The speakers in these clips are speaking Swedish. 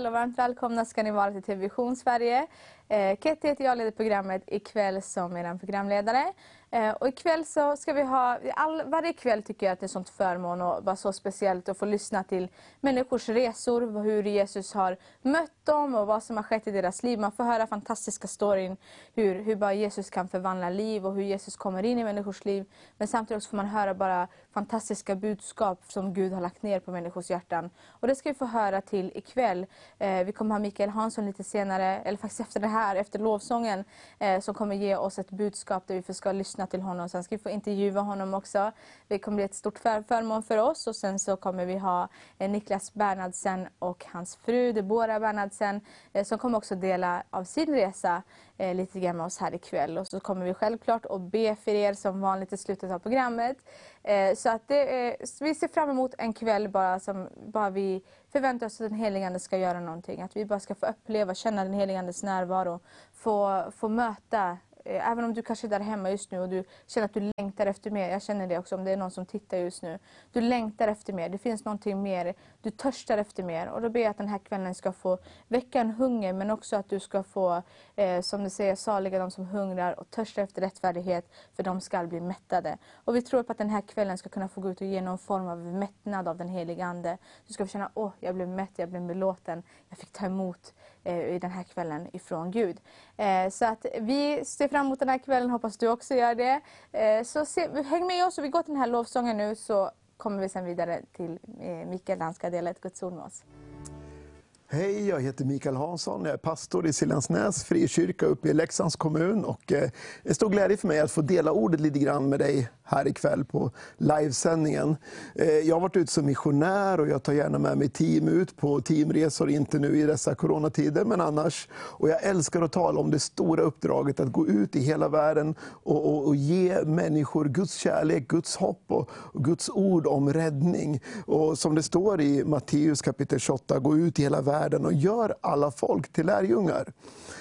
Kväll och varmt välkomna ska ni vara till TV Vision Sverige. Eh, Ketty heter jag, leder programmet ikväll som er programledare. Eh, och ikväll så ska vi ha, all, varje kväll tycker jag att det är sånt förmån och vara så speciellt att få lyssna till människors resor, hur Jesus har mött dem och vad som har skett i deras liv. Man får höra fantastiska storyn, hur, hur bara Jesus kan förvandla liv och hur Jesus kommer in i människors liv. Men samtidigt får man höra bara fantastiska budskap som Gud har lagt ner på människors hjärtan. Och det ska vi få höra till ikväll. Eh, vi kommer ha Mikael Hansson lite senare, eller faktiskt efter det här, efter lovsången, eh, som kommer ge oss ett budskap där vi ska lyssna till honom. Sen ska vi få intervjua honom också. Det kommer bli ett stort för förmån för oss. Och sen så kommer vi ha eh, Niklas Bernhardsen och hans fru Debora Bernhardsen, eh, som kommer också dela av sin resa eh, lite grann med oss här ikväll. Och så kommer vi självklart att be för er som vanligt i slutet av programmet. Eh, så att det, vi ser fram emot en kväll bara som bara vi förväntar oss att den helige Ande ska göra någonting. Att vi bara ska få uppleva, känna den helige Andes närvaro. Få, få möta Eh, även om du kanske är där hemma just nu och du känner att du längtar efter mer. Jag känner det också om det är någon som tittar just nu. Du längtar efter mer, det finns någonting mer. Du törstar efter mer. Och då ber jag att den här kvällen ska få väcka en hunger men också att du ska få, eh, som du säger, saliga de som hungrar och törstar efter rättfärdighet för de ska bli mättade. Och vi tror på att den här kvällen ska kunna få gå ut och ge någon form av mättnad av den heliga Ande. Du ska få känna, åh, jag blev mätt, jag blev belåten, jag fick ta emot Eh, i den här kvällen ifrån Gud. Eh, så att vi ser fram emot den här kvällen, hoppas du också gör det. Eh, så se, häng med oss och vi går till den här lovsången nu så kommer vi sen vidare till Mikael, han ska dela ett Guds ord med oss. Hej, jag heter Mikael Hansson. Jag är pastor i Siljansnäs frikyrka uppe i Leksands kommun. Och, det är en stor glädje för mig att få dela ordet lite grann med dig här ikväll på livesändningen. Eh, jag har varit ute som missionär och jag tar gärna med mig team ut på teamresor, inte nu i dessa coronatider, men annars. Och jag älskar att tala om det stora uppdraget att gå ut i hela världen och, och, och ge människor Guds kärlek, Guds hopp och, och, Guds ord om räddning. Och som det står i Matteus kapitel 28, gå ut i hela världen och gör alla folk till lärjungar.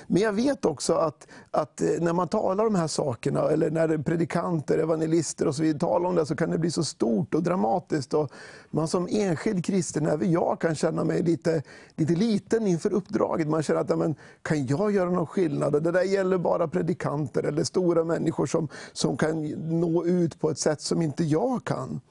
Men jag vet också att, att eh, när man talar om de här sakerna, eller när predikanter, evangelister och så vidare talar om det, så kan det bli så stort och dramatiskt. Och man som enskild kristen, även jag, kan känna mig lite, lite liten inför uppdraget. Man känner att, men, kan jag göra någon skillnad? Och det där gäller bara predikanter eller stora människor som, som kan nå ut på ett sätt som inte jag kan.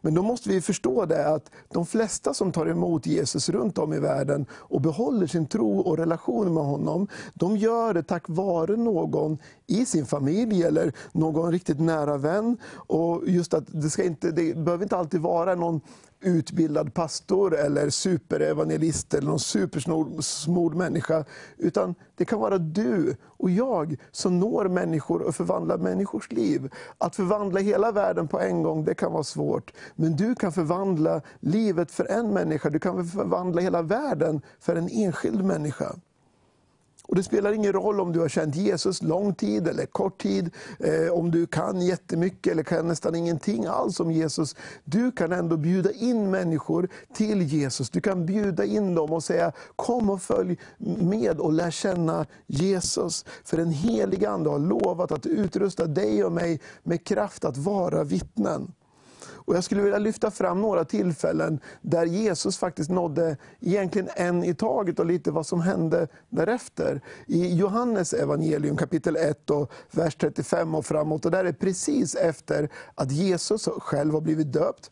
Men då måste vi förstå det att de flesta som tar emot Jesus runt om i världen och behåller sin tro och relation med honom, de gör det tack vare någon i sin familj eller någon riktigt nära vän. Och just att det, ska inte, det behöver inte alltid vara någon utbildad pastor eller superevangelist eller någon supersmord människa. Utan det kan vara du och jag som når människor och förvandlar människors liv. Att förvandla hela världen på en gång, det kan vara svårt. Men du kan förvandla livet för en människa, du kan förvandla hela världen för en enskild människa. Och Det spelar ingen roll om du har känt Jesus lång tid eller kort tid, eh, om du kan jättemycket eller kan nästan ingenting alls om Jesus. Du kan ändå bjuda in människor till Jesus. Du kan bjuda in dem och säga, kom och följ med och lär känna Jesus. För den helige Ande har lovat att utrusta dig och mig med kraft att vara vittnen. Och jag skulle vilja lyfta fram några tillfällen där Jesus faktiskt nådde egentligen en i taget och lite vad som hände därefter. I Johannes evangelium kapitel 1 och vers 35 och framåt. Och där är precis efter att Jesus själv har blivit döpt.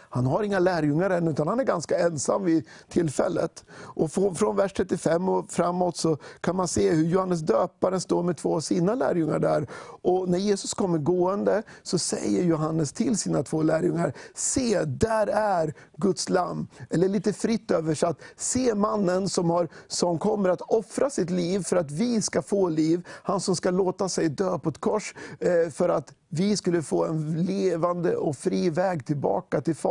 Han har inga lärjungar än, utan han är ganska ensam vid tillfället. Och från vers 35 och framåt så kan man se hur Johannes döparen står med två av sina lärjungar där. Och när Jesus kommer gående så säger Johannes till sina två lärjungar, se där är Guds lamm. Eller lite fritt översatt, se mannen som, har, som kommer att offra sitt liv för att vi ska få liv. Han som ska låta sig dö på ett kors eh, för att vi skulle få en levande och fri väg tillbaka till Fadern.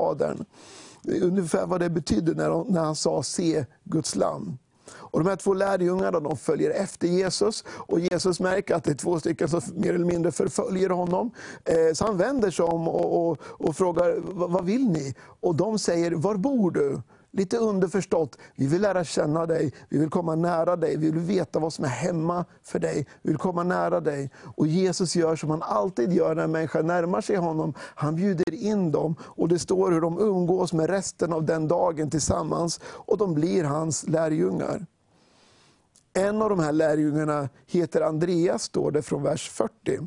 Ungefär vad det betydde när, när han sa se Guds lamm. Och de här två lärjungarna de följer efter Jesus och Jesus märker att det är två stycken som mer eller mindre förföljer honom. Eh, så han vänder sig om och, och, och frågar, vad vill ni? Och de säger, var bor du? Lite underförstått, vi vill lära känna dig, vi vill komma nära dig, vi vill veta vad som är hemma för dig, vi vill komma nära dig. Och Jesus gör som han alltid gör när en människa närmar sig honom, han bjuder in dem. Och det står hur de umgås med resten av den dagen tillsammans. Och de blir hans lärjungar. En av de här lärjungarna heter Andreas, står det från vers 40.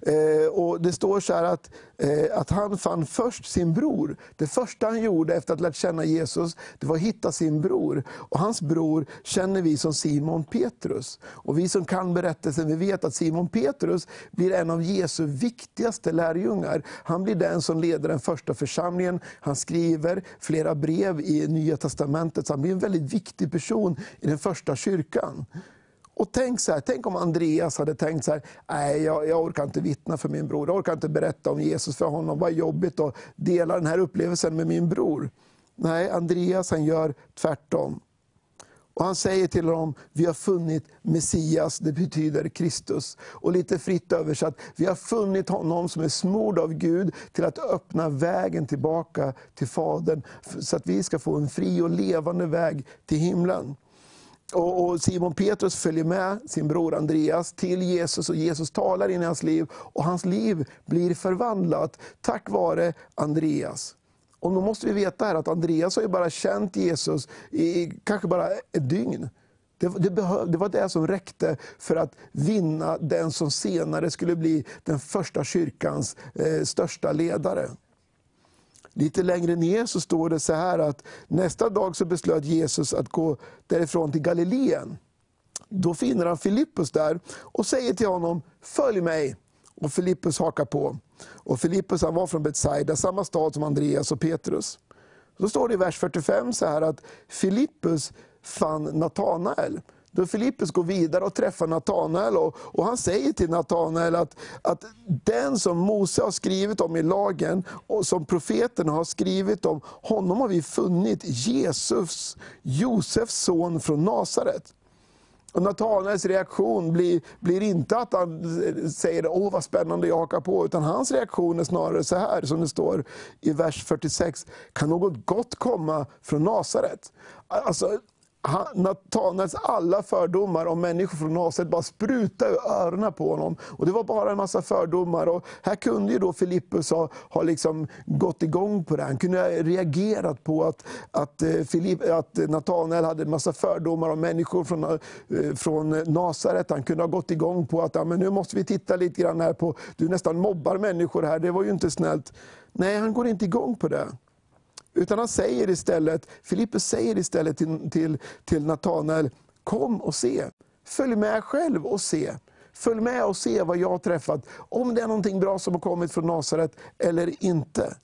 Eh, och Det står så att, eh, att han fann först sin bror. Det första han gjorde efter att ha lärt känna Jesus, det var att hitta sin bror. Och Hans bror känner vi som Simon Petrus. Och Vi som kan berättelsen vi vet att Simon Petrus blir en av Jesu viktigaste lärjungar. Han blir den som leder den första församlingen. Han skriver flera brev i Nya Testamentet, så han blir en väldigt viktig person i den första kyrkan. Och tänk, så här, tänk om Andreas hade tänkt så här, nej jag, jag, orkar inte vittna för min bror, jag orkar inte berätta om Jesus för honom, vad jobbigt att dela den här upplevelsen med min bror. Nej, Andreas han gör tvärtom. Och Han säger till honom, vi har funnit Messias, det betyder Kristus. Och lite fritt översatt, vi har funnit honom som är smord av Gud till att öppna vägen tillbaka till Fadern, så att vi ska få en fri och levande väg till himlen. Och Simon Petrus följer med sin bror Andreas till Jesus och Jesus talar in i hans liv och hans liv blir förvandlat tack vare Andreas. Och då måste vi veta här att Andreas har ju bara känt Jesus i kanske bara ett dygn. Det, det, behöv, det var det som räckte för att vinna den som senare skulle bli den första kyrkans eh, största ledare. Lite längre ner så står det så här att nästa dag så beslöt Jesus att gå därifrån till Galileen. Då finner han Filippus där och säger till honom, följ mig. Och Filippus hakar på. Och Filippus han var från Betsaida, samma stad som Andreas och Petrus. Så står det i vers 45 så här att Filippus fann Natanael då Filippus går vidare och träffar Natanael och, och han säger till Natanael att, att den som Mose har skrivit om i lagen och som profeterna har skrivit om, honom har vi funnit, Jesus, Josefs son från Nasaret. Och Natanaels reaktion blir, blir inte att han säger åh vad spännande jag hakar på, utan hans reaktion är snarare så här som det står i vers 46. Kan något gott komma från Nasaret? Alltså, Natanaels alla fördomar om människor från Nasaret bara sprutade ur öronen på honom. Och det var bara en massa fördomar. Och här kunde ju då Filippus ha, ha liksom gått igång på det. Han kunde ha reagerat på att, att, eh, att Natanael hade en massa fördomar om människor från, eh, från Nasaret. Han kunde ha gått igång på att ja, men nu måste vi titta lite grann här på, du nästan mobbar människor här, det var ju inte snällt. Nej, han går inte igång på det. Utan han säger istället, Filippus säger istället till, till, till Natanael, kom och se. Följ med själv och se. Följ med och se vad jag har träffat. Om det är någonting bra som har kommit från Nasaret eller inte.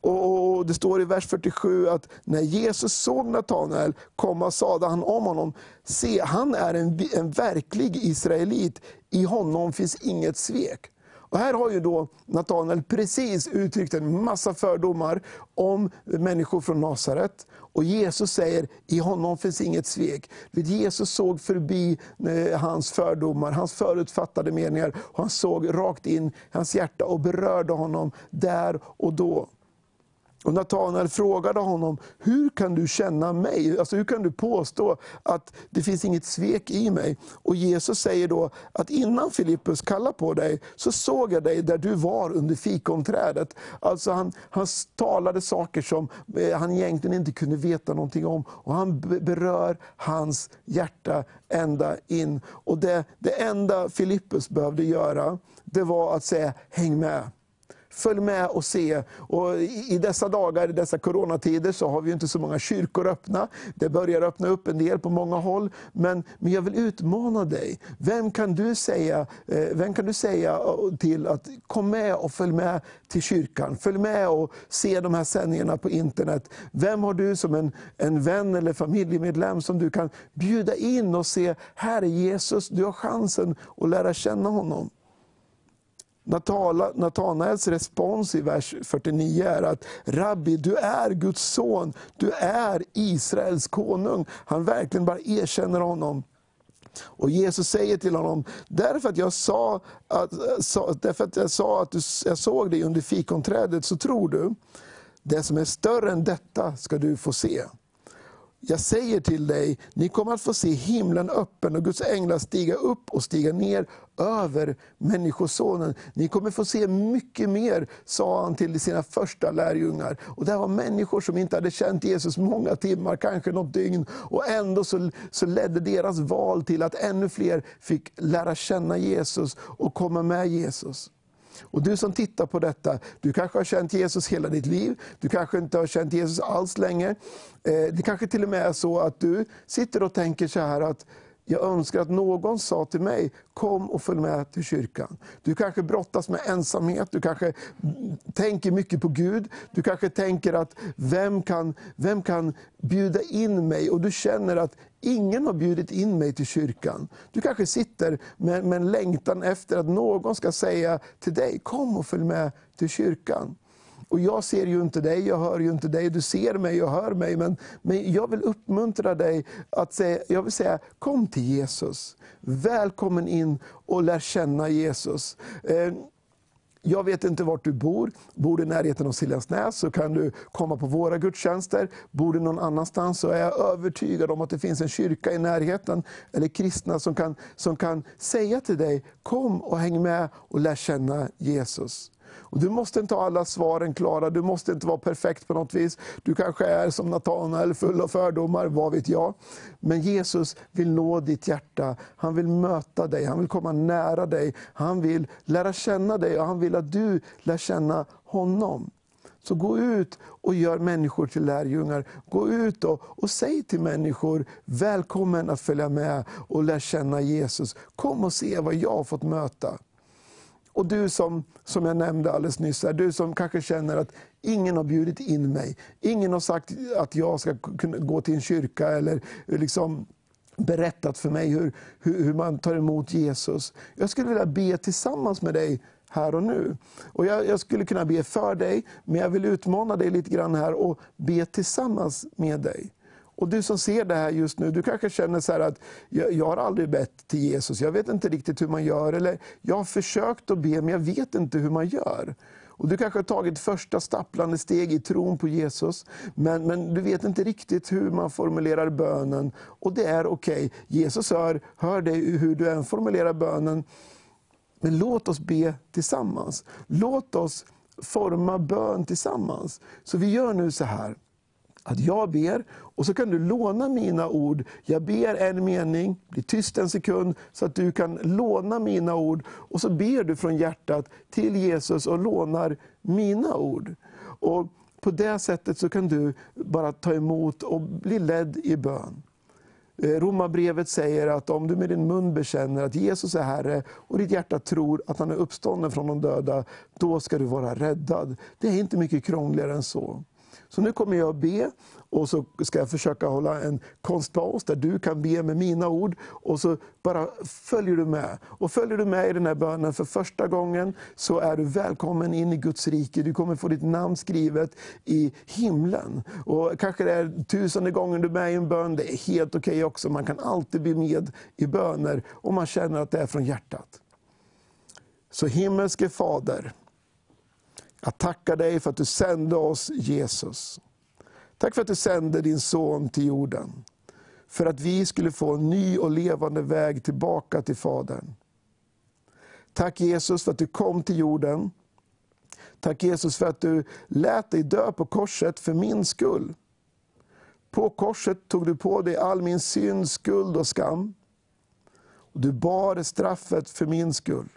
Och Det står i vers 47 att när Jesus såg Natanael komma sade han om honom, se han är en, en verklig israelit, i honom finns inget svek. Och här har ju då Natanael precis uttryckt en massa fördomar om människor från Nasaret. Och Jesus säger, i honom finns inget svek. Jesus såg förbi eh, hans fördomar, hans förutfattade meningar. Och han såg rakt in i hans hjärta och berörde honom där och då. Och Natanael frågade honom, hur kan du känna mig? Alltså, hur kan du påstå att det finns inget svek i mig? Och Jesus säger då att innan Filippus kallade på dig, så såg jag dig där du var under fikonträdet. Alltså han, han talade saker som eh, han egentligen inte kunde veta någonting om. Och han berör hans hjärta ända in. Och det, det enda Filippus behövde göra, det var att säga, häng med. Följ med och se. Och I dessa dagar, i dessa coronatider, så har vi inte så många kyrkor öppna. Det börjar öppna upp en del på många håll. Men, men jag vill utmana dig. Vem kan du säga, eh, vem kan du säga eh, till att kom med och följ med till kyrkan? Följ med och se de här sändningarna på internet. Vem har du som en, en vän eller familjemedlem som du kan bjuda in och se, här är Jesus, du har chansen att lära känna honom. Natanaels respons i vers 49 är att Rabbi, du är Guds son, du är Israels konung. Han verkligen bara erkänner honom. Och Jesus säger till honom, därför att jag sa att, därför att, jag sa att du, jag såg dig under fikonträdet så tror du. Det som är större än detta ska du få se. Jag säger till dig, ni kommer att få se himlen öppen och Guds änglar stiga upp och stiga ner över Människosonen. Ni kommer få se mycket mer, sa han till sina första lärjungar. Och det var människor som inte hade känt Jesus många timmar, kanske något dygn. Och ändå så, så ledde deras val till att ännu fler fick lära känna Jesus och komma med Jesus. Och du som tittar på detta, du kanske har känt Jesus hela ditt liv, du kanske inte har känt Jesus alls länge. Eh, det kanske till och med är så att du sitter och tänker så här att jag önskar att någon sa till mig, kom och följ med till kyrkan. Du kanske brottas med ensamhet, du kanske tänker mycket på Gud. Du kanske tänker att vem kan, vem kan bjuda in mig? Och du känner att ingen har bjudit in mig till kyrkan. Du kanske sitter med, med en längtan efter att någon ska säga till dig, kom och följ med till kyrkan. Och jag ser ju inte dig, jag hör ju inte dig, du ser mig och hör mig. Men, men jag vill uppmuntra dig att säga, jag vill säga, kom till Jesus. Välkommen in och lär känna Jesus. Eh, jag vet inte vart du bor. Bor du i närheten av Siljansnäs så kan du komma på våra gudstjänster. Bor du någon annanstans så är jag övertygad om att det finns en kyrka i närheten, eller kristna som kan, som kan säga till dig, kom och häng med och lär känna Jesus. Och du måste inte ha alla svaren klara, du måste inte vara perfekt på något vis. Du kanske är som Natanael, full av fördomar, vad vet jag. Men Jesus vill nå ditt hjärta, han vill möta dig, han vill komma nära dig. Han vill lära känna dig och han vill att du lär känna honom. Så gå ut och gör människor till lärjungar. Gå ut och, och säg till människor, välkommen att följa med och lära känna Jesus. Kom och se vad jag har fått möta. Och du som, som jag nämnde alldeles nyss, här, du som kanske känner att ingen har bjudit in mig. Ingen har sagt att jag ska kunna gå till en kyrka eller eh, liksom berättat för mig hur, hur, hur man tar emot Jesus. Jag skulle vilja be tillsammans med dig här och nu. Och jag, jag, skulle kunna be för dig, men jag vill utmana dig lite grann här och be tillsammans med dig. Och du som ser det här just nu, du kanske känner så att jag, jag, har aldrig bett till Jesus, jag vet inte riktigt hur man gör. Eller jag har försökt att be, men jag vet inte hur man gör. Och Du kanske har tagit första stapplande steg i tron på Jesus, men, men du vet inte riktigt hur man formulerar bönen. Och det är okej, okay. Jesus hör, hör dig hur du än formulerar bönen. Men låt oss be tillsammans. Låt oss forma bön tillsammans. Så vi gör nu så här att jag ber och så kan du låna mina ord. Jag ber en mening, blir tyst en sekund så att du kan låna mina ord. Och så ber du från hjärtat till Jesus och lånar mina ord. Och På det sättet så kan du bara ta emot och bli ledd i bön. Eh, Romarbrevet säger att om du med din mun bekänner att Jesus är Herre och ditt hjärta tror att han är uppstånden från de döda, då ska du vara räddad. Det är inte mycket krångligare än så. Så nu kommer jag att be och så ska jag försöka hålla en konstpaus där du kan be med mina ord och så bara följer du med. Och följer du med i den här bönen för första gången så är du välkommen in i Guds rike. Du kommer få ditt namn skrivet i himlen. Och kanske det är tusende gången du är med i en bön, det är helt okej okay också. Man kan alltid bli med i böner om man känner att det är från hjärtat. Så himmelske Fader, jag tackar dig för att du sände oss Jesus. Tack för att du sände din son till jorden. För att vi skulle få en ny och levande väg tillbaka till Fadern. Tack Jesus för att du kom till jorden. Tack Jesus för att du lät dig dö på korset för min skull. På korset tog du på dig all min synd, skuld och skam. Du bar straffet för min skull.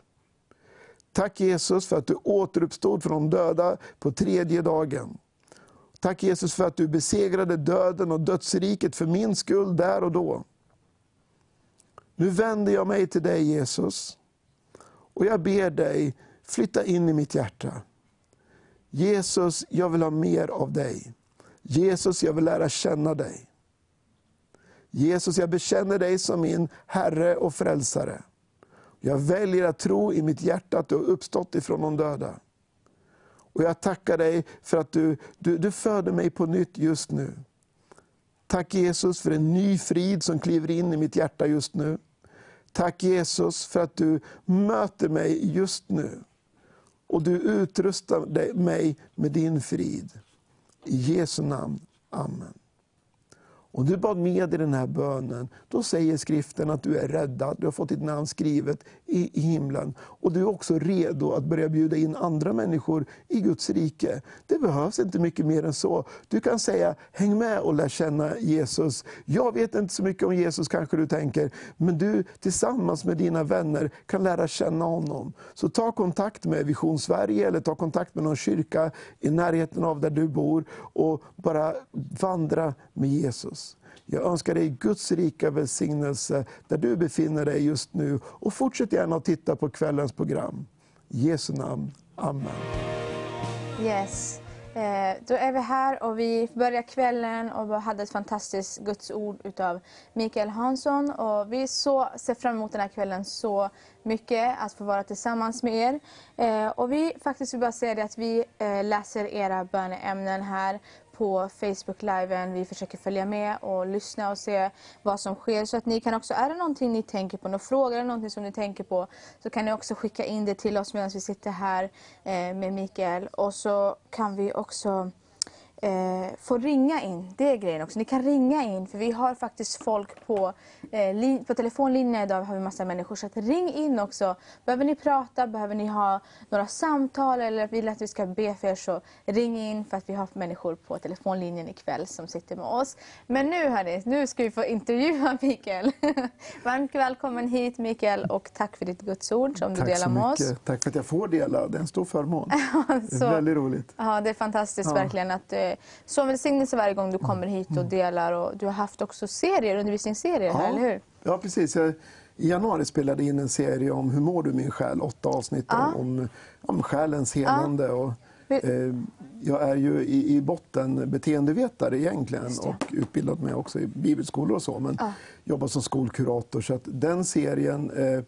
Tack Jesus för att du återuppstod från de döda på tredje dagen. Tack Jesus för att du besegrade döden och dödsriket för min skull där och då. Nu vänder jag mig till dig Jesus. Och jag ber dig, flytta in i mitt hjärta. Jesus, jag vill ha mer av dig. Jesus, jag vill lära känna dig. Jesus, jag bekänner dig som min Herre och Frälsare. Jag väljer att tro i mitt hjärta att du har uppstått ifrån de döda. Och jag tackar dig för att du, du, du föder mig på nytt just nu. Tack Jesus för en ny frid som kliver in i mitt hjärta just nu. Tack Jesus för att du möter mig just nu. Och du utrustar mig med din frid. I Jesu namn. Amen. Om du bad med i den här bönen, då säger skriften att du är räddad, du har fått ditt namn skrivet i, himlen. Och du är också redo att börja bjuda in andra människor i Guds rike. Det behövs inte mycket mer än så. Du kan säga, häng med och lär känna Jesus. Jag vet inte så mycket om Jesus kanske du tänker, men du tillsammans med dina vänner kan lära känna honom. Så ta kontakt med Vision Sverige eller ta kontakt med någon kyrka i närheten av där du bor och bara vandra med Jesus. Jag önskar dig Guds rika välsignelse där du befinner dig just nu. Och fortsätt gärna att titta på kvällens program. I Jesu namn. Amen. Yes. Eh, då är vi här och vi börjar kvällen och hade ett fantastiskt Guds ord utav Mikael Hansson. Och vi så, ser fram emot den här kvällen så mycket, att få vara tillsammans med er. Eh, och vi faktiskt vill bara säga det att vi eh, läser era böneämnen här på Facebook-liven. Vi försöker följa med och lyssna och se vad som sker. Så att ni kan också, är det någonting ni tänker på, några frågor eller någonting som ni tänker på, så kan ni också skicka in det till oss medan vi sitter här eh, med Mikael. Och så kan vi också eh, får ringa in. Det är grejen också. Ni kan ringa in för vi har faktiskt folk på, eh, på telefonlinjen idag. har vi massa människor. Så ring in också. Behöver ni prata, behöver ni ha några samtal eller vill att vi ska be för er så ring in för att vi har människor på telefonlinjen ikväll som sitter med oss. Men nu hörni, nu ska vi få intervjua Mikael. Varmt välkommen hit Mikael och tack för ditt gudsord som tack du delar med oss. Tack för att jag får dela. Det är en stor förmån. det är väldigt roligt. Ja, det är fantastiskt ja. verkligen att eh, så välsignelse varje gång du kommer hit och mm. delar. Och du har haft också serier, undervisningsserier ja. här, eller hur? Ja, precis. Jag, I januari spelade jag in en serie om Hur mår du min själ? Åtta avsnitt ja. om, om själens helande. Och, eh, jag är ju i, i botten beteendevetare egentligen och utbildat mig också i bibelskolor och så. Men ja. jobbar som skolkurator. Så att den serien, eh,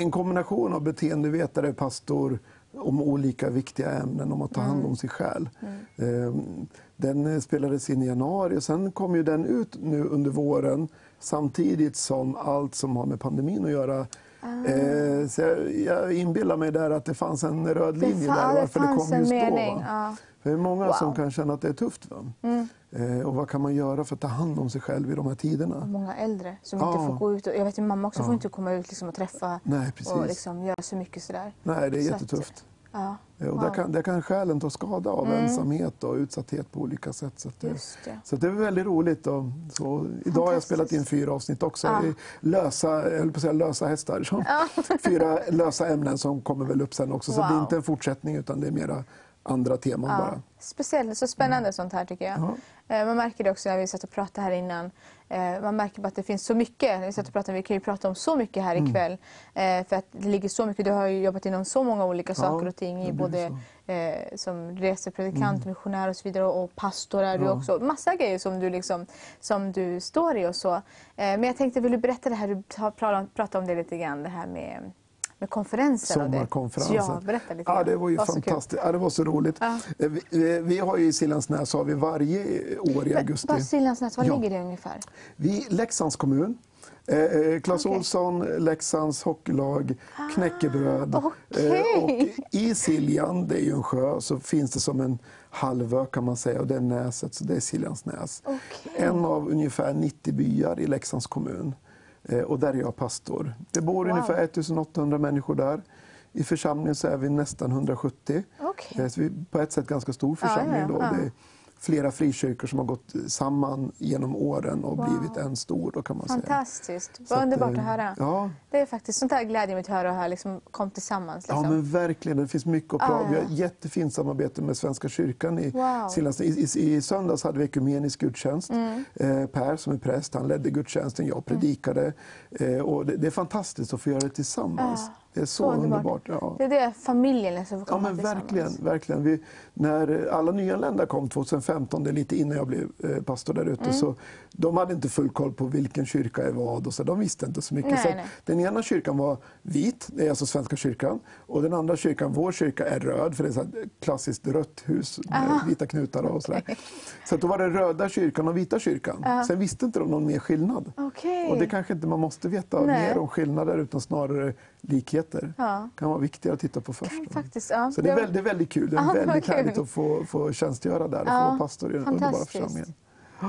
en kombination av beteendevetare, pastor, om olika viktiga ämnen, om att ta hand om mm. sig själv. Mm. Ehm, den spelades in i januari och sen kom ju den ut nu under våren samtidigt som allt som har med pandemin att göra Ah. Eh, så jag, jag inbillar mig där att det fanns en röd linje det där varför det, det kom just då. Ja. För det är många wow. som kan känna att det är tufft. Mm. Eh, och vad kan man göra för att ta hand om sig själv i de här tiderna? Många äldre som ja. inte får gå ut. Och, jag vet att mamma också ja. får inte komma ut liksom, och träffa Nej, och liksom, göra så mycket sådär. Nej, det är så jättetufft. Att, Ja. Och wow. där, kan, där kan själen ta skada av mm. ensamhet och utsatthet på olika sätt. Så, det, det. så det är väldigt roligt. Och, så, idag har jag spelat in fyra avsnitt också. Ja. Lösa, jag på säga lösa hästar. Så, ja. fyra lösa ämnen som kommer väl upp sen också. Så wow. det är inte en fortsättning utan det är mera andra teman bara. Speciellt, så spännande mm. sånt här tycker jag. Eh, man märker det också när vi satt och pratade här innan. Eh, man märker bara att det finns så mycket. Vi, satt och pratade, vi kan ju prata om så mycket här mm. ikväll. Mm. För att det ligger så mycket. Du har ju jobbat inom så många olika saker och ting. I både eh, som resepredikant, mm. missionär och så vidare. Och pastor är du också. Massa grejer som du, liksom, som du står i och så. Men jag tänkte, vill du berätta det här? Du pratade om det lite grann. Det här med med konferensen. Sommarkonferensen. Ja, berätta lite. Ja, det var ju var fantastiskt. Ja, det var så roligt. Ja. Eh, vi, vi, har ju i Siljansnäs har vi varje år i augusti. Var Siljansnäs, var ja. ligger det ungefär? Vi, Leksands kommun. Eh, eh Clas okay. Olsson, Leksands hockeylag, ah, knäckebröd. Okay. Eh, och I Siljan, det är ju en sjö, så finns det som en halvö kan man säga och det är Näset, så det är Siljansnäs. Okay. En av ungefär 90 byar i Leksands kommun. Eh, och där är jag pastor. Det bor wow. ungefär 1800 människor där. I församlingen så är vi nästan 170. Okay. Så vi på ett sätt ganska stor församling. Ja, ja, ja. Då flera frikyrkor som har gått samman genom åren och wow. blivit en stor. Då kan man Fantastiskt, säga. vad underbart att, att höra. Ja. Det är faktiskt sånt här glädjer mig att höra och här liksom kom tillsammans. Liksom. Ja men verkligen, det finns mycket att prata ah, Vi har jättefint samarbete med Svenska kyrkan i wow. I, i, I söndags hade vi ekumenisk gudstjänst. Mm. Eh, per som är präst, han ledde gudstjänsten, jag predikade. Mm. Eh, och det, det, är fantastiskt att få göra det tillsammans. Ah. Det är så, så underbart. underbart. Ja. Det är det familjen liksom får komma ja, men verkligen, verkligen. Vi, när alla nyanlända kom 2015, det är lite innan jag blev eh, pastor där ute, mm. så de hade inte full koll på vilken kyrka är vad. Och så, de visste inte så mycket. Nej, så nej. Den ena kyrkan var vit, det är alltså Svenska kyrkan. Och den andra kyrkan, vår kyrka, är röd, för det är ett klassiskt rött hus med Aha. vita knutar. Och så okay. så då var det röda kyrkan och vita kyrkan. Aha. Sen visste inte de någon mer skillnad. Okay. Och det kanske inte man måste veta nej. mer om skillnader, utan snarare likheter. Ja. kan vara viktigare att titta på först. Faktiskt, ja. Så det är väldigt, väldigt kul. Det är väldigt kul. härligt att få, få tjänstgöra där och få vara pastor i den underbara församlingen.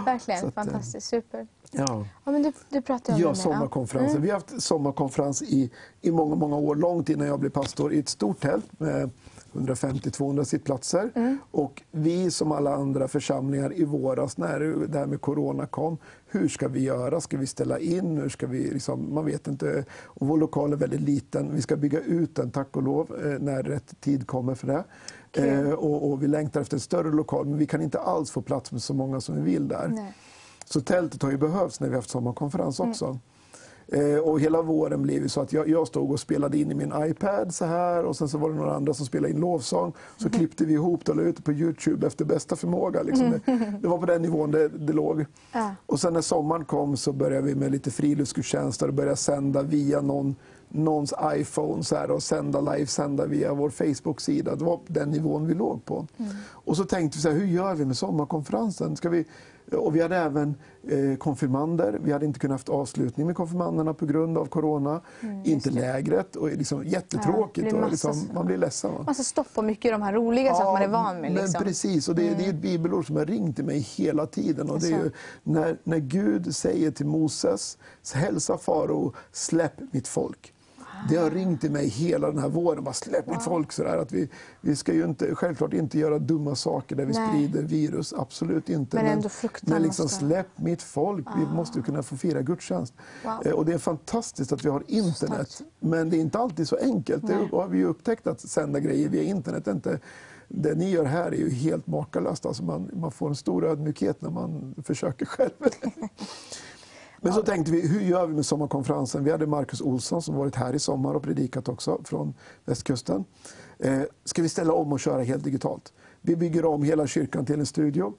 Verkligen, att, eh, fantastiskt. Super. Ja. Ja, men du, du pratade om Ja, det med, sommarkonferensen. Mm. Vi har haft sommarkonferens i, i många, många år, långt innan jag blev pastor, i ett stort tält med 150-200 sittplatser. Mm. Och vi som alla andra församlingar i våras när det här med corona kom, hur ska vi göra? Ska vi ställa in? Hur ska vi, liksom, man vet inte. Och vår lokal är väldigt liten. Vi ska bygga ut den, tack och lov, eh, när rätt tid kommer för det. Kul. Eh, och, och vi längtar efter en större lokal, men vi kan inte alls få plats med så många som vi vill där. Nej. Så tältet har ju behövts när vi haft sommarkonferens också. Eh, och hela våren blev ju så att jag, jag stod och spelade in i min iPad så här och sen så var det några andra som spelade in lovsång. Så klippte vi ihop det och la ut det på Youtube efter bästa förmåga. Liksom. Det, det var på den nivån det, det låg. Ja. Och sen när sommaren kom så började vi med lite friluftsgudstjänster och började sända via någon, någons iPhone så här, och sända livesända via vår Facebook-sida. Det var den nivån vi låg på. Och så tänkte vi så här, hur gör vi med sommarkonferensen? Ska vi, och vi hade även eh, konfirmander. Vi hade inte kunnat haft avslutning med konfirmanderna på grund av corona. inte lägret. Och liksom, jättetråkigt. Ja, det och liksom, man blir ledsen. Va? Massa stopp och mycket de här roliga saker man är van med. Men Liksom. precis, och det, det är ett bibelord som har ringt till mig hela tiden. Och det är ju, när, när Gud säger till Moses, hälsa farao, släpp mitt folk. Det har ringt till mig hela den här våren. Bara, släpp mitt folk. Sådär, att vi, vi ska ju inte, självklart inte göra dumma saker där vi Nej. sprider virus. Absolut inte. Men ändå fruktan men liksom, måste- släpp mitt folk. Vi måste ju kunna få fira gudstjänst. Wow. Eh, Och det är fantastiskt att vi har internet. Men det är inte alltid så enkelt. Det Nej. har vi upptäckt att sända grejer via internet inte det ni gör här är ju helt makalöst. Alltså man, man får en stor ödmjukhet när man försöker själv. Men så tänkte vi, hur gör vi med sommarkonferensen? Vi hade Marcus Olsson som varit här i sommar och predikat också från västkusten. Eh, ska vi ställa om och köra helt digitalt? Vi bygger om hela kyrkan till en studio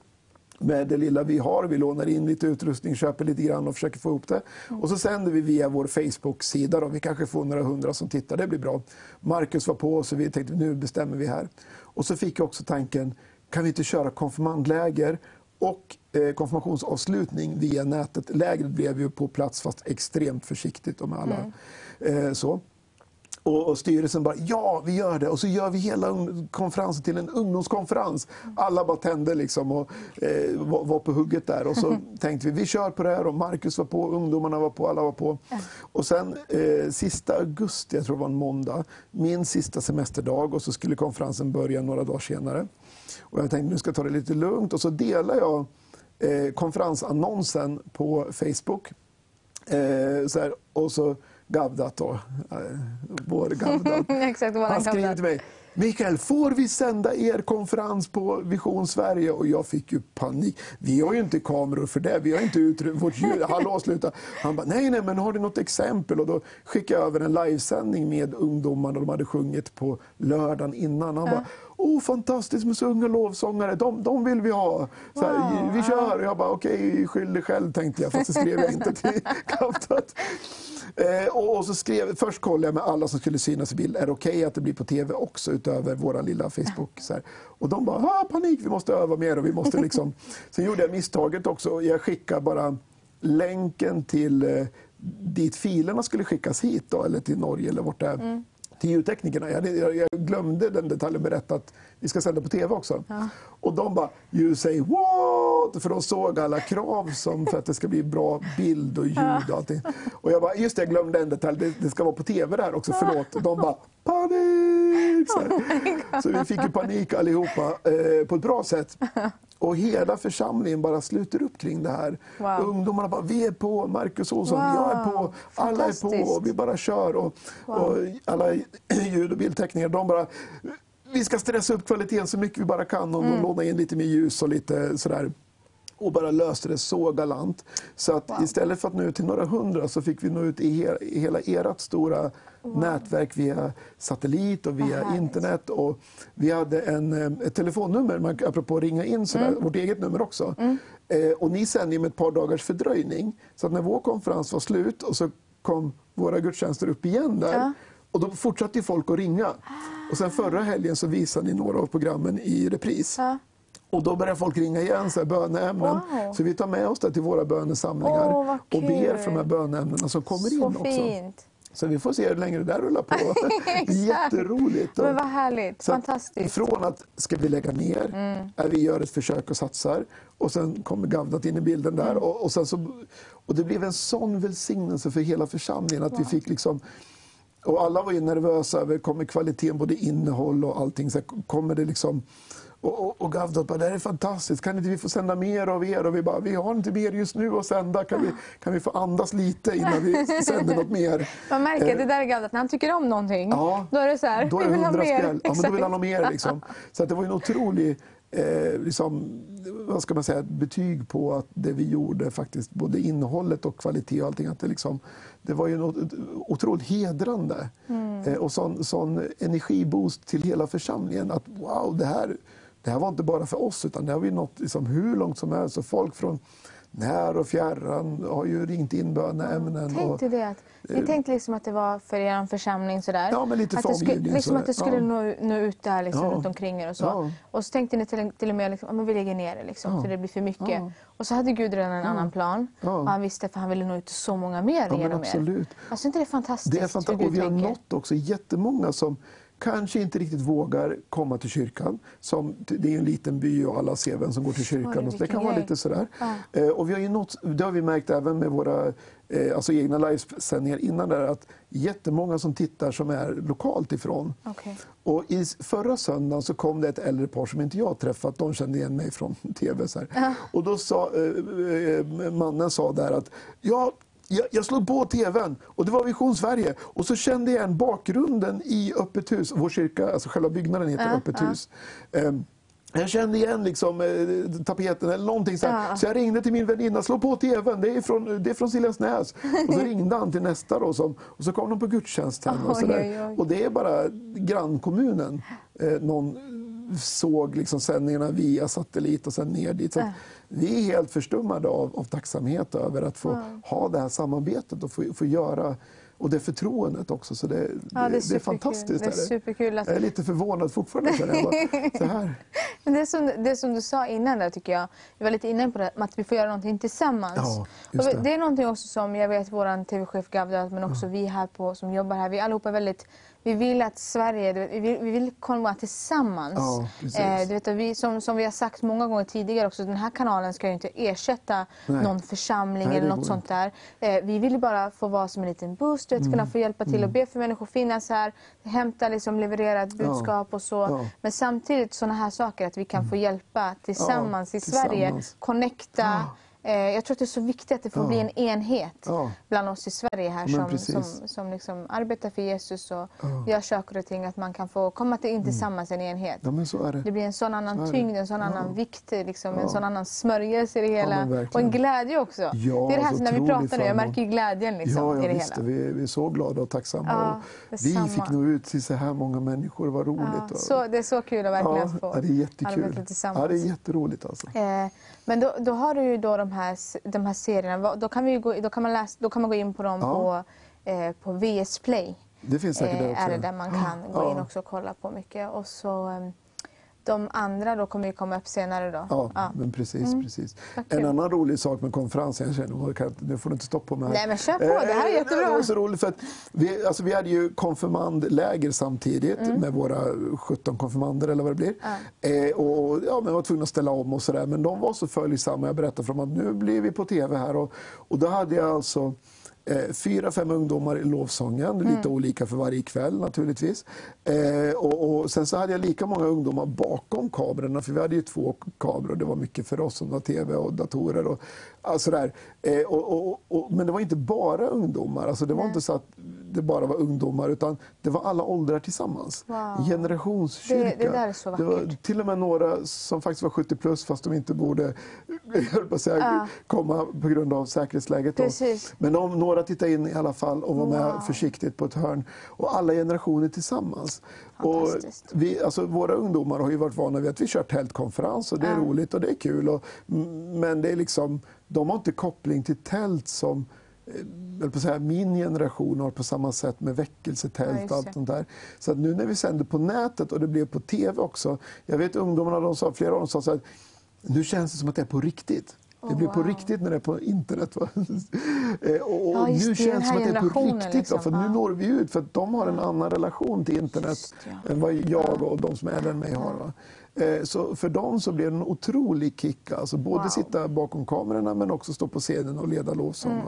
med det lilla vi har. Vi lånar in lite utrustning, köper lite grann och försöker få ihop det. Och så sänder vi via vår Facebook-sida. Då. Vi kanske får några hundra som tittar, det blir bra. Marcus var på så vi tänkte nu bestämmer vi här. Och så fick jag också tanken, kan vi inte köra konfirmandläger och konfirmationsavslutning via nätet. Lägret blev ju på plats fast extremt försiktigt och med alla eh, så. Och, och styrelsen bara, ja vi gör det. Och så gör vi hela konferensen till en ungdomskonferens. Alla bara tände liksom och eh, var, var på hugget där. Och så tänkte vi, vi kör på det här. Och Marcus var på, ungdomarna var på, alla var på. Och sen eh, sista augusti, jag tror det var en måndag, min sista semesterdag och så skulle konferensen börja några dagar senare. Och jag tänkte, nu ska jag ta det lite lugnt. Och så delar jag eh, konferensannonsen på Facebook. Eh, så här, och så Gavdat då, eh, vår Gavdat. Exakt, Han Gavdat. till mig, Mikael, får vi sända er konferens på Vision Sverige? Och jag fick ju panik. Vi har ju inte kameror för det, vi har inte utrymme, vårt ljud, hallå sluta. Han bara, nej nej men har du något exempel? Och då skickade jag över en livesändning med ungdomarna, de hade sjungit på lördagen innan. Han bara, oh fantastiskt med så unga lovsångare, de, de vill vi ha. Så här, Wow, vi kör. Och jag bara, okej, skyll dig själv tänkte jag, fast det skrev jag inte till Gavdat. Eh, och, och så skrev, först kollade jag med alla som skulle synas i bild, är det okej att det blir på TV också utöver vår lilla Facebook? Så här. Och de bara, ah, panik, vi måste öva mer. Och vi måste liksom... Sen gjorde jag misstaget också, jag skickade bara länken till eh, dit filerna skulle skickas hit, då, eller till Norge eller vart det är. Till ljudteknikerna. Jag, hade- jag, glömde den detaljen berätta att vi ska sända på TV också. Och de bara, you say what? För de såg alla krav som för att det ska bli bra bild och ljud och allting. Och jag bara, just det, jag glömde en detalj. Det, det ska vara på TV där också, förlåt. Och de bara, panik! Så, här. så vi fick ju panik allihopa eh, på ett bra sätt. Och hela församlingen bara sluter upp kring det här. Wow. Ungdomarna bara, vi är på, Marcus Olsson, Wow. jag är på, alla är på, och vi bara kör. Och, och alla ljud och bildtekniker, de bara, vi ska stressa upp kvaliteten så mycket vi bara kan och Mm. låna in lite mer ljus och lite sådär. Och bara löste det så galant. Så att Wow. istället för att nå ut till några hundra så fick vi nå ut i, he, i hela ert stora nätverk via satellit och via internet. Och vi hade en, eh, ett telefonnummer, man, apropå att ringa in, sådär, Mm. vårt eget nummer också. Eh, och ni sänder ju med ett par dagars fördröjning. Så att när vår konferens var slut och så kom våra gudstjänster upp igen där. Ja. Och då fortsatte folk att ringa. Och sen förra helgen så visade ni några av programmen i repris. Ja. Och då börjar folk ringa igen, så här, böneämnen. Wow. Så vi tar med oss det till våra bönesamlingar vad och ber för de här böneämnena som kommer in Så också. fint. Så vi får se hur länge det där rullar på. Jätteroligt. Men vad härligt, att fantastiskt. Från att ska vi lägga ner, Mm. är vi gör ett försök och satsar och sen kommer Gavdat in i bilden där. Mm. Och, och, sen så, och det blev en sån välsignelse för hela församlingen att vi fick liksom och alla var ju nervösa över, kommer kvaliteten, både innehåll och allting, så kommer det liksom och, och, och Gavdat bara, det här är fantastiskt, kan inte vi få sända mer av er? Och vi bara, vi har inte mer just nu att sända, kan vi, kan vi få andas lite innan vi sänder något mer? Man märker att det där är galet, när han tycker om någonting, Ja, då är det så här, Då är vi vill ha mer. Ja, men då vill han ha mer. Liksom. Så att det var en otrolig eh, liksom, vad ska man säga, betyg på att det vi gjorde, faktiskt, både innehållet och kvalitet och allting, att det, liksom, det var ju något otroligt hedrande. Mm. Eh, och sån, sån energiboost till hela församlingen. Att wow, det här, det här var inte bara för oss, utan det har vi nått liksom, hur långt som helst. Och folk från när och fjärran har ju ringt in böneämnen. och, Tänkte det att, ni tänkte liksom att det var för er församling sådär? Ja, men lite att för skulle, omgivningen liksom sådär. att det skulle Ja. nå, nå ut där liksom, Ja. runt omkring er och så. Ja. Och så tänkte ni till, till och med liksom, att vi lägger ner det liksom, Ja. för det blir för mycket. Och så hade Gud redan en annan plan. Och han visste för han ville nå ut till så många mer Ja, genom absolut. er. Alltså inte det är fantastiskt Det är fantastiskt. Och vi har tänker? nått också jättemånga som kanske inte riktigt vågar komma till kyrkan. Som, det är en liten by och alla ser vem som går till kyrkan. Oj, det kan vara lite sådär. Ja. Eh, och vi har ju nått, det har vi märkt även med våra eh, alltså egna livesändningar innan där, att jättemånga som tittar som är lokalt ifrån. Okej. Och i förra söndagen så kom det ett äldre par som inte jag träffat. De kände igen mig från tv. Så här. Och då sa eh, mannen sa där att ja, jag, jag slog på tvn och det var Vision Sverige. Och så kände jag igen bakgrunden i Öppet hus. Vår kyrka, alltså själva byggnaden heter Ja, Öppet ja. hus. Ehm, jag kände igen liksom, eh, tapeten eller någonting så, här. Ja. så jag ringde till min väninna, slå på tvn, det är från, det är från Siljansnäs. Och så ringde han till nästa då, som, och så kom de på gudstjänst hem. Och, så där. och det är bara grannkommunen. Eh, någon såg liksom sändningarna via satellit och sen ner dit. Så att vi är helt förstummade av, av tacksamhet över att få ha det här samarbetet och få, få göra och det förtroendet också. Så det, det, Ja, det är det är fantastiskt. Det är är att- Jag är lite förvånad fortfarande. Jag så här. Men det som, det som du sa innan där tycker jag, vi var lite inne på det, att vi får göra någonting tillsammans. Ja, det. det är någonting också som jag vet vår tv-chef Gavdat, men också vi här på, som jobbar här, vi allihopa är väldigt vi vill att Sverige, vet, vi vill, vi vill komma tillsammans. Precis. eh, du vet, vi, som, som vi har sagt många gånger tidigare också, den här kanalen ska ju inte ersätta Nej. någon församling Nej, eller något sånt där. Eh, vi vill bara få vara som en liten boost, du vet, Mm. kunna få hjälpa till och be för människor, finnas här, hämta, liksom, leverera ett budskap och så. Ja. Men samtidigt sådana här saker, att vi kan få hjälpa tillsammans i Sverige, tillsammans. connecta. Eh, jag tror att det är så viktigt att det får Ja. bli en enhet Ja. bland oss i Sverige här Men som, som, som liksom arbetar för Jesus och gör saker och ting. Att man kan få komma till, in tillsammans i en enhet. Ja, så det. Det blir en sån Så annan det. tyngd, en sån Ja. annan vikt, liksom, Ja. en sån annan smörjelse i det hela. och en glädje också. Ja, det är det här så som när vi pratar nu, jag märker ju glädjen liksom, ja, i ja det visst. hela. Vi, är, vi är så glada och tacksamma. Ja, och vi fick nå ut till så här många människor. Vad roligt. Ja, så, det är så kul att verkligen få ja, det är jättekul. arbeta tillsammans. Ja, det är jätteroligt alltså. Eh, men då, då har du ju då de här, de här serierna. Då kan, vi gå, då, kan man läsa, då kan man gå in på dem Ja. på, eh, på VS Play. Det finns säkert där också. är det där man kan gå Ja. in också och kolla på mycket. Och så, eh, de andra då kommer ju komma upp senare då. Ja, Ja. men precis. precis. Vad kul. En annan rolig sak med konferensen, jag känner, nu får du inte stoppa på mig här. Nej, men kör på. Det här är Eh, jättebra. Det var så roligt för att vi, alltså vi hade ju konfirmandläger samtidigt Mm. med våra 17 konfirmander eller vad det blir. Eh, och ja, men var tvungna att ställa om och sådär. Men de var så följsamma. Jag berättade för dem att nu blir vi på tv här. Och, och då hade jag alltså Eh, fyra, fem ungdomar i lovsången, lite Mm. olika för varje kväll naturligtvis. Eh, och, och sen så hade jag lika många ungdomar bakom kamerorna, för vi hade ju två kameror. Det var mycket för oss som var tv och datorer. Och, alltså där. Eh, och, och, och, men det var inte bara ungdomar, alltså det var Nej. inte så att det bara var ungdomar, utan det var alla åldrar tillsammans. Wow. Generationskyrka. Det- det där är så Det var till och med några som faktiskt var 70 plus, fast de inte borde jag säga, Ja. komma på grund av säkerhetsläget. Men de, några tittade in i alla fall och var Wow. med försiktigt på ett hörn. Och alla generationer tillsammans. Och vi, alltså, våra ungdomar har ju varit vana vid att vi kör tältkonferens och det är Ja. roligt och det är kul. Och, m- men det är liksom, de har inte koppling till tält som eh, höll på att säga, min generation har på samma sätt med väckelsetält och allt sånt där. Så att nu när vi sänder på nätet och det blev på tv också. Jag vet ungdomarna, de sa, flera av dem sa så här, nu känns det som att det är på riktigt. Det blir på riktigt när det är på internet. Va? Eh, och, och Ja, nu känns det som att det är på riktigt. liksom. Va? För nu når vi ut, för att de har en annan relation till internet Just, ja. än vad jag och de som är äldre mig har. Va? Eh, Så för dem så blev det en otrolig kick. Alltså både Wow. sitta bakom kamerorna men också stå på scenen och leda lovsång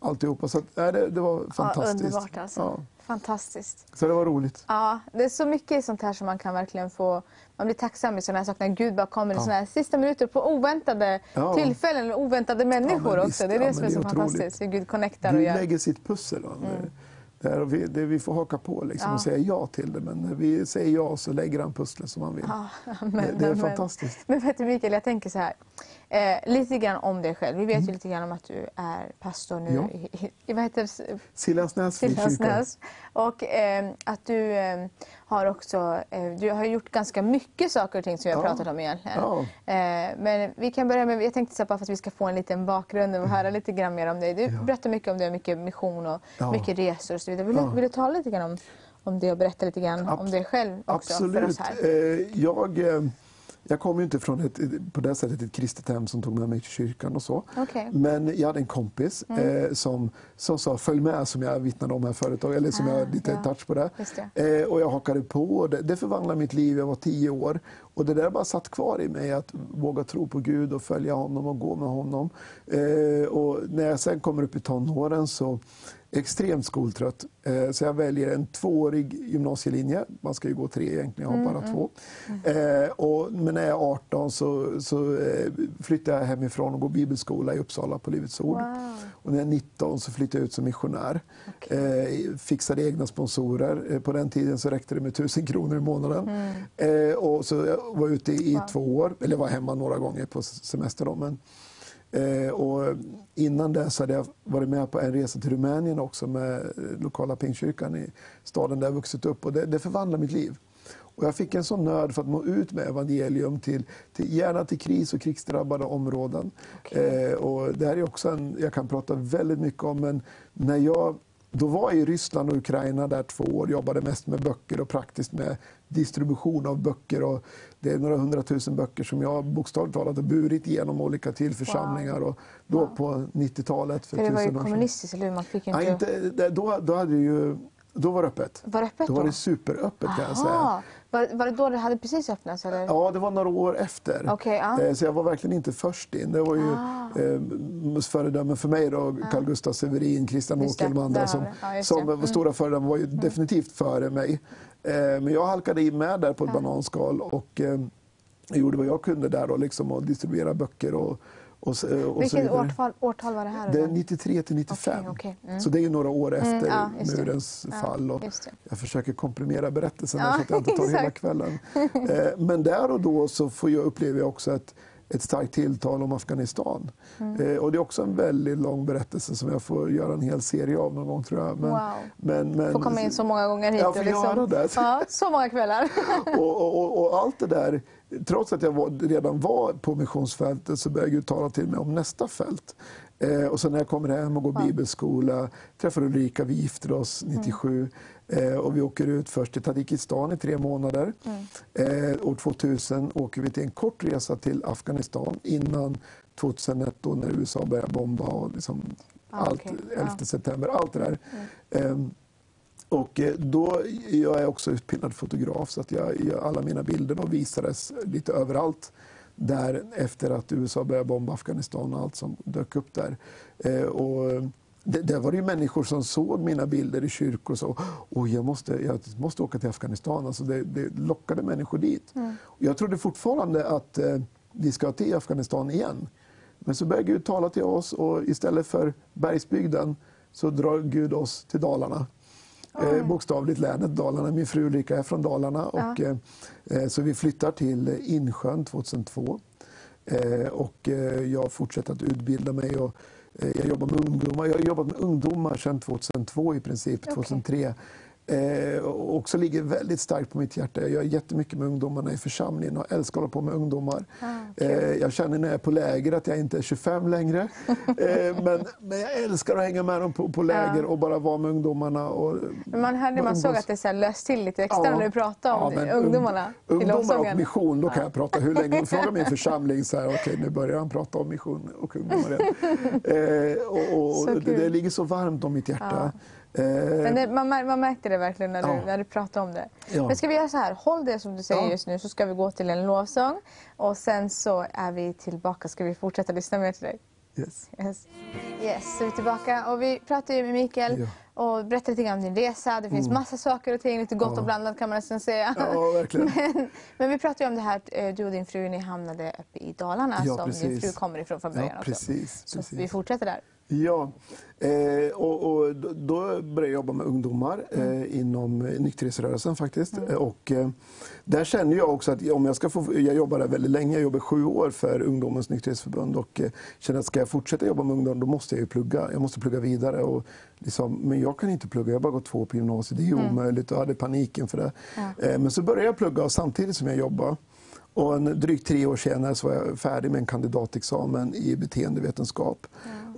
och alltihopa. Så att, nej, det, det var fantastiskt. Mm, Ja, underbart alltså. Ja, Fantastiskt. så det var roligt. Ja, det är så mycket sånt här som man kan verkligen få... Man blir tacksam i sådana här saker när Gud bara kommer i såna här sista minuter på oväntade Ja. tillfällen och oväntade människor men också. det är ja, det men som är det så är otroligt. fantastiskt. Hur Gud connectar och Gud gör. lägger sitt pussel. Va? Det är, vi, det, vi får haka på liksom Ja. och säga ja till det. Men när vi säger ja så lägger han pusslet som han vill. Ja, det, det är amen. fantastiskt. Men vet du Mikael, jag tänker så här. Eh, lite grann om dig själv. Vi vet Mm. ju lite grann om att du är pastor nu Ja. i, i, i vad heter det? Siljansnäs. Och eh, att du eh, har också eh, du har gjort ganska mycket saker och ting som vi har Ja. pratat om egentligen. Ja. Eh, men vi kan börja med, jag tänkte så här, bara för att vi ska få en liten bakgrund och höra lite grann mer om dig. Du berättar mycket om det, mycket mission och Ja. mycket resor och så vidare. Vill, du- Ja. vill du tala lite grann om, om det och berätta lite grann om Abs- dig själv också för Absolut. oss här? Eh, Jag, jag kommer ju inte från ett, på det sättet ett kristet hem som tog med mig till kyrkan och så. Mm. Men jag hade en kompis eh, som, som sa följ med som jag vittnade om här förut, eller som Ah, jag lite ja. touch på det. Just Eh, och jag hakade på det, det förvandlade mitt liv. Jag var tio år och det där bara satt kvar i mig att våga tro på Gud och följa honom och gå med honom. Eh, och när jag sen kommer upp i tonåren så extremt skoltrött. Eh, så jag väljer en tvåårig gymnasielinje. Man ska ju gå tre egentligen, jag har bara två. Eh, och, men när jag är 18 så, så eh, flyttar jag hemifrån och går bibelskola i Uppsala på Livets Ord. Wow. Och när jag är 19 så flyttade jag ut som missionär. Eh, fixade egna sponsorer. På den tiden så räckte det med 1000 kronor i månaden. Eh, och så jag var ute i Wow. två år, eller var hemma några gånger på semester. Då, men, eh, och innan dess hade jag varit med på en resa till Rumänien också med eh, lokala pingkyrkan i staden där jag vuxit upp. Och det, det förvandlade mitt liv. Och jag fick en sån nöd för att nå ut med evangelium, till, till, gärna till kris och krigsdrabbade områden. Eh, och det här är också en jag kan prata väldigt mycket om, men när jag då var jag i Ryssland och Ukraina där två år, jobbade mest med böcker och praktiskt med distribution av böcker. Och det är några hundratusen böcker som jag bokstavligt talat har burit genom olika till församlingar. Och då på 90-talet, för, För det var ju kommunistiskt, eller hur? Man fick ju Ja, inte... inte, då, då, hade ju, då var det öppet. Var det öppet Då var då? det superöppet kan jag säga. Var, var det då det hade precis öppnats? Eller? Ja, det var några år efter. Okej, ja. Eh, Så jag var verkligen inte först in. Det var ju Ah. eh, föredömen för mig då, Carl Gustaf Severin, Christian Åkerman som. Ja, som var Mm. stora föredömen var ju definitivt före mig. Eh, Men jag halkade in med där på ett bananskal och eh, gjorde vad jag kunde där då, liksom, och distribuera böcker och, och, s- och Vilket årtal, årtal var det här? Det är då? 93 till 95. Okej, okej. Mm. Så det är ju några år efter ja, just det. murens Ja, fall. Och det. jag försöker komprimera berättelsen Ja, så att jag inte tar hela kvällen. Eh, Men där och då så får jag, upplever jag också ett, ett starkt tilltal om Afghanistan. Mm. Eh, Och det är också en väldigt lång berättelse som jag får göra en hel serie av någon gång tror jag. Men, Wow. men, men, Får komma in så många gånger hit. Jag får liksom, göra det. Ja, så många kvällar. och, och, och, och allt det där, trots att jag var, redan var på missionsfältet så började Gud tala till mig om nästa fält. Eh, och så när jag kommer hem och går bibelskola, träffar Ulrika, vi gifter oss 97 eh, och vi åker ut först till Tadzjikistan i tre månader. Eh, år 2000 åker vi till en kort resa till Afghanistan innan 2001 då när USA började bomba och liksom Ah, allt, okej. 11 Ja. september, allt det där. Ehm, och eh, då, jag är också utbildad fotograf så att jag, jag, alla mina bilder då visades lite överallt där efter att USA började bomba Afghanistan och allt som dök upp där. Eh, och det, där var det ju människor som såg mina bilder i kyrkor och så Oj, jag måste, jag måste åka till Afghanistan. Alltså det, det lockade människor dit. Och jag trodde fortfarande att eh, vi ska till Afghanistan igen. Men så började Gud tala till oss och istället för bergsbygden så drar Gud oss till Dalarna. Eh, bokstavligt länet Dalarna. Min fru Ulrika är från Dalarna. Och, eh, eh, så vi flyttar till Insjön 2002. Eh, och eh, jag fortsätter att utbilda mig. Och, jag jobbar med ungdomar. Jag har jobbat med ungdomar sedan 2002 i princip, Okej. 2003. Eh, och också ligger väldigt starkt på mitt hjärta. Jag gör jättemycket med ungdomarna i församlingen och älskar att hålla på med ungdomar. Ah, eh, jag känner när jag är på läger att jag inte är 25 längre. eh, men, men jag älskar att hänga med dem på, på läger och bara vara med ungdomarna. Och, men man hörde, man såg att det så löst till lite extra Ja. när du pratade om Ja, ungdomarna i Ungdomar och mission, då kan jag prata hur länge. Fråga min församling, så här, okej nu börjar han prata om mission och ungdomar igen. Eh, och, och, Så det, det ligger så varmt om mitt hjärta. Eh, Men det, man, man märkte det verkligen när du, Ja. när du pratade om det. Ja. Men ska vi göra så här, håll det som du säger Ja. just nu så ska vi gå till en lovsång och sen så är vi tillbaka. Ska vi fortsätta lyssna mer till dig? yes. Yes. yes, så är vi tillbaka och vi pratade ju med Mikael och berättade lite grann om din resa. Det finns massa saker och ting, lite gott Ja. och blandat kan man nästan säga. Ja, verkligen. Men, men vi pratade ju om det här eh, du och din fru ni hamnade uppe i Dalarna Ja, som din precis. fru kommer ifrån från början Ja, också. precis. Så precis. vi fortsätter där. Ja, eh, och, och då- började jag jobba med ungdomar Mm. eh, inom eh, nykterhetsrörelsen faktiskt. Eh, Och, eh, där känner jag också att om jag ska få, jag jobbade väldigt länge, jag jobbade sju år för Ungdomens nykterhetsförbund och eh, känner att ska jag fortsätta jobba med ungdomar då måste jag ju plugga. Jag måste plugga vidare. Och liksom, men jag kan inte plugga, jag har bara gått två år på gymnasiet, det är Mm. omöjligt och hade panik inför det. Eh, men så började jag plugga och samtidigt som jag jobbade och en, drygt tre år senare så var jag färdig med en kandidatexamen i beteendevetenskap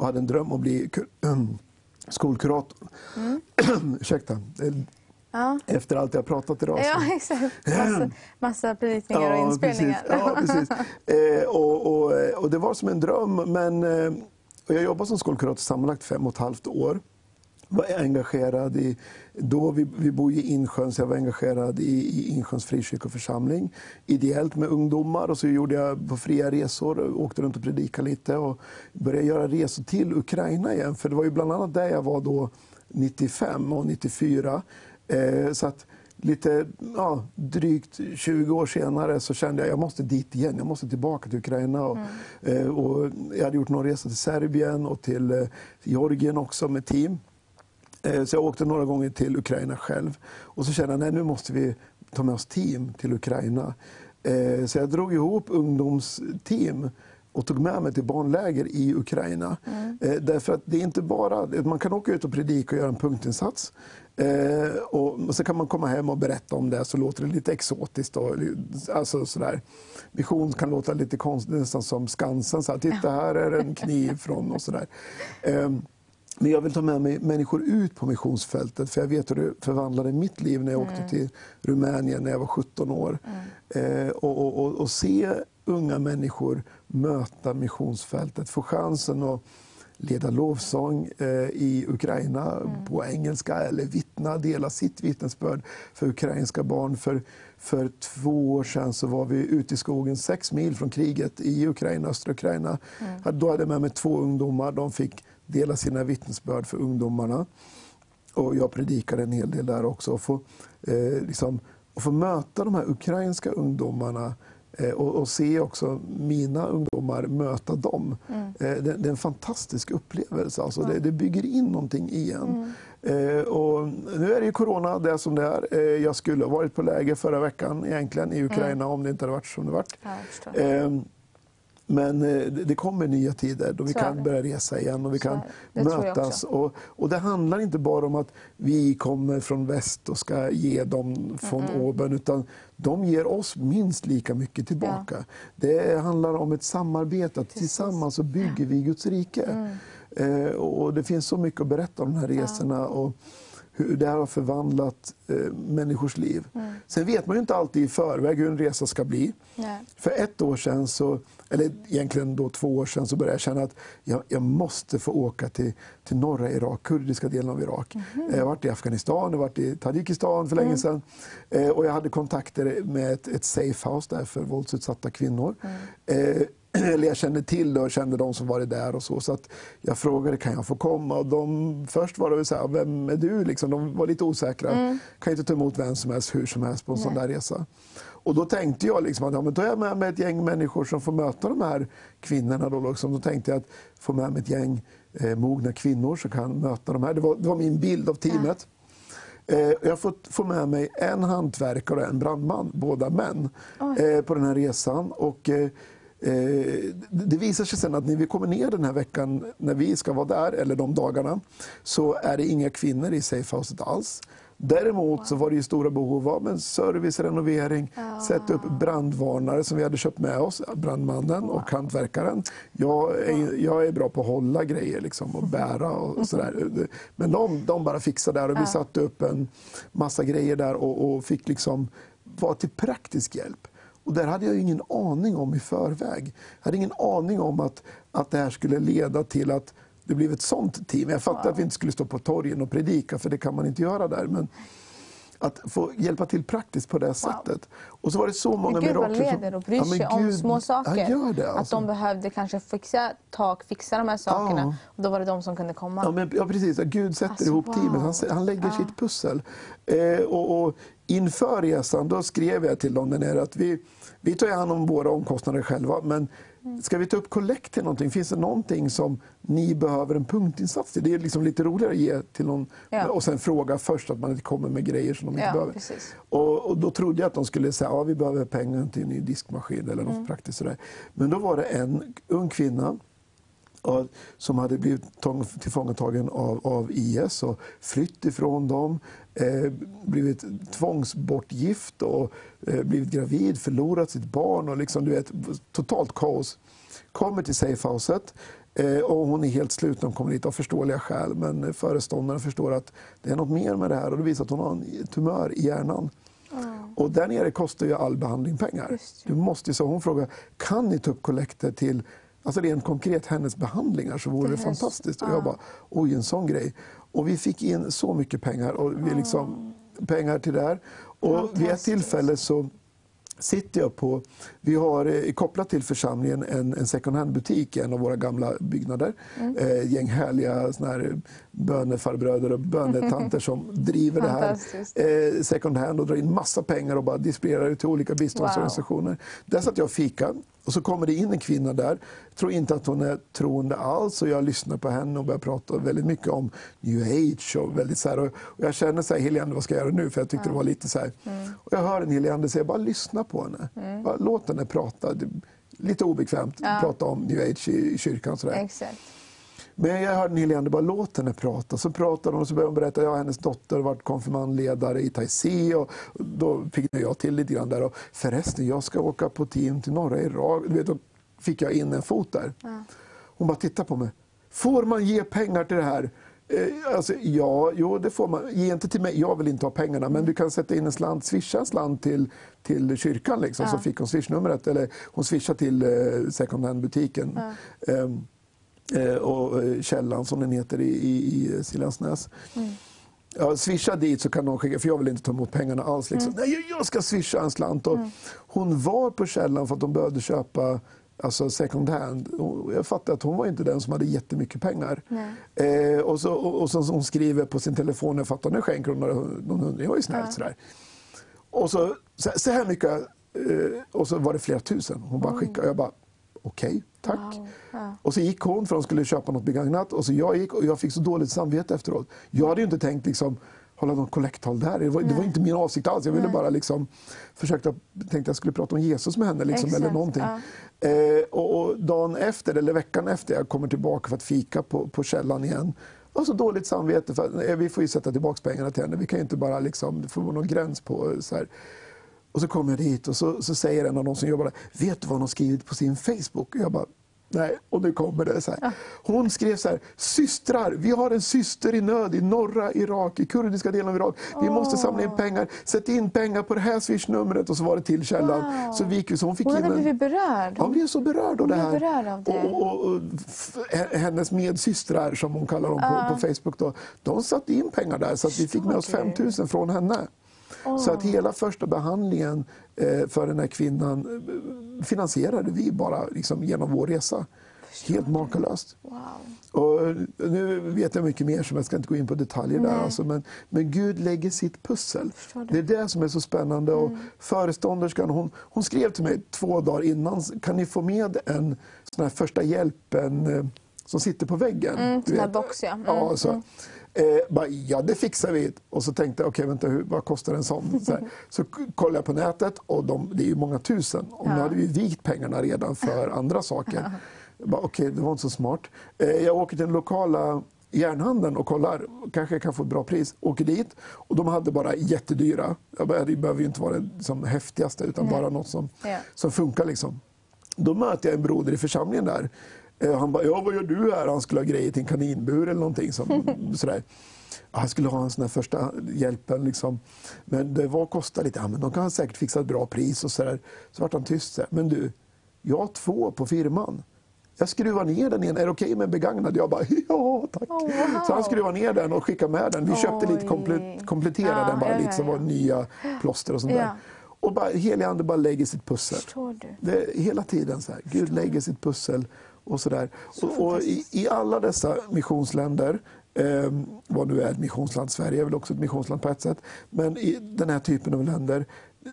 och hade en dröm att bli kur- skolkurator. Ursäkta. Eh, Ja. Efter allt jag pratat idag. så- Ja, exakt. Massa, massa predikningar och inspelningar. Precis. Ja, precis. Eh, och, och, och det var som en dröm. Men, eh, jag jobbade som skolkurator sammanlagt fem och ett halvt år. Var engagerad i, då vi, vi bor i Insjön, så jag var engagerad i, i Insjöns frikyrkoförsamling. Ideellt med ungdomar och så gjorde jag på fria resor, åkte runt och predikade lite och började göra resor till Ukraina igen. För det var ju bland annat där jag var då 95 och 94. Eh, så att lite ja, drygt 20 år senare så kände jag att jag måste dit igen. Jag måste tillbaka till Ukraina. Och, eh, och jag hade gjort någon resa till Serbien och till eh, Georgien också med team. Eh, Så jag åkte några gånger till Ukraina själv. Och så kände jag att nu måste vi ta med oss team till Ukraina. Eh, Så jag drog ihop ungdomsteam och tog med mig till barnläger i Ukraina. Eh, Därför att det är inte bara, man kan åka ut och predika och göra en punktinsats. Och så kan man komma hem och berätta om det så låter det lite exotiskt. Och, alltså sådär. Mission kan låta lite konstigt, nästan som Skansen. Så här, Titta här är en kniv från och sådär. Men jag vill ta med mig människor ut på missionsfältet för jag vet hur det förvandlade mitt liv när jag åkte till Rumänien när jag var 17 år. Eh, och, och, och, och se unga människor möta missionsfältet, få chansen att leda lovsång eh, i Ukraina på engelska eller vittna, dela sitt vittnesbörd för ukrainska barn. För, för två år sedan så var vi ute i skogen sex mil från kriget i Ukraina, östra Ukraina. Då hade jag med mig två ungdomar. De fick dela sina vittnesbörd för ungdomarna. Och jag predikade en hel del där också. Och få, eh, liksom, och få möta de här ukrainska ungdomarna eh, och, och se också mina ungdomar möta dem. Eh, det, det är en fantastisk upplevelse. Alltså, det, det bygger in någonting i en. Eh, och nu är det ju corona, det som det är. Eh, jag skulle ha varit på läger förra veckan egentligen i Ukraina om det inte hade varit som det varit. Ja, men eh, det kommer nya tider då vi kan börja resa igen och vi kan mötas. Och, och det handlar inte bara om att vi kommer från väst och ska ge dem från oben utan de ger oss minst lika mycket tillbaka. Det handlar om ett samarbete, att tillsammans så bygger vi Guds rike. Mm. Eh, och det finns så mycket att berätta om de här resorna. Och, hur det här har förvandlat eh, människors liv. Mm. Sen vet man ju inte alltid i förväg hur en resa ska bli. Nej. För ett år sedan, så, eller egentligen då två år sedan, så började jag känna att jag, jag måste få åka till, till norra Irak, kurdiska delen av Irak. Mhm. Jag har varit i Afghanistan, jag har varit i Tadzjikistan för länge Mm. sedan. Eh, och jag hade kontakter med ett, ett safe house där för våldsutsatta kvinnor. Mm. Eh, eller jag kände till det och kände de som varit där och så. Så att jag frågade, kan jag få komma? Och de, först var det så här, vem är du? Liksom, de var lite osäkra. Mm. Kan inte ta emot vem som helst, hur som helst på en sån där resa. Och då tänkte jag liksom att ja, men då är jag med mig ett gäng människor som får möta de här kvinnorna. Då, liksom. då tänkte jag att få med mig ett gäng eh, mogna kvinnor som kan möta de här. Det var, det var min bild av teamet. Eh, Jag har fått få med mig en hantverkare och en brandman, båda män, eh, på den här resan. Och, eh, det visar sig sen att när vi kommer ner den här veckan, när vi ska vara där, eller de dagarna, så är det inga kvinnor i safehouset alls. Däremot så var det ju stora behov av en service, renovering, sätta upp brandvarnare som vi hade köpt med oss, brandmannen och hantverkaren. Jag är, jag är bra på att hålla grejer liksom, och bära och, och sådär. Men de, de bara fixade där och vi satte upp en massa grejer där och, och fick liksom vara till praktisk hjälp. Och där hade jag ingen aning om i förväg. Jag hade ingen aning om att, att det här skulle leda till att det blev ett sånt team. Jag fattade wow. att vi inte skulle stå på torgen och predika, för det kan man inte göra där. Men att få hjälpa till praktiskt på det wow. sättet. Och så var det så många Gud vad leder och bryr sig ja, om små saker. Det, alltså. Att de behövde kanske fixa tak, fixa de här sakerna. Ja. Och då var det de som kunde komma. Ja, men, ja precis. Gud sätter alltså, ihop wow. teamet. Han, han lägger ja. sitt pussel. Eh, och, och, inför resan då skrev jag till dem där att vi, vi tar hand om våra omkostnader själva. Men Ska vi ta upp kollekt till någonting? Finns det någonting som ni behöver en punktinsats till? Det är liksom lite roligare att ge till någon ja. och sen fråga först att man inte kommer med grejer som de inte ja, behöver. Och, och, då trodde jag att de skulle säga att ja, vi behöver pengar till en ny diskmaskin eller något mm. praktiskt. Sådär. Men då var det en ung kvinna som hade blivit tillfångatagen av, av IS och flytt ifrån dem, eh, blivit tvångsbortgift och eh, blivit gravid, förlorat sitt barn och liksom, du vet, totalt kaos. Kommer till safehouset eh, och hon är helt slut när hon kommer dit av förståeliga skäl. Men föreståndaren förstår att det är något mer med det här och det visar att hon har en tumör i hjärnan. Mm. Och där nere kostar ju all behandling pengar. Du måste, så hon frågar, kan ni ta upp kollekter till Alltså rent konkret hennes behandlingar så vore det, det fantastiskt. Och jag bara, oj en sån grej. Och vi fick in så mycket pengar, och vi liksom, pengar till det här. Och vid ett tillfälle så sitter jag på... Vi har eh, kopplat till församlingen en, en second hand-butik i en av våra gamla byggnader. Mm. Eh, gäng härliga såna här bönefarbröder och bönetanter som driver det här eh, second hand och drar in massa pengar och bara distribuerar till olika biståndsorganisationer. Wow. Där satt jag och fika och så kommer det in en kvinna där. Jag tror inte att hon är troende alls och jag lyssnar på henne och börjar prata väldigt mycket om new age. Och väldigt så här, och jag känner så här, Helene, vad ska jag göra nu? För jag tyckte mm. det var lite så här. Mm. Och jag hör en Helene säga, bara lyssna på henne. Mm. Bara låt henne prata. Lite obekvämt ja. prata om new age i, kyrkan. Så Exakt. Men jag hörde Helene, bara låt henne prata. Så pratade hon och så började hon berätta att ja, hennes dotter varit konfirmandledare i Taizé. Och då fick jag till lite grann där. Och förresten, jag ska åka på team till norra Irak. Du vet, då fick jag in en fot där. Ja. Hon bara tittade på mig. Får man ge pengar till det här? Eh, alltså, ja, jo, det får man. Ge inte till mig, jag vill inte ha pengarna, men du kan sätta in en slant, swisha en slant till, till kyrkan. Liksom, ja. Så fick hon swishnumret, eller hon swishade till eh, second hand-butiken. Ja. Um, Eh, och eh, Källan som den heter i, i, i Siljansnäs. Mm. Ja, swisha dit så kan någon skicka, för jag vill inte ta emot pengarna alls. Liksom. Mm. Nej, jag ska swisha en slant. Och mm. Hon var på Källan för att de behövde köpa alltså second hand. Jag fattade att hon var inte den som hade jättemycket pengar. Eh, och, så, och, och så hon skriver på sin telefon, jag fattar, nu skänker hon några, någon hundring, det var ju snällt ja. sådär. Och så, så, så här mycket, eh, och så var det flera tusen. Hon bara skickade, jag bara, okej, okay, tack. Wow. Ja. Och så gick hon för hon skulle köpa något begagnat och så jag gick och jag fick så dåligt samvete efteråt. Jag hade ju inte tänkt liksom hålla något kollekttal där. Det var, det var, inte min avsikt alls. Jag ville Nej. bara liksom försökte, tänkte att jag skulle prata om Jesus med henne liksom, eller någonting. Ja. Eh, och, och, dagen efter, eller veckan efter, jag kommer tillbaka för att fika på, på källan igen. Och så dåligt samvete, för eh, vi får ju sätta tillbaka pengarna till henne. Vi kan ju inte bara liksom, det får vara någon gräns på eh, så här. Och så kommer jag dit och så, så säger en av de som jobbar där, vet du vad hon har skrivit på sin Facebook? Och jag bara, Nej, och nu kommer det. Så här. Hon skrev så här, systrar, vi har en syster i nöd i norra Irak, i kurdiska delen av Irak. Vi oh. måste samla in pengar, sätt in pengar på det här swishnumret och så var det till källan. Wow. Så, vi, så hon fick hon hade blivit berörd? Hon blev så berörd av det här. Berörd av det. Och, och, och, hennes medsystrar, som hon kallar dem på, på Facebook, då, de satte in pengar där så att vi fick med oss 5 000 från henne. Oh. Så att hela första behandlingen eh, för den här kvinnan eh, finansierade vi bara liksom, genom vår resa. Helt makalöst. Wow. Och nu vet jag mycket mer, så jag ska inte gå in på detaljer där. Alltså, men, men Gud lägger sitt pussel. Det. är det som är så spännande. Mm. Och förestånderskan hon, hon skrev till mig två dagar innan, kan ni få med en sån här första hjälpen eh, som sitter på väggen? Mm, sån här box ja. Mm. ja så. Mm. Eh, bara, ja, det fixar vi. Och så tänkte jag, okej, okay, vänta, hur, vad kostar en sån? Så, så kollade jag på nätet och de, det är ju många tusen. Och ja. nu hade vi vikt pengarna redan för andra saker. Okej, okay, det var inte så smart. Eh, jag åker till den lokala järnhandeln och kollar, kanske jag kan få ett bra pris. Åker dit och de hade bara jättedyra. Det behöver ju inte vara det som häftigaste utan Nej. bara något som, Ja. som funkar. Liksom. Då möter jag en broder i församlingen där. Eh, Han bara, ja vad gör du här? Han skulle ha grejer till en kaninbur eller någonting. Som, sådär. Han skulle ha en sån här första hjälpen. Liksom. Men det var kostar lite. Ja, men de kan säkert fixa ett bra pris. och Så, där. så vart han tyst. Så här, men du, jag har två på firman. Jag skruvar ner den igen. Är det okej med begagnad? Jag bara, ja tack. Oh, wow. Så han skruvar ner den och skickar med den. Vi köpte lite, Oj. komple- kompletterade Ja, den bara ja, lite. Ja, var nya plåster och sånt där. Och bara, helig ande bara lägger sitt pussel. Det hela tiden så här. Gud lägger sitt pussel och så där. och, och i, I alla dessa missionsländer, eh, vad nu är ett missionsland, Sverige är väl också ett missionsland på ett sätt, men i den här typen av länder,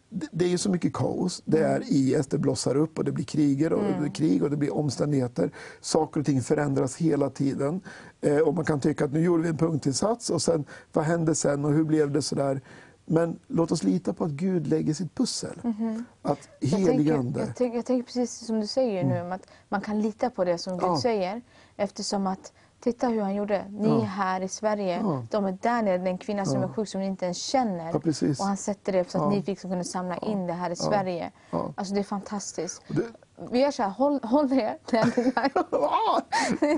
det, det är så mycket kaos. Det är IS, det blossar upp och det blir kriger och blir krig och det blir omständigheter. Saker och ting förändras hela tiden. Eh, och man kan tycka att nu gjorde vi en punktinsats och sen, vad hände sen och hur blev det sådär? Men låt oss lita på att Gud lägger sitt pussel. Att Jag helig tänker, ande... jag, tänker, jag tänker precis som du säger nu, om att man kan lita på det som Gud Ja. säger. Eftersom att, titta hur han gjorde. Ni Ja. är här i Sverige, Ja. de är där nere, det är en kvinna som är sjuk som ni inte ens känner. Och han sätter det så att ni fick kunna samla in det här i Sverige. Alltså det är fantastiskt. Det, Vi gör så här, håll, håll är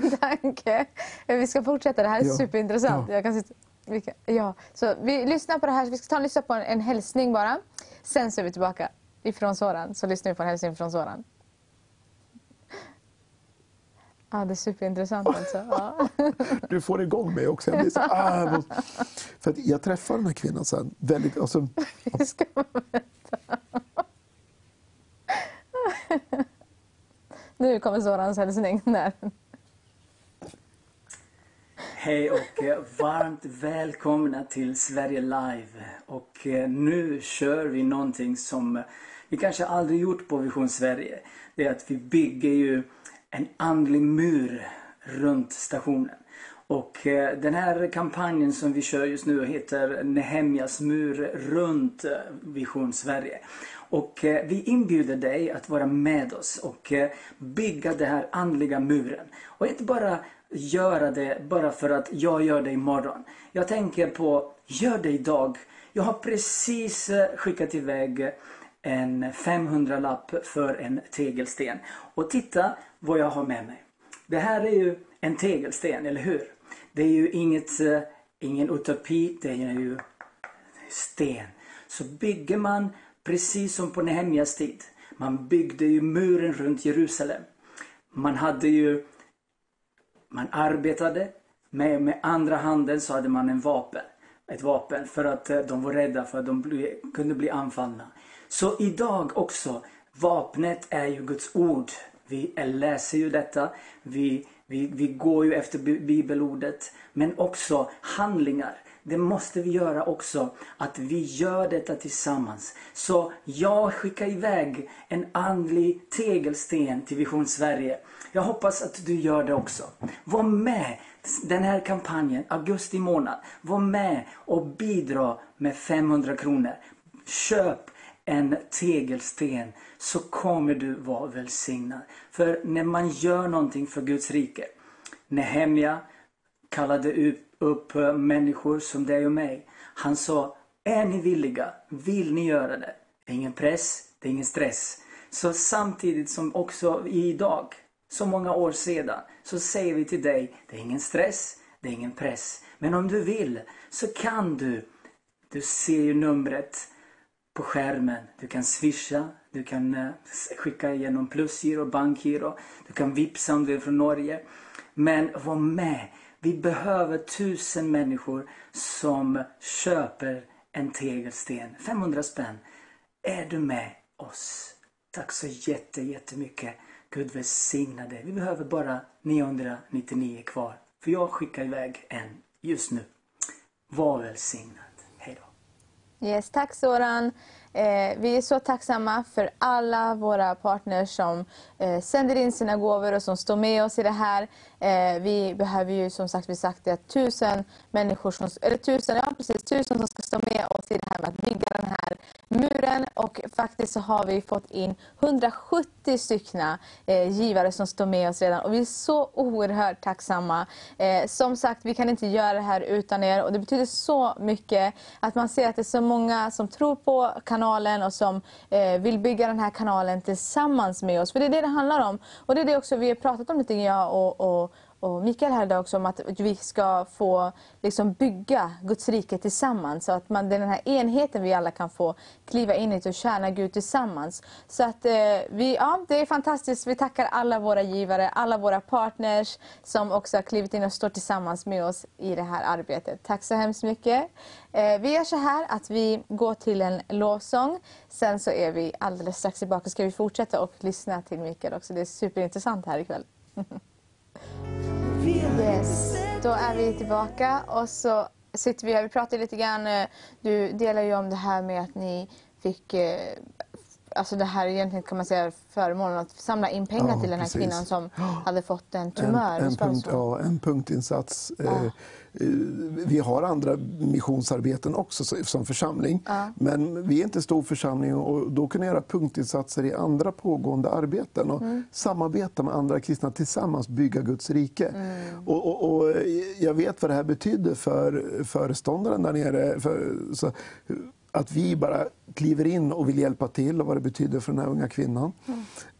din tanke. Vi ska fortsätta, det här är superintressant. Ja. Jag kan sitta, vi kan, ja. Så vi lyssnar på det här, vi ska ta och lyssna på en, en hälsning bara. Sen så är vi tillbaka ifrån Soran, så lyssnar vi på en hälsning från Soran. Ja, det är superintressant alltså. Ja. Du får igång mig också. Jag blir så, ah, för jag träffade den här kvinnan sen. Väldigt, alltså, Vi ska vänta. Nu kommer Sorans hälsning. Där. Hej och eh, varmt välkomna till Sverige Live. Och eh, nu kör vi någonting som vi kanske aldrig gjort på Vision Sverige. Det är att vi bygger ju en andlig mur runt stationen. Och eh, den här kampanjen som vi kör just nu heter Nehemjas mur runt Vision Sverige. Och vi inbjuder dig att vara med oss och bygga den här andliga muren. Och inte bara göra det bara för att jag gör det imorgon. Jag tänker på, gör det idag. Jag har precis eh, skickat iväg en 500-lapp för en tegelsten. Och titta vad jag har med mig. Det här är ju en tegelsten, eller hur? Det är ju inget, eh, ingen utopi, det är ju sten. Så bygger man precis som på Nehemjas tid. Man byggde ju muren runt Jerusalem. Man hade ju man arbetade med, med andra handen så hade man en vapen. Ett vapen för att eh, de var rädda för att de bli, kunde bli anfallna. Så idag också, vapnet är ju Guds ord. Vi läser ju detta, vi, vi, vi går ju efter bibelordet. Men också handlingar. Det måste vi göra också, att vi gör detta tillsammans. Så jag skickar iväg en andlig tegelsten till Vision Sverige. Jag hoppas att du gör det också. Var med den här kampanjen, augusti månad. Var med och bidra med 500 kronor. Köp en tegelsten så kommer du vara välsignad. För när man gör någonting för Guds rike. Nehemja kallade upp, upp eh, människor som dig och mig. Han sa, är ni villiga? Vill ni göra det? Det är ingen press, det är ingen stress. Så samtidigt som också idag, så många år sedan, så säger vi till dig, det är ingen stress, det är ingen press. Men om du vill så kan du. Du ser ju numret på skärmen. Du kan swisha, du kan eh, skicka igenom plusgiro, bankgiro, du kan vipsa om du är från Norge. Men var med. Vi behöver tusen människor som köper en tegelsten. 500 spänn. Är du med oss? Tack så jätte, jättemycket. Gud välsigna dig. Vi behöver bara 999 kvar. För jag skickar iväg en just nu. Var välsignad. Hej då. Yes, tack Soran. Eh, vi är så tacksamma för alla våra partners som eh, sänder in sina gåvor och som står med oss i det här. Eh, vi behöver ju som sagt, vi sagt det, tusen människor, som, eller tusen, ja precis, tusen som ska stå med oss i det här med att bygga den här muren och faktiskt så har vi fått in 170 stycken eh, givare som står med oss redan och vi är så oerhört tacksamma. Eh, som sagt, vi kan inte göra det här utan er och det betyder så mycket att man ser att det är så många som tror på kanalen och som eh, vill bygga den här kanalen tillsammans med oss. För det är det det handlar om. Och det är det också vi har pratat om lite grann, jag och, och och Mikael här idag också om att vi ska få liksom bygga Guds rike tillsammans. Så att man, det är den här enheten vi alla kan få kliva in i och tjäna Gud tillsammans. Så att eh, vi, ja, det är fantastiskt. Vi tackar alla våra givare, alla våra partners som också har klivit in och står tillsammans med oss i det här arbetet. Tack så hemskt mycket. Eh, vi gör så här att vi går till en lovsång. Sen så är vi alldeles strax tillbaka. Ska vi fortsätta och lyssna till Mikael också. Det är superintressant här ikväll. Yes, då är vi tillbaka och så sitter vi här. Vi pratade lite grann, eh, du delar ju om det här med att ni fick eh, Alltså det här egentligen kan man säga förmånen att samla in pengar Ja, till den här precis. kvinnan som hade fått en tumör. En, en, punkt, ja, en punktinsats. Eh, eh, Vi har andra missionsarbeten också så- som församling. Men vi är inte en stor församling och då kan vi göra punktinsatser i andra pågående arbeten och Mm. samarbeta med andra kristna tillsammans, bygga Guds rike. Mm. Och, och, och eh, jag vet vad det här betyder för föreståndaren där nere. För, så, att vi bara kliver in och vill hjälpa till och vad det betyder för den här unga kvinnan.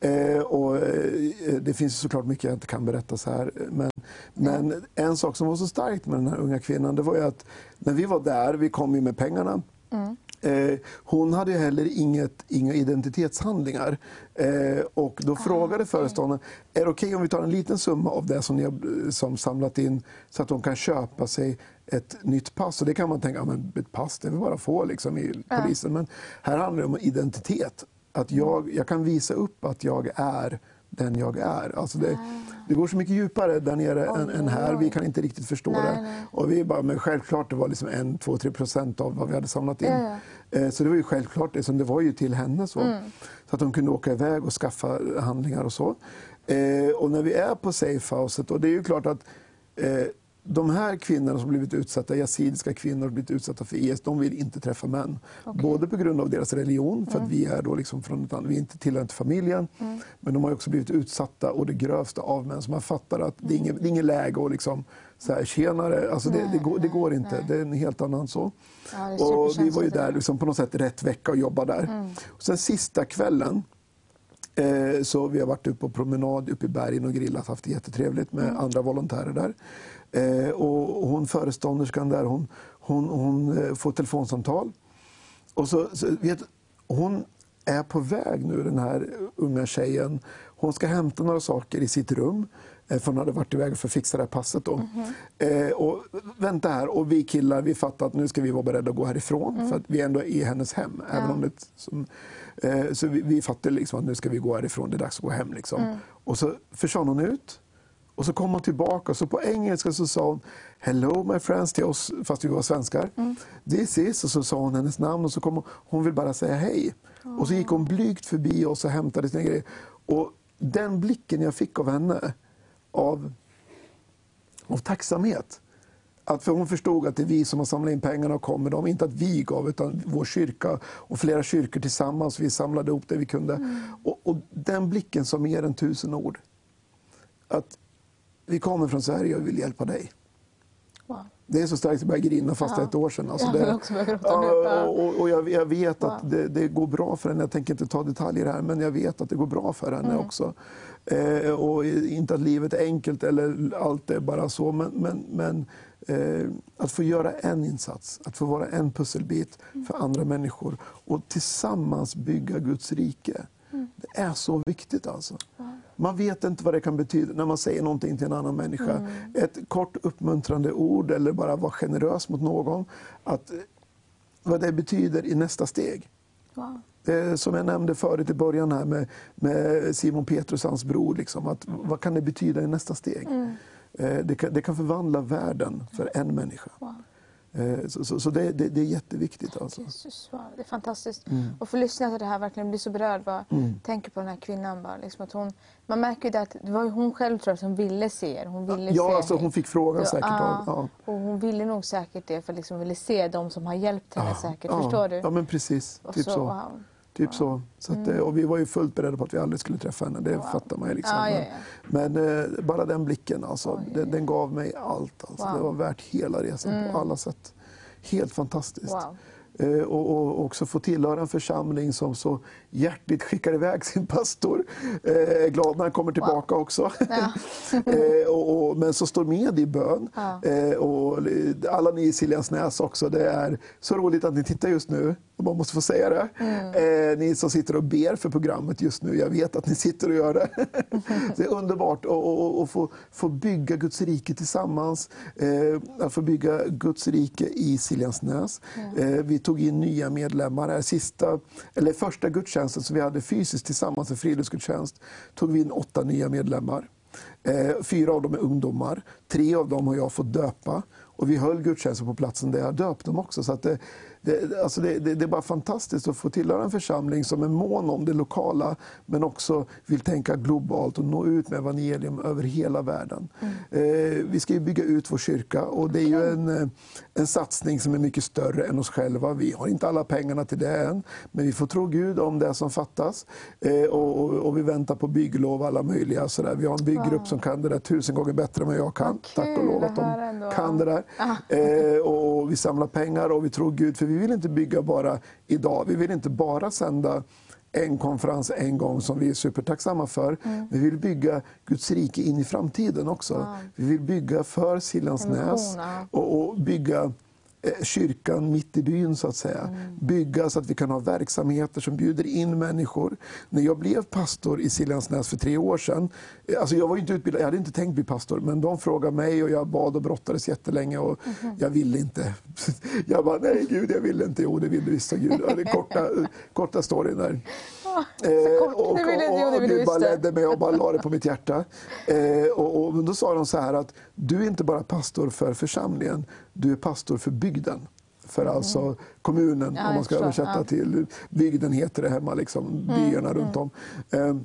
Eh, och, eh, det finns såklart mycket jag inte kan berätta så här. Men, men en sak som var så starkt med den här unga kvinnan det var ju att när vi var där, vi kom ju med pengarna. Eh, hon hade heller inget, inga identitetshandlingar. Eh, och då frågade föreståndaren, är det okej om vi tar en liten summa av det som ni har som samlat in så att hon kan köpa sig ett nytt pass? Och det kan man tänka, ja, men ett pass det väl bara få liksom, i polisen. Men här handlar det om identitet. Att jag, jag kan visa upp att jag är den jag är. Alltså det, det går så mycket djupare där nere än, än här. Vi kan inte riktigt förstå Nej, det. nej. Och vi bara, men självklart, det var liksom en, två, tre procent av vad vi hade samlat in. Ja, Eh, Så det var ju självklart, det, som det var ju till henne. Så, Mm. så att hon kunde åka iväg och skaffa handlingar och så. Eh, och när vi är på safehouset, och det är ju klart att eh, de här kvinnorna som blivit utsatta, yazidiska kvinnor som blivit utsatta för IS, de vill inte träffa män. Både på grund av deras religion, för att vi är då liksom från ett annat, vi inte tillhör inte familjen, men de har också blivit utsatta och det grövsta av män. Så man fattar att det är inget, det är inget läge att liksom så här, tjenare, alltså det, det, går, det går inte. Det är en helt annan så. Ja, och vi var ju där liksom på något sätt rätt vecka och jobbade där. Och sen sista kvällen Så vi har varit uppe på promenad uppe i bergen och grillat, haft det jättetrevligt med andra volontärer där. Eh, Och hon förestånderskan där, hon, hon, hon eh, får telefonsamtal. Och så, så vet, hon är på väg nu, den här unga tjejen. Hon ska hämta några saker i sitt rum. eh, För hon hade varit iväg för att fixa det här passet. Då. Eh, och vänta här, och vi killar vi fattar att nu ska vi vara beredda att gå härifrån. För att vi är ändå i hennes hem. Även om det, som, eh, så vi, vi fattar liksom att nu ska vi gå härifrån, det är dags att gå hem. Liksom. Och så försvann hon ut. Och så kom hon tillbaka och så på engelska så sa hon Hello my friends till oss, fast vi var svenskar. This is, och så sa hon hennes namn och så kom hon, hon vill bara säga hej. Och så gick hon blygt förbi oss och hämtade sina grejer. Och den blicken jag fick av henne, av, av tacksamhet. Att för hon förstod att det är vi som har samlat in pengarna och kommer dem. Inte att vi gav, utan vår kyrka och flera kyrkor tillsammans. Vi samlade ihop det vi kunde. Och, och den blicken sa mer än tusen ord. Att vi kommer från Sverige och vill hjälpa dig. Wow. Det är så starkt, jag började grina fast Ja. ett år sedan. Alltså det. Ja, och, och jag, jag vet att Wow. det, det går bra för henne. Jag tänker inte ta detaljer här, men jag vet att det går bra för henne Mm. också. Eh, och inte att livet är enkelt eller allt är bara så, men, men, men att få göra en insats, att få vara en pusselbit Mm. för andra människor och tillsammans bygga Guds rike. Mm. Det är så viktigt alltså. Man vet inte vad det kan betyda när man säger någonting till en annan människa. Mm. Ett kort uppmuntrande ord eller bara vara generös mot någon. Att, eh, vad det betyder i nästa steg. Wow. Är som jag nämnde förut i början här med, med Simon Petrus, hans bror. Liksom, att, vad kan det betyda i nästa steg? Mm. Eh, Det, kan, det kan förvandla världen för en människa. Eh, Så, så, så det, det, det är jätteviktigt. Alltså. Jesus, wow, det är fantastiskt. Mm. Och få lyssna till det här verkligen bli så berörd. Bara, Tänker på den här kvinnan. Bara, liksom att hon, man märker ju det att det var hon själv tror jag, som ville se er. Hon ville se Ja, alltså, er. hon fick frågan säkert. Ja, Ja, Och hon ville nog säkert det för liksom ville se de som har hjälpt henne säkert. ja, Förstår du? Ja, men precis. Och Typ så. wow. Typ så. så att, eh, och vi var ju fullt beredda på att vi aldrig skulle träffa henne. Det fattar man ju. Liksom. Ja, ja, ja. Men, eh, bara den blicken, alltså, den, den gav mig allt. Alltså. Wow. Mm. Det var värt hela resan på alla sätt. Helt fantastiskt. Wow. Eh, och, och också få tillhöra en församling som så hjärtligt skickar iväg sin pastor. Eh, glad när han kommer tillbaka också. eh, och, och, men så står med i bön. Ja. Eh, och alla ni i Siljansnäs också. Det är så roligt att ni tittar just nu. Man måste få säga det. Mm. Eh, ni som sitter och ber för programmet just nu. Jag vet att ni sitter och gör det. det är underbart att och, och, och få, få bygga Guds rike tillsammans. Eh, att få bygga Guds rike i Siljansnäs. Eh, vi tog in nya medlemmar. Här sista, eller första gudstjänsten som vi hade fysiskt tillsammans, en friluftsgudstjänst, tog vi in åtta nya medlemmar. Eh, fyra av dem är ungdomar. Tre av dem har jag fått döpa. Och vi höll gudstjänsten på platsen där jag döpt dem också. Så att det, det, alltså det, det, det är bara fantastiskt att få tillhöra en församling som är mån om det lokala men också vill tänka globalt och nå ut med evangelium över hela världen. Eh, vi ska ju bygga ut vår kyrka och det är ju en, eh, en satsning som är mycket större än oss själva. Vi har inte alla pengarna till det än men vi får tro Gud om det som fattas. Eh, och, och, och vi väntar på bygglov alla möjliga. Sådär. Vi har en bygggrupp som kan det där tusen gånger bättre än vad jag kan. Tack och lov att de kan det där. Eh, och vi samlar pengar och vi tror Gud, för vi vill inte bygga bara idag. Vi vill inte bara sända en konferens en gång som vi är supertacksamma för. Mm. Vi vill bygga Guds rike in i framtiden också. Vi vill bygga för Siljansnäs och, och bygga kyrkan mitt i byn så att säga. Mm. Bygga så att vi kan ha verksamheter som bjuder in människor. När jag blev pastor i Siljansnäs för tre år sedan, eh, alltså jag var inte utbildad, jag hade inte tänkt bli pastor, men de frågade mig och jag bad och brottades jättelänge och Mhm. jag ville inte. Jag bara, nej Gud jag vill inte. Jo det vill du visst Gud. Ja, är korta, korta storyn där. Eh, och, och, och du Gud bara ledde mig och bara la det på mitt hjärta. Eh, och, och då sa de så här att du är inte bara pastor för församlingen, du är pastor för bygden. För alltså kommunen, Ja, om man ska översätta Ja. Mm, till bygden heter det hemma, liksom, byarna runt om. Eh,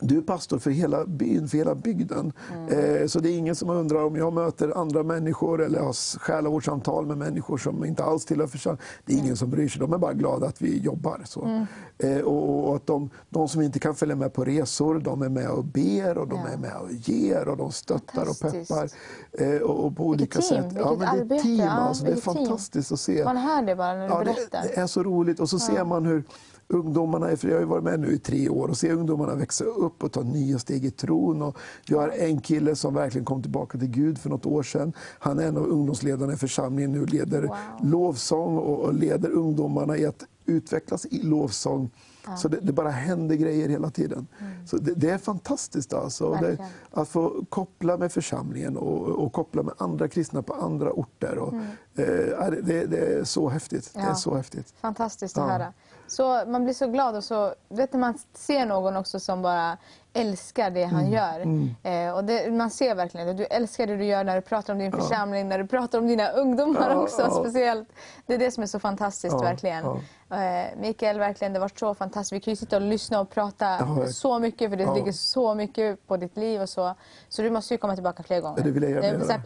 du är pastor för hela byn, för hela bygden. Mm. Eh, så det är ingen som undrar om jag möter andra människor eller har själavårdssamtal med människor som inte alls tillhör församlingen. Det är ingen som bryr sig. De är bara glada att vi jobbar. Så. Mm. Eh, och, och att de, de som inte kan följa med på resor, de är med och ber och de Ja. är med och ger och de stöttar och Fantastiskt. peppar. Eh, och, och på olika team, sätt. vilket men det är arbete. team. Ja, Alltså, det är vilket team. fantastiskt att se. Man hör det bara när du Ja, det, berättar. det är så roligt. Och så ser man hur ungdomarna, för jag har ju varit med nu i tre år, och ser ungdomarna växa upp och ta nya steg i tron. Och jag har en kille som verkligen kom tillbaka till Gud för något år sedan. Han är en av ungdomsledarna i församlingen nu, leder Wow. lovsång och, och leder ungdomarna i att utvecklas i lovsång. Så det, det bara händer grejer hela tiden. Så det, det är fantastiskt alltså. Det, att få koppla med församlingen och, och koppla med andra kristna på andra orter. Och, eh, det, är så häftigt. Det är Ja. så häftigt. Fantastiskt att Ja. höra. Så man blir så glad och så vet när man ser någon också som bara älskar det Mm. han gör. Eh, och det, man ser verkligen att du älskar det du gör när du pratar om din församling, när du pratar om dina ungdomar Ja, också ja. speciellt. Det är det som är så fantastiskt Ja, verkligen. Eh, Mikael, verkligen, det var så fantastiskt. Vi kan ju sitta och lyssna och prata Ja, så mycket för det Ja. ligger så mycket på ditt liv och så. Så du måste ju komma tillbaka fler gånger. Ja, det vill jag det är göra. det måste jag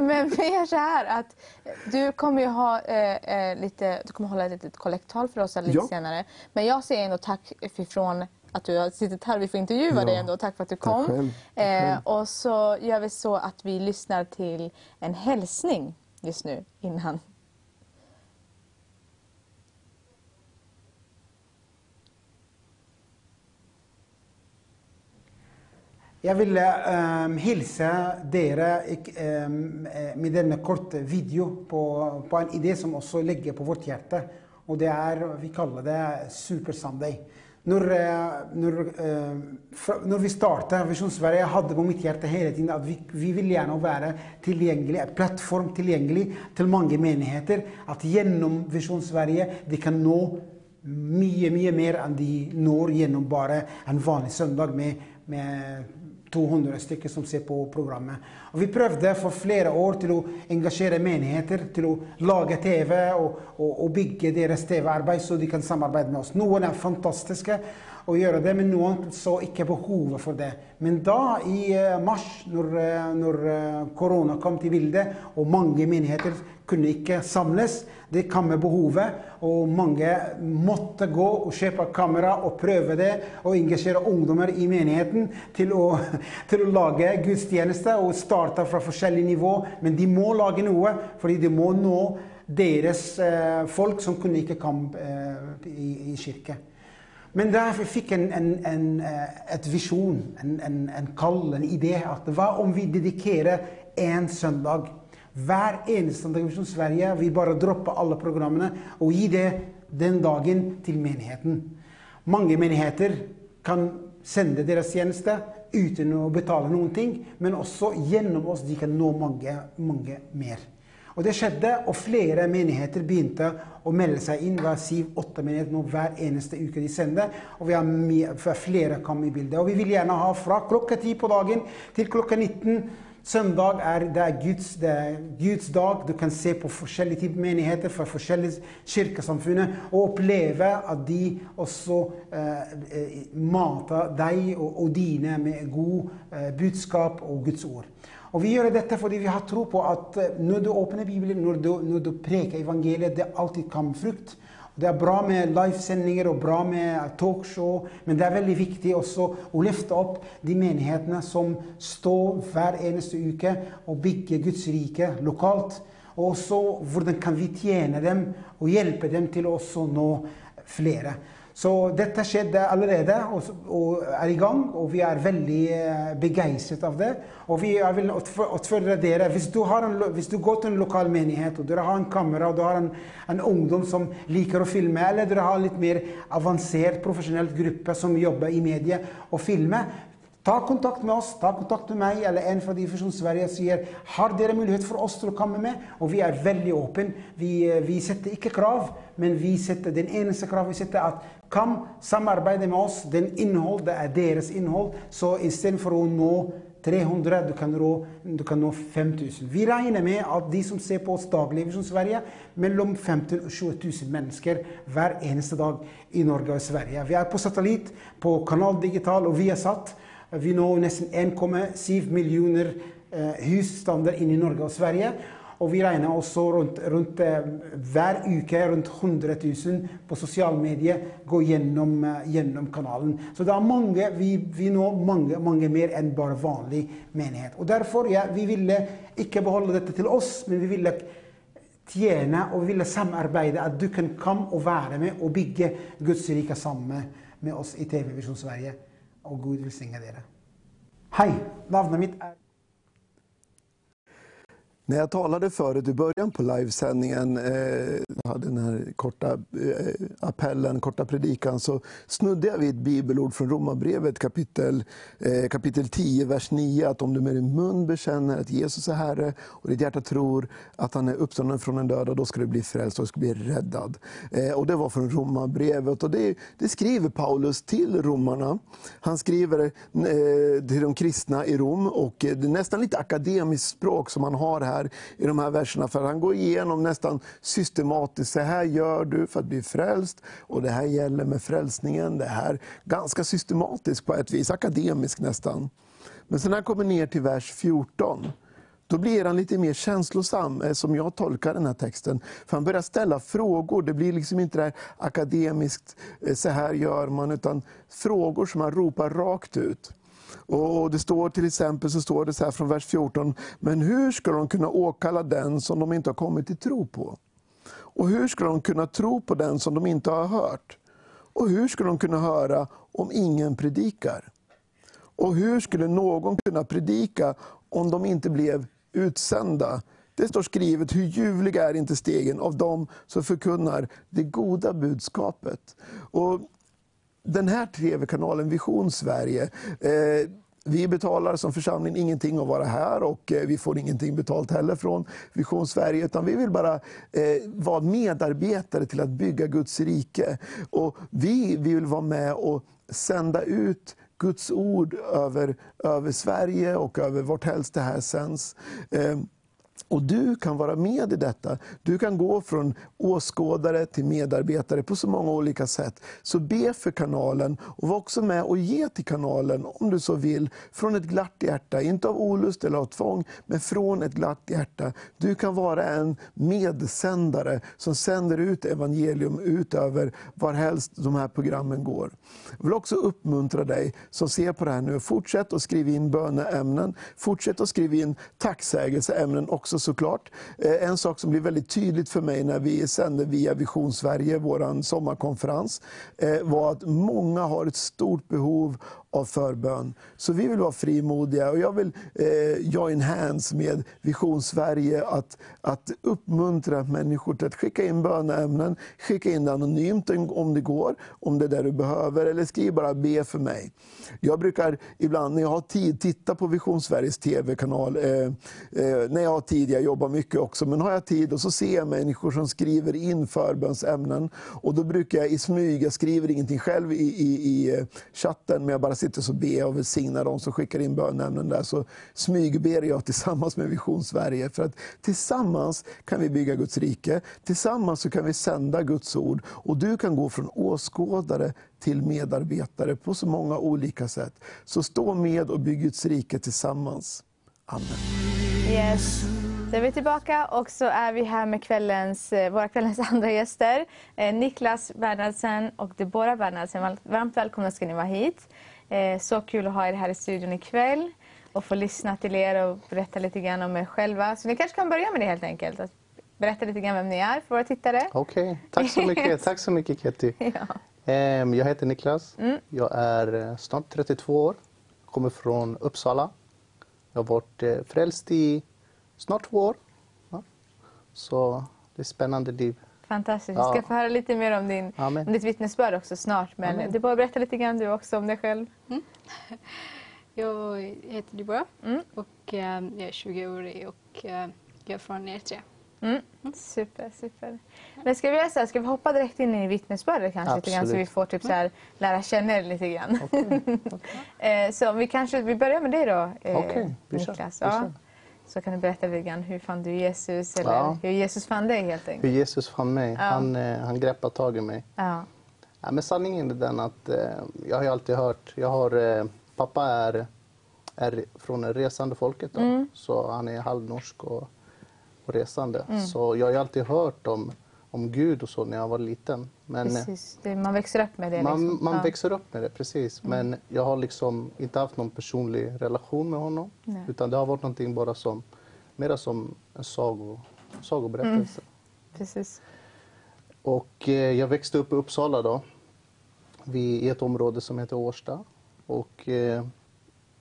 Men vi gör så här att du kommer ju ha eh, eh, lite, du kommer hålla ett litet kollekttal för oss lite Ja. senare. Men jag säger ändå tack ifrån att du har suttit här. Vi får intervjua Ja. dig ändå. Tack för att du Tack kom. själv. Tack Eh, och så gör vi så att vi lyssnar till en hälsning just nu innan. Jeg vil um, hilse dere ik- ehm, eh, med denne korte video på, på en idé som også ligger på vårt hjerte. Og det er, vi kaller det Super Sunday. Når, eh, når, eh, når vi startade Visjon Sverige, hadde på mitt hjerte hele tiden at vi, vi vil gjerne være tilgjengelig, en plattform tilgjengelig til mange menigheter. At gjennom Visjon Sverige de kan nå mye, mye mer enn de når gjennom bare en vanlig søndag med, med 200 stycken som ser på programmet. Och vi prøvde för flera år till att engagera menigheter, till att laga TV och, och, och bygga deras TV-arbete så de kan samarbeta med oss. Någon är fantastiska att göra det, men någon så inte behovet för det. Men då i eh, mars, när, eh, när eh, corona kom till bilden och många menigheter kunne ikke samles, det kom med behovet, og mange måtte gå og kjøpe kamera og prøve det, og engasjere ungdommer i menigheten til å, til å lage gudstjeneste, og starte fra forskjellig nivå. Men de må lage noe, fordi de må nå deres eh, folk som kunne ikke komme eh, i, i kirke. Men da vi fikk en, en, en, eh, et visjon, en, en, en kall, en idé, at hva om vi dedikerer en søndag hver eneste søndag i Sverige, vi bare droppe alle programmene og gi det den dagen til menigheten. Mange menigheter kan sende deres tjeneste uten å betale noen ting, men også gjennom oss de kan nå mange, mange mer. Og det skjedde, og flere menigheter begynte å melde seg inn. Vi har syv-åtte menigheter nå hver eneste uke de sender. Og vi har mye, flere kom i bildet. Og vi vil gjerne ha fra klokka ti på dagen til klokka 19. Söndag är det är Guds, det är Guds dag. Du kan se på forskjellige typer menigheter fra forskjellige kirkesamfunn og oppleve at de også eh, eh, mater deg og, og, dine med god eh, budskap og Guds ord. Og vi gjør dette fordi vi har tro på at när når du åpner Bibelen, når du, når du preker evangeliet, det alltid kan frukt. Det er bra med livesendinger og bra med talkshow, men det er veldig viktig også å løfte opp de menighetene som står hver eneste uke og bygger Guds rike lokalt. Og også hvordan kan vi tjene dem og hjelpe dem til å nå flere. Så dette skjedde allerede og, og, er i gang, og vi er veldig begeistrade begeistret av det. Og vi vil utfordre dere hvis du, en, hvis du, går til en lokal menighet og dere har en kamera og du har en, en, ungdom som liker å filme, eller dere har en litt mer avansert profesjonell gruppe som jobber i mediet og filmer, Ta kontakt med oss, ta kontakt med meg eller en fra Divisjon Sverige og sier har dere mulighet for oss til å komme med. Og vi er veldig åpne. Vi, eh, vi, setter ikke krav, men vi sätter den enaste krav vi sätter att kom, samarbeta med oss. Den innehåll, det är deras innehåll. Så istället för att nå 300, du kan, nå, du kan nå 5000. Vi räknar med att de som ser på oss dagligen i Sverige, mellan 15 000 20 000 människor var eneste dag i Norge och Sverige. Vi är på satellit, på Kanal Digital och Viasat. Vi når nästan 1,7 miljoner eh, husstander inn i Norge och Sverige. Og vi regner også rundt, rundt eh, hver uke rundt 100 000 på sosiale medier går gjennom, eh, gjennom, kanalen. Så det er mange, vi, vi når mange, mange mer enn bare vanlig menighet. Og Derfor ja, vi ville ikke beholde dette til oss, men vi ville tjene og vi ville samarbeide. At du kan komme og være med og bygge Guds rike sammen med oss i TV Visjon Sverige og Gud velsigne dere. Hei, navnet mitt er när jag talade förut i början på livesändningen, eh, hade den här korta eh, appellen, korta predikan, så snudde jag vid ett bibelord från Romarbrevet kapitel, eh, kapitel 10, vers 9. Att om du med din mun bekänner att Jesus är Herre och ditt hjärta tror att han är uppstånden från den döda, då ska du bli frälst och du ska bli räddad. Eh, och det var från Romarbrevet. Och det, det, skriver Paulus till romarna. Han skriver eh, till de kristna i Rom och eh, det är nästan lite akademiskt språk som han har här här i de här verserna. För han går igenom nästan systematiskt. Så här gör du för att bli frälst. Och det här gäller med frälsningen. Det här ganska systematiskt på ett vis, akademiskt nästan. Men sen när han kommer ner till vers 14 då blir han lite mer känslosam, eh, som jag tolkar den här texten. För han börjar ställa frågor. Det blir liksom inte det här akademiskt, eh, så här gör man, utan frågor som han ropar rakt ut. Och det står till exempel så står det så här från vers 14, men hur ska de kunna åkalla den som de inte har kommit till tro på? Och hur ska de kunna tro på den som de inte har hört? Och hur ska de kunna höra om ingen predikar? Och hur skulle någon kunna predika om de inte blev utsända? Det står skrivet, hur ljuvliga är inte stegen av dem som förkunnar det goda budskapet. Och den här tv-kanalen Vision Sverige, eh, vi betalar som församling ingenting att vara här och eh, vi får ingenting betalt heller från Vision Sverige. Utan vi vill bara eh, vara medarbetare till att bygga Guds rike. Och vi vill vara med och sända ut Guds ord över, över Sverige och över vart helst det här sänds. Eh, och du kan vara med i detta. Du kan gå från åskådare till medarbetare på så många olika sätt. Så be för kanalen och var också med och ge till kanalen om du så vill. Från ett glatt hjärta, inte av olust eller av tvång, men från ett glatt hjärta. Du kan vara en medsändare som sänder ut evangelium utöver varhelst de här programmen går. Jag vill också uppmuntra dig som ser på det här nu. Fortsätt att skriva in böneämnen. Fortsätt att skriva in tacksägelseämnen också såklart. Eh, en sak som blir väldigt tydligt för mig när vi sände via Vision Sverige, vår sommarkonferens, eh, var att många har ett stort behov av förbön. Så vi vill vara frimodiga och jag vill eh, join hands med Vision Sverige att, att uppmuntra människor till att skicka in böneämnen, skicka in det anonymt om det går, om det är det du behöver, eller skriv bara be för mig. Jag brukar ibland när jag har tid titta på Vision Sveriges TV-kanal, eh, eh, när jag har tid, jag jobbar mycket också, men har jag tid och så ser jag människor som skriver in förbönsämnen och då brukar jag i smyg, jag skriver ingenting själv i, i, i eh, chatten, men jag bara sitter så ber jag och välsignar dem som skickar in bönämnen där. Så smygber jag tillsammans med Vision Sverige. För att tillsammans kan vi bygga Guds rike. Tillsammans så kan vi sända Guds ord. Och du kan gå från åskådare till medarbetare på så många olika sätt. Så stå med och bygg Guds rike tillsammans. Amen. Yes. Så är vi tillbaka och så är vi här med kvällens, eh, våra kvällens andra gäster. Eh, Niklas Bernhardsen och Deborah Bernhardsen. Varmt välkomna ska ni vara hit. Eh, så kul att ha er här i studion ikväll och få lyssna till er och berätta lite grann om er själva. Så ni kanske kan börja med det helt enkelt. Att berätta lite grann vem ni är för våra tittare. Okej, okay. tack så mycket. tack så mycket Ketty. Ja. Ehm, jag heter Niklas. Mm. Jag är eh, snart 32 år. Kommer från Uppsala. Jag har varit eh, frälst i snart två år. Så det är ett spännande liv. Fantastiskt. Vi ska få höra lite mer om, din, om ditt vittnesbörd också snart. Men Amen. du bara berätta lite grann du också om dig själv. Mm. Jag heter Deborah mm. och äh, jag är 20 år och äh, jag är från Eritrea. Mm. Super, super. Men ska vi så här, ska vi hoppa direkt in i vittnesbördet kanske lite grann, så vi får typ så här, lära känna er lite grann. Okay. Okay. så vi kanske vi börjar med dig då, eh, okay. Niklas. Ja. Så kan du berätta lite grann, hur fann du Jesus? Eller ja. hur Jesus fann dig helt enkelt? Hur Jesus fann mig? Ja. Han, eh, han greppade tag i mig. Ja. Ja, men sanningen är den att eh, jag har ju alltid hört, jag har, eh, pappa är, är från det resande folket då, mm. så han är halvnorsk och, och resande. Mm. Så jag har ju alltid hört om om Gud och så när jag var liten. Men precis. man växer upp med det? Man, liksom. man ja. växer upp med det, precis. Mm. Men jag har liksom inte haft någon personlig relation med honom. Nej. Utan det har varit någonting bara som, mera som en sago, sagoberättelse. Mm. Precis. Och eh, jag växte upp i Uppsala då, i ett område som heter Årsta. Och eh,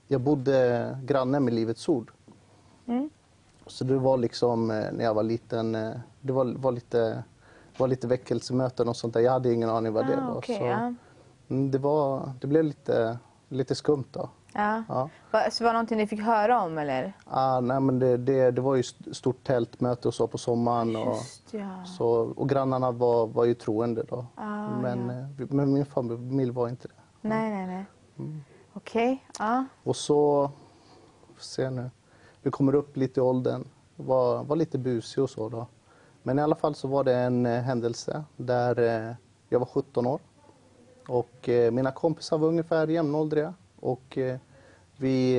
jag bodde granne med Livets Ord. Mm. Så det var liksom eh, när jag var liten, eh, det var, var lite var lite väckelsemöten och sånt där. Jag hade ingen aning vad det ah, var. Okay, så, ja. Mm, det, var det blev lite, lite skumt då. Ja. Ja. Så var det någonting ni fick höra om eller? Ah, nej, men det, det, det var ju stort tältmöte och så på sommaren. Och, ja. så, och grannarna var, var ju troende då. Ah, men, ja. Eh, men min familj var inte det. Nej, nej, nej. Mm. Okej. Okay. Ja. Och så, se nu, vi kommer upp lite i åldern. Var, var lite busig och så då. Men i alla fall så var det en eh, händelse där eh, jag var 17 år och eh, mina kompisar var ungefär jämnåldriga och vi,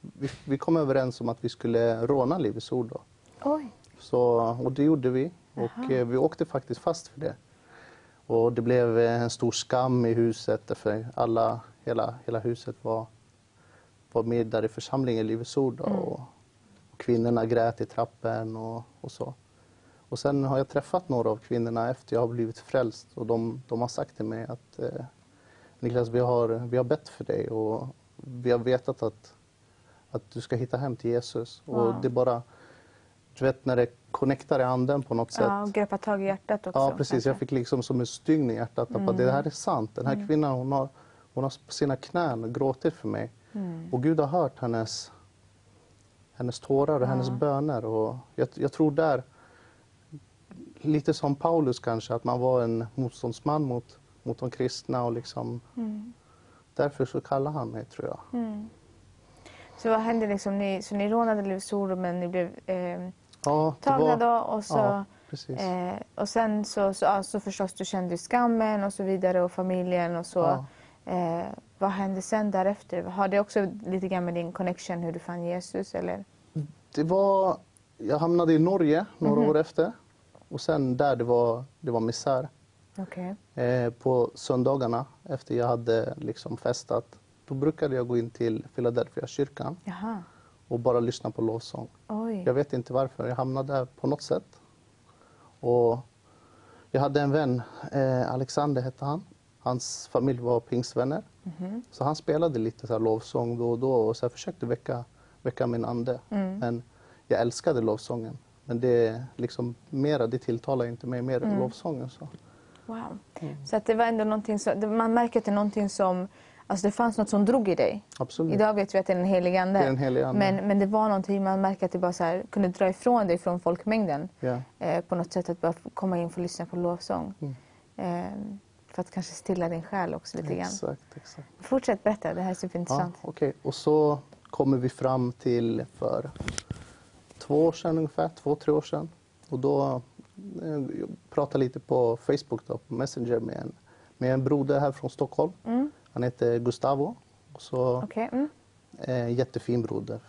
vi, vi kom överens om att vi skulle råna Livets Ord. Då. Oj. Så, och det gjorde vi och vi åkte faktiskt fast för det. Och det blev en stor skam i huset för alla, hela, hela huset var, var med där i församlingen Livets Ord. Då, mm. och, och, kvinnorna grät i trappen och, och så. Och sen har jag träffat några av kvinnorna efter jag har blivit frälst och de, de har sagt till mig att eh, Niklas, vi har, vi har bett för dig och vi har vetat att, att du ska hitta hem till Jesus. Wow. Och det är bara, du vet när det connectar i anden på något sätt. Ja, och greppa tag i hjärtat också. Ja, precis. Kanske. Jag fick liksom som en stygn i hjärtat. Mm. Att det här är sant. Den här mm. kvinnan hon har, hon har på sina knän gråtit för mig. Mm. Och Gud har hört hennes, hennes tårar och ja. hennes böner. Och jag, jag tror där lite som Paulus kanske, att man var en motståndsman mot, mot de kristna och liksom mm. därför så kallar han mig tror jag. Mm. Så vad hände liksom? Ni, så ni rånade Livsoro men ni blev eh, Ja, tagna var- då och så... Ja. Eh, och sen så, så, ja, så förstås du kände skammen och så vidare och familjen och så. Ja. Eh, vad hände sen därefter? Har det också lite grann med din connection hur du fann Jesus eller? Det var, jag hamnade i Norge några Mhm. år efter. Och sen där det var, det var misär. Okej. Eh, på söndagarna efter jag hade liksom festat, då brukade jag gå in till Philadelphia kyrkan Jaha. och bara lyssna på lovsång. Oj. Jag vet inte varför, jag hamnade där på något sätt. Och jag hade en vän, eh, Alexander hette han. Hans familj var pingstvänner. Mhm. Så han spelade lite så här lovsång då och då och så försökte väcka, väcka min ande. Mm. Men jag älskade lovsången. Men det liksom mera, det tilltalar inte mig mer Mm. än lovsången. Så. Wow. Mm. Så att det var ändå någonting som, man märker att det är någonting som, alltså det fanns något som drog i dig. Absolut. Idag vet vi att det är den helige ande. Det är den helige ande. Men, men det var någonting, man märker att det bara så här, kunde dra ifrån dig från folkmängden. Ja. Eh, på något sätt att bara komma in och få lyssna på lovsång. Mm. Eh, för att kanske stilla din själ också lite grann. Exakt, exakt. Fortsätt berätta, det här är Ja, superintressant. okej. Och så kommer vi fram till för två år sedan ungefär, två, tre år sedan. Och då eh, jag pratade lite på Facebook, då, på Messenger med en, med en broder här från Stockholm. Mm. Han heter Gustavo. Så, Okej, mm. eh, jättefin broder.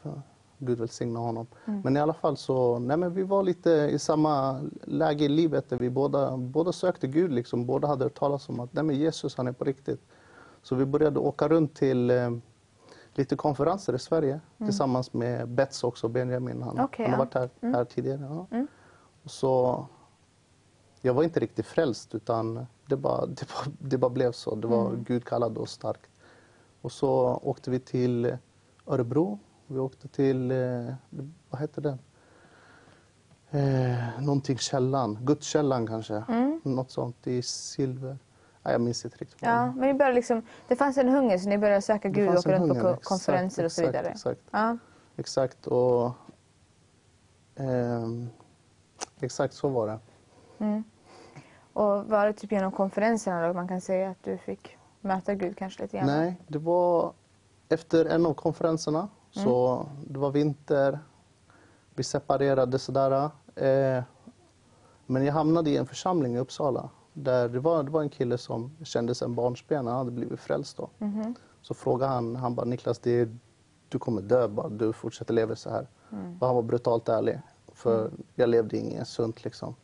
Gud välsigna honom. Mm. Men i alla fall så, nej men vi var lite i samma läge i livet där vi båda, båda sökte Gud. Liksom. Båda hade hört talas om att nej men Jesus han är på riktigt. Så vi började åka runt till eh, lite konferenser i Sverige tillsammans med Bets också, Benjamin. Han, Mm. Okej, han har varit här, här tidigare. Ja. Mm. Och så, jag var inte riktigt frälst utan det bara, det bara, det bara blev så. Det var Mm. Gud kallade oss starkt. Och så åkte vi till Örebro. Vi åkte till, eh, vad hette den? Eh, någonting källan, Gudskällan kanske. Mm. Något sånt i silver. Nej, jag minns inte riktigt. Ja, men ni började liksom, det fanns en hunger så ni började söka Gud och åka runt på hunger, ko- exakt, konferenser och så vidare. Exakt, Ja. exakt. Och, ehm, exakt så var det. Mm. Och var det typ genom konferenserna då man kan säga att du fick möta Gud kanske lite grann? Nej, det var efter en av konferenserna. Så det var vinter. Vi separerade sådär. Eh, men jag hamnade i en församling i Uppsala. Där det var, det var en kille som kände sedan barnsben, han hade blivit frälst då. Mhm. Så frågade han, han bara Niklas, det är, du kommer dö bara du fortsätter leva så här. Och han var brutalt ärlig. För jag levde inget sunt liksom.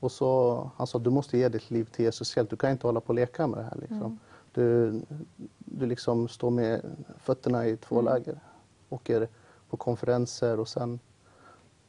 Och så, han sa, du måste ge ditt liv till Jesus helt. Du kan inte hålla på och leka med det här. Liksom. Du, du liksom står med fötterna i två läger. Åker på konferenser och sen,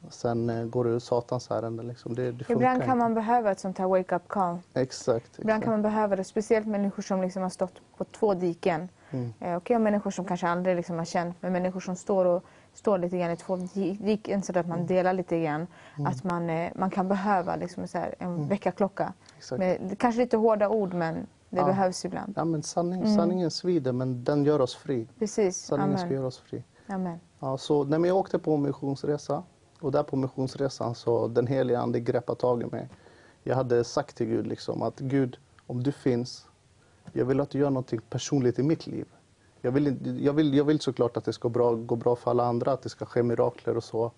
sen eh, går du satans ärende. Liksom. Det, det Ibland inte. kan man behöva ett sånt här wake-up call. Exakt. Ibland exakt. kan man behöva det, speciellt människor som liksom har stått på två diken. Mm. Eh, Okej, människor som kanske aldrig liksom har känt, men människor som står, och, står lite grann i två di- diken så att Mm. man delar lite grann. Att man, eh, man kan behöva liksom så här, en väckarklocka. Exakt. Med, kanske lite hårda ord, men det Ja. behövs ibland. Ja, men sanning, Sanningen svider, men den gör oss fri. Precis. Sanningen ska Amen. göra oss fri. Amen. Ja, så när jag åkte på missionsresa och där på missionsresan så den heliga ande greppade tag i mig. Jag hade sagt till Gud liksom att Gud, om du finns, jag vill att du gör någonting personligt i mitt liv. Jag vill, jag vill, jag vill såklart att det ska bra, gå bra för alla andra, att det ska ske mirakler och så.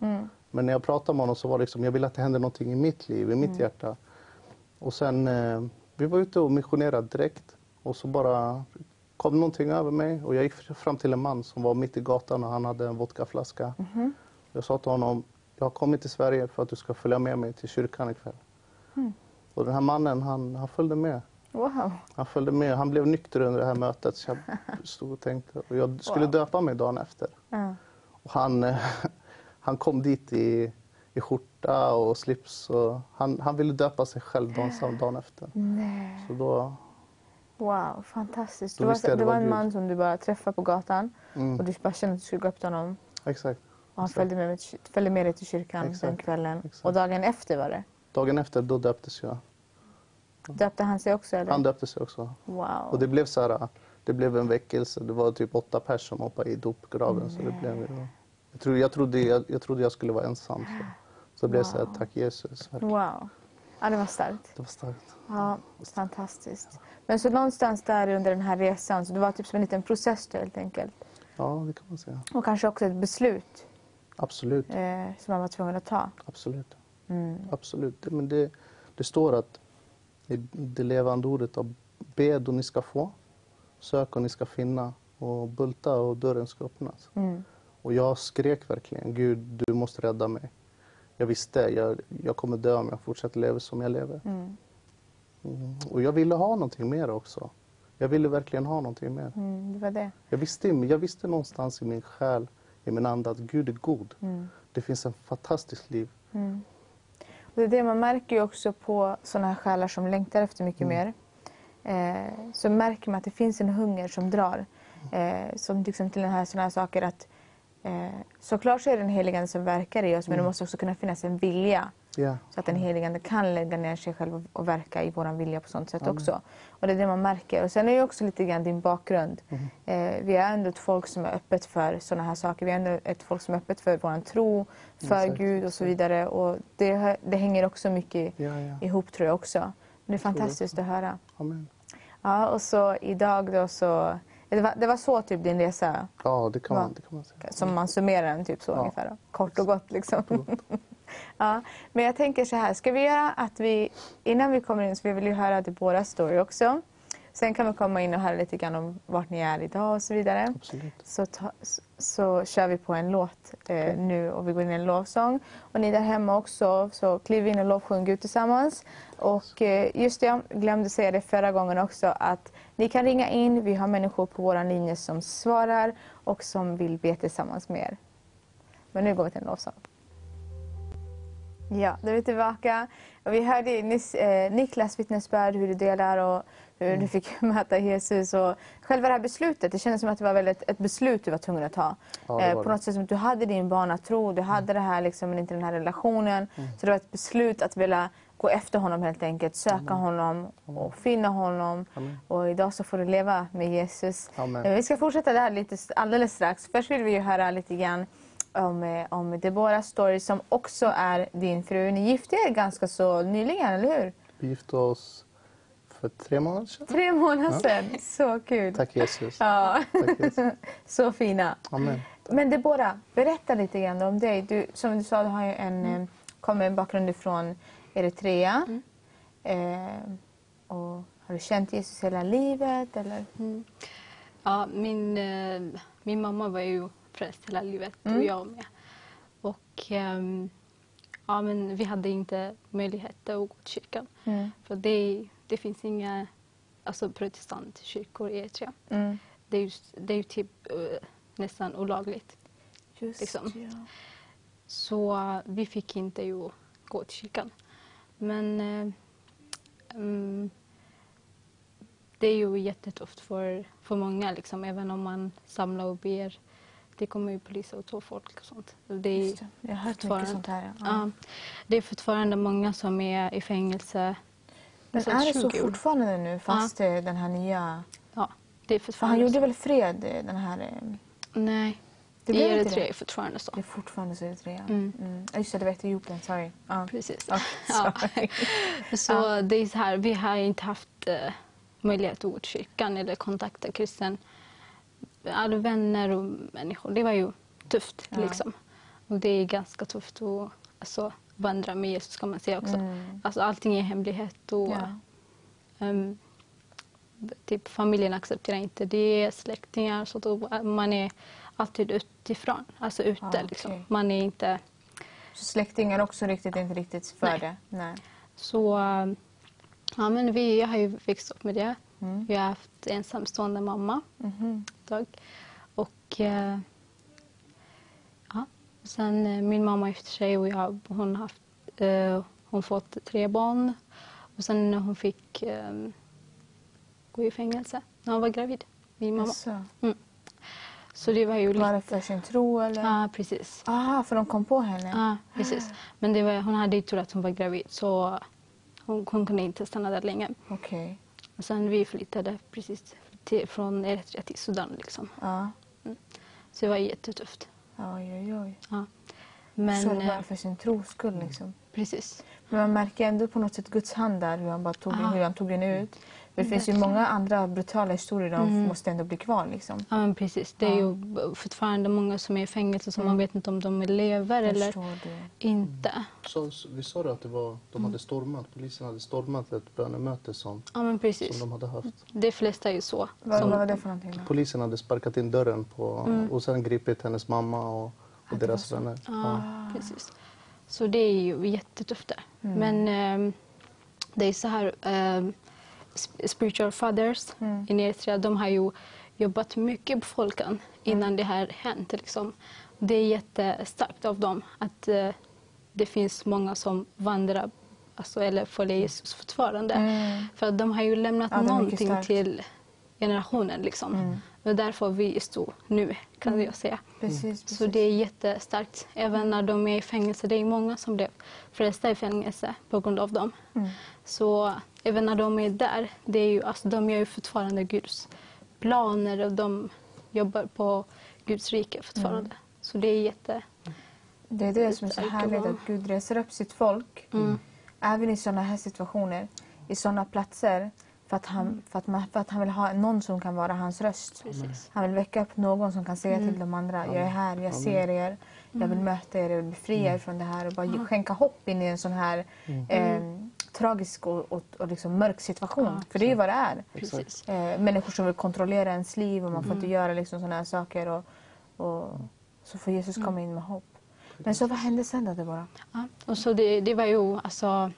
Men när jag pratade med honom så var det liksom, jag vill att det händer någonting i mitt liv, i mitt hjärta. Och sen, eh, vi var ute och missionerade direkt. Och så bara kom någonting över mig och jag gick fram till en man som var mitt i gatan och han hade en vodkaflaska. Jag sa till honom, jag har kommit till Sverige för att du ska följa med mig till kyrkan ikväll. Och den här mannen, han, han följde med. Wow. Han följde med. Han blev nykter under det här mötet. Så jag stod och tänkte. Och jag skulle Wow. döpa mig dagen efter. Ja. Och han, eh, han kom dit i, i skjorta och slips. Och han, han ville döpa sig själv dagen, dagen efter. Nej. Så då, Wow, fantastiskt. Då Det var, det var en man som du bara träffade på gatan mm, och du bara kände att du skulle gå upp till honom. exakt. Och han följde med, följde med dig till kyrkan den Exakt. kvällen. Exakt. Och dagen efter var det. Dagen efter, då döptes jag. Döpte han sig också eller? Han döpte sig också. Wow. Och det blev så här, det blev en väckelse. Det var typ åtta personer som hoppade i dopgraven. Så det blev, jag, trodde, jag, trodde, jag, jag trodde jag skulle vara ensam. Så, så det blev så här, Wow. tack Jesus. Wow. Ja, det var starkt. Det var starkt. Ja, fantastiskt. Men så någonstans där under den här resan, så det var typ som en liten process då, helt enkelt. Ja, det kan man säga. Och kanske också ett beslut Absolut. eh, som man var tvungen att ta. Absolut. Mm. Absolut. Det- Men det, det står att i det levande ordet att bed och ni ska få, sök och ni ska finna och bulta och dörren ska öppnas. Mm. Och jag skrek verkligen, Gud du måste rädda mig. Jag visste, jag, jag kommer dö om jag fortsätter leva som jag lever. Mm. Mm. Och jag ville ha någonting mer också. Jag ville verkligen ha någonting mer. Mm, det var det. Jag visste, jag visste någonstans i min själ, i min ande att Gud är god. Mm. Det finns en fantastisk liv. Mm. Det är det man märker också på sådana här själar som längtar efter mycket mer. Eh, så märker man att det finns en hunger som drar. Eh, som liksom till den här, sådana här saker att eh, såklart så är det den helige Ande som verkar i oss men det måste också kunna finnas en vilja. Ja. Så att den helige Ande kan lägga ner sig själv och, och verka i vår vilja på sånt sätt också. Och det är det man märker. Och sen är ju också lite grann din bakgrund. Eh, vi är ändå ett folk som är öppet för sådana här saker. Vi är ändå ett folk som är öppet för vår tro, för Exakt, Gud och så vidare. Och det, det hänger också mycket Ja, ja. ihop tror jag också. Men det är det fantastiskt att höra. Amen. Ja, och så idag då så... Det var, det var så typ din resa, Ja, det kan, man, det kan man säga. som man summerar den typ så Ja. ungefär. Då. Kort och gott liksom. ja, men jag tänker så här, ska vi göra att vi, innan vi kommer in, så vi vill ju höra Deborahs story också. Sen kan vi komma in och höra lite grann om vart ni är idag och så vidare. Absolut. Så, ta, så, så kör vi på en låt eh, nu och vi går in i en lovsång. Och ni där hemma också, så kliv in och lovsjung Gud tillsammans. Och eh, just det, jag glömde säga det förra gången också att ni kan ringa in. Vi har människor på vår linje som svarar och som vill be tillsammans med er. Men nu går vi till en lovsång. Ja, då är vi tillbaka. Och vi hörde nyss eh, Niklas vittnesbörd, hur du delar och hur du fick möta Jesus. Och själva det här beslutet, det kändes som att det var väldigt ett beslut du var tvungen att ta. Ja, det eh, på det. något sätt som att du hade din barnatro, du hade det här liksom, men inte den här relationen. Så det var ett beslut att vilja gå efter honom helt enkelt, söka honom och finna honom. Och idag så får du leva med Jesus. Eh, Vi ska fortsätta där lite s- alldeles strax. Först vill vi ju höra lite grann om, om Deborahs story som också är din fru. Ni gifte er ganska så nyligen, eller hur? Vi gifte oss för tre månader sedan. Tre månader sedan. Så kul. Tack Jesus. Ja. Tack Jesus. så fina. Amen. Men Deborah, berätta lite grann om dig. Du, som du sa, du har ju en, eh, kommer en bakgrund ifrån Eritrea. Eh, och har du känt Jesus hela livet? Eller? Ja, min, eh, min mamma var ju frälst hela livet och jag med. Och ehm, ja, men vi hade inte möjlighet att gå till kyrkan. Mm. För det, det finns inga alltså, protestantkyrkor i Eritrea. Mm. Det är ju, det är typ eh, nästan olagligt. Just Liksom. ja. Så eh, vi fick inte ju gå till kyrkan. Men eh, mm, det är ju jättetufft för, för många, liksom, även om man samlar och ber. Det kommer ju poliser och folk och sånt. Det är, Just det. Jag har hört mycket fortfarande- sånt här. Ja. ja, det är fortfarande många som är i fängelse. Men Så är det så 20 år. fortfarande nu fast eh, den här nya... Ja, det är För han fortfarande gjorde väl fred den här... eh, Nej, Det blev i Eritrea det? är fortfarande så. Det är fortfarande så Eritrea. Mm. Mm. Ja, Just det, det var Etiopien. Sorry. Ja. Precis. Ja, Ja. sorry. Så det är så här, vi har inte haft eh, möjlighet att gå till kyrkan eller kontakta kristen. Alla vänner och människor. Det var ju tufft Ja. liksom. Och det är ganska tufft att alltså, vandra med Jesus kan man säga också. Mm. Alltså allting är hemlighet och Ja. ehm, typ familjen accepterar inte det, släktingar så då man är alltid utifrån, alltså ute Ah, okej. liksom. Man är inte Så släktingar också riktigt inte riktigt för Nej. det? Nej. Så äh, ja, men vi jag har ju växt upp med det. Mm. Vi har haft ensamstående mamma Mhm. Ett tag. Och äh, ja, sen äh, min mamma efter sig och jag, hon har haft, äh, hon fått tre barn. Och sen när hon fick äh, gå i fängelse när hon var gravid, min mamma. Jaså. Så det var ju Var det lite... för sin tro eller? Ja, precis. Aha, för de kom på henne? Ja, precis. Men det var, hon hade ju tur att hon var gravid så hon, hon kunde inte stanna där länge. Okej. Och sen vi flyttade precis till, från Eritrea till Sudan. Liksom. Ja. Så det var jättetufft. Oj, oj, oj. Ja. Men, så bara eh, för sin tros skull liksom? precis. Men man märker ändå på något sätt Guds hand där, hur han, bara tog, Ja. hur han tog den ut. Men det finns ju många andra brutala historier, de Mm. måste ändå bli kvar. Liksom. Ja, men precis. Det är Ja. ju fortfarande många som är i fängelse som Mm. man vet inte om de lever Jag eller det. inte. Så, så, vi sa det att det var, de hade stormat, polisen hade stormat ett bönemöte som, Ja, men precis. som de hade haft. De flesta är ju så. Vad, Som- vad var det för någonting? Då? Polisen hade sparkat in dörren på, Mm. och sen gripit hennes mamma och, och det deras vänner. Ja, precis. Så det är ju jättetufft där. Mm. Men ehm, det är så här, sp- spiritual fathers Mm. i Eritrea, de har ju jobbat mycket på folken innan det här hänt. Liksom. Det är jättestarkt av dem att eh, det finns många som vandrar alltså, eller följer Jesus fortfarande. Mm. För att de har ju lämnat Ja, är någonting till generationen. Liksom. Mm. Det är därför vi står nu, kan jag säga. Precis, precis. Så det är jättestarkt. Även när de är i fängelse. Det är många som blev frälsta i fängelse på grund av dem. Mm. Så även när de är där, det är ju, alltså, de gör ju fortfarande Guds planer och de jobbar på Guds rike fortfarande. Mm. Så det är jätte... Det är det som är så härligt, att Gud reser upp sitt folk, Mm. även i sådana här situationer, i sådana platser, för att, han, för, att man, för att han vill ha någon som kan vara hans röst. Precis. Han vill väcka upp någon som kan säga till de andra, jag är här, jag ser er, jag vill möta er, jag vill befria er från det här och bara ge- skänka hopp in i en sån här eh, tragisk och, och, och liksom mörk situation. Ja, för det är ju vad det är. Precis. Eh, människor som vill kontrollera ens liv och man får inte göra liksom sådana här saker. Och, och, så får Jesus komma in med hopp. Men så vad hände sen då Deborah? Ja. Och så det, det var ju alltså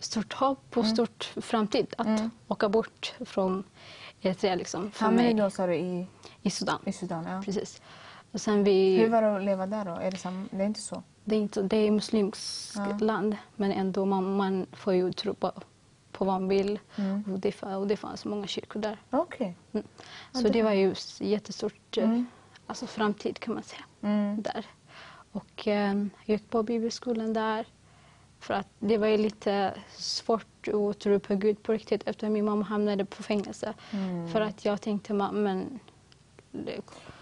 stort hopp och stort framtid att Mm. åka bort från Eritrea liksom, för Hamnade då sa du i, i Sudan. i Sudan? Ja. Precis. Och sen vi, Hur var det att leva där då? Är det, sam, det är inte så? det, är inte, det är muslimskt Ja. land men ändå man, man får ju tro på, på vad man vill. Mm. Och, det, och det fanns många kyrkor där. Okej. Mm. Ja, Så det- det var ju jättestort eh, Mm. alltså framtid kan man säga. Mm. där. Och eh, jag gick på bibelskolan där. För att det var lite svårt att tro på Gud på riktigt eftersom min mamma hamnade på fängelse. Mm. För att jag tänkte, "Ma, men... det-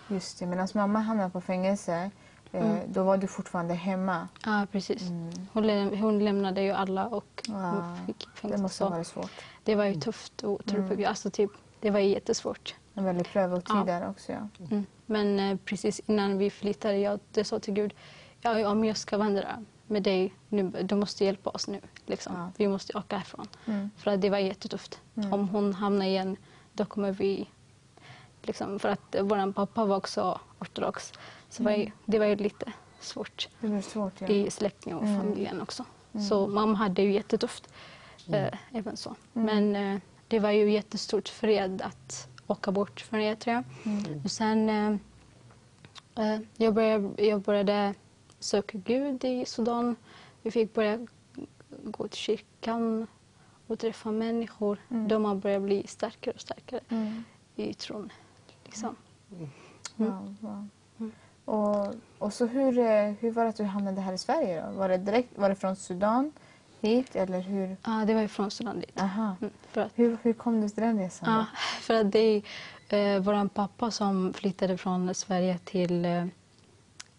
Just det, medan mamma hamnade på fängelse, eh, Mm. då var du fortfarande hemma. Ja, precis. Mm. Hon, läm- hon lämnade ju alla och hon fick Det fängelse. måste ha varit svårt. det var ju tufft att tro på Gud. Alltså, typ, det var jättesvårt. En väldigt prövotid Ja. där också. Ja. Mm. Men eh, precis innan vi flyttade, jag det sa till Gud, ja, om jag ska vandra med dig, nu, du måste hjälpa oss nu. Liksom. Ja. Vi måste åka härifrån. Mm. För att det var jättetufft. Mm. Om hon hamnar igen, då kommer vi... Liksom, för att vår pappa var också ortodox. Så var ju, det var ju lite svårt svårt. Ja. i släkten och Mm. familjen också. Så mamma hade ju jättetufft. Eh, även så. Men eh, det var ju jättestort fred att åka bort från Eritrea. Mm. Och sen eh, jag, började, jag började söka Gud i Sudan. Vi fick börja gå till kyrkan och träffa människor. Mm. De har börjat bli starkare och starkare Mm. i tron. Liksom. Wow, wow. Mm. Och, och så hur, eh, hur var det att du hamnade här i Sverige? Då? Var, det direkt, var det från Sudan hit eller hur? Ja, det var från Sudan dit. Aha. Mm, för att Hur, hur kom du till den resan? Då? för att det är eh, vår pappa som flyttade från Sverige till eh,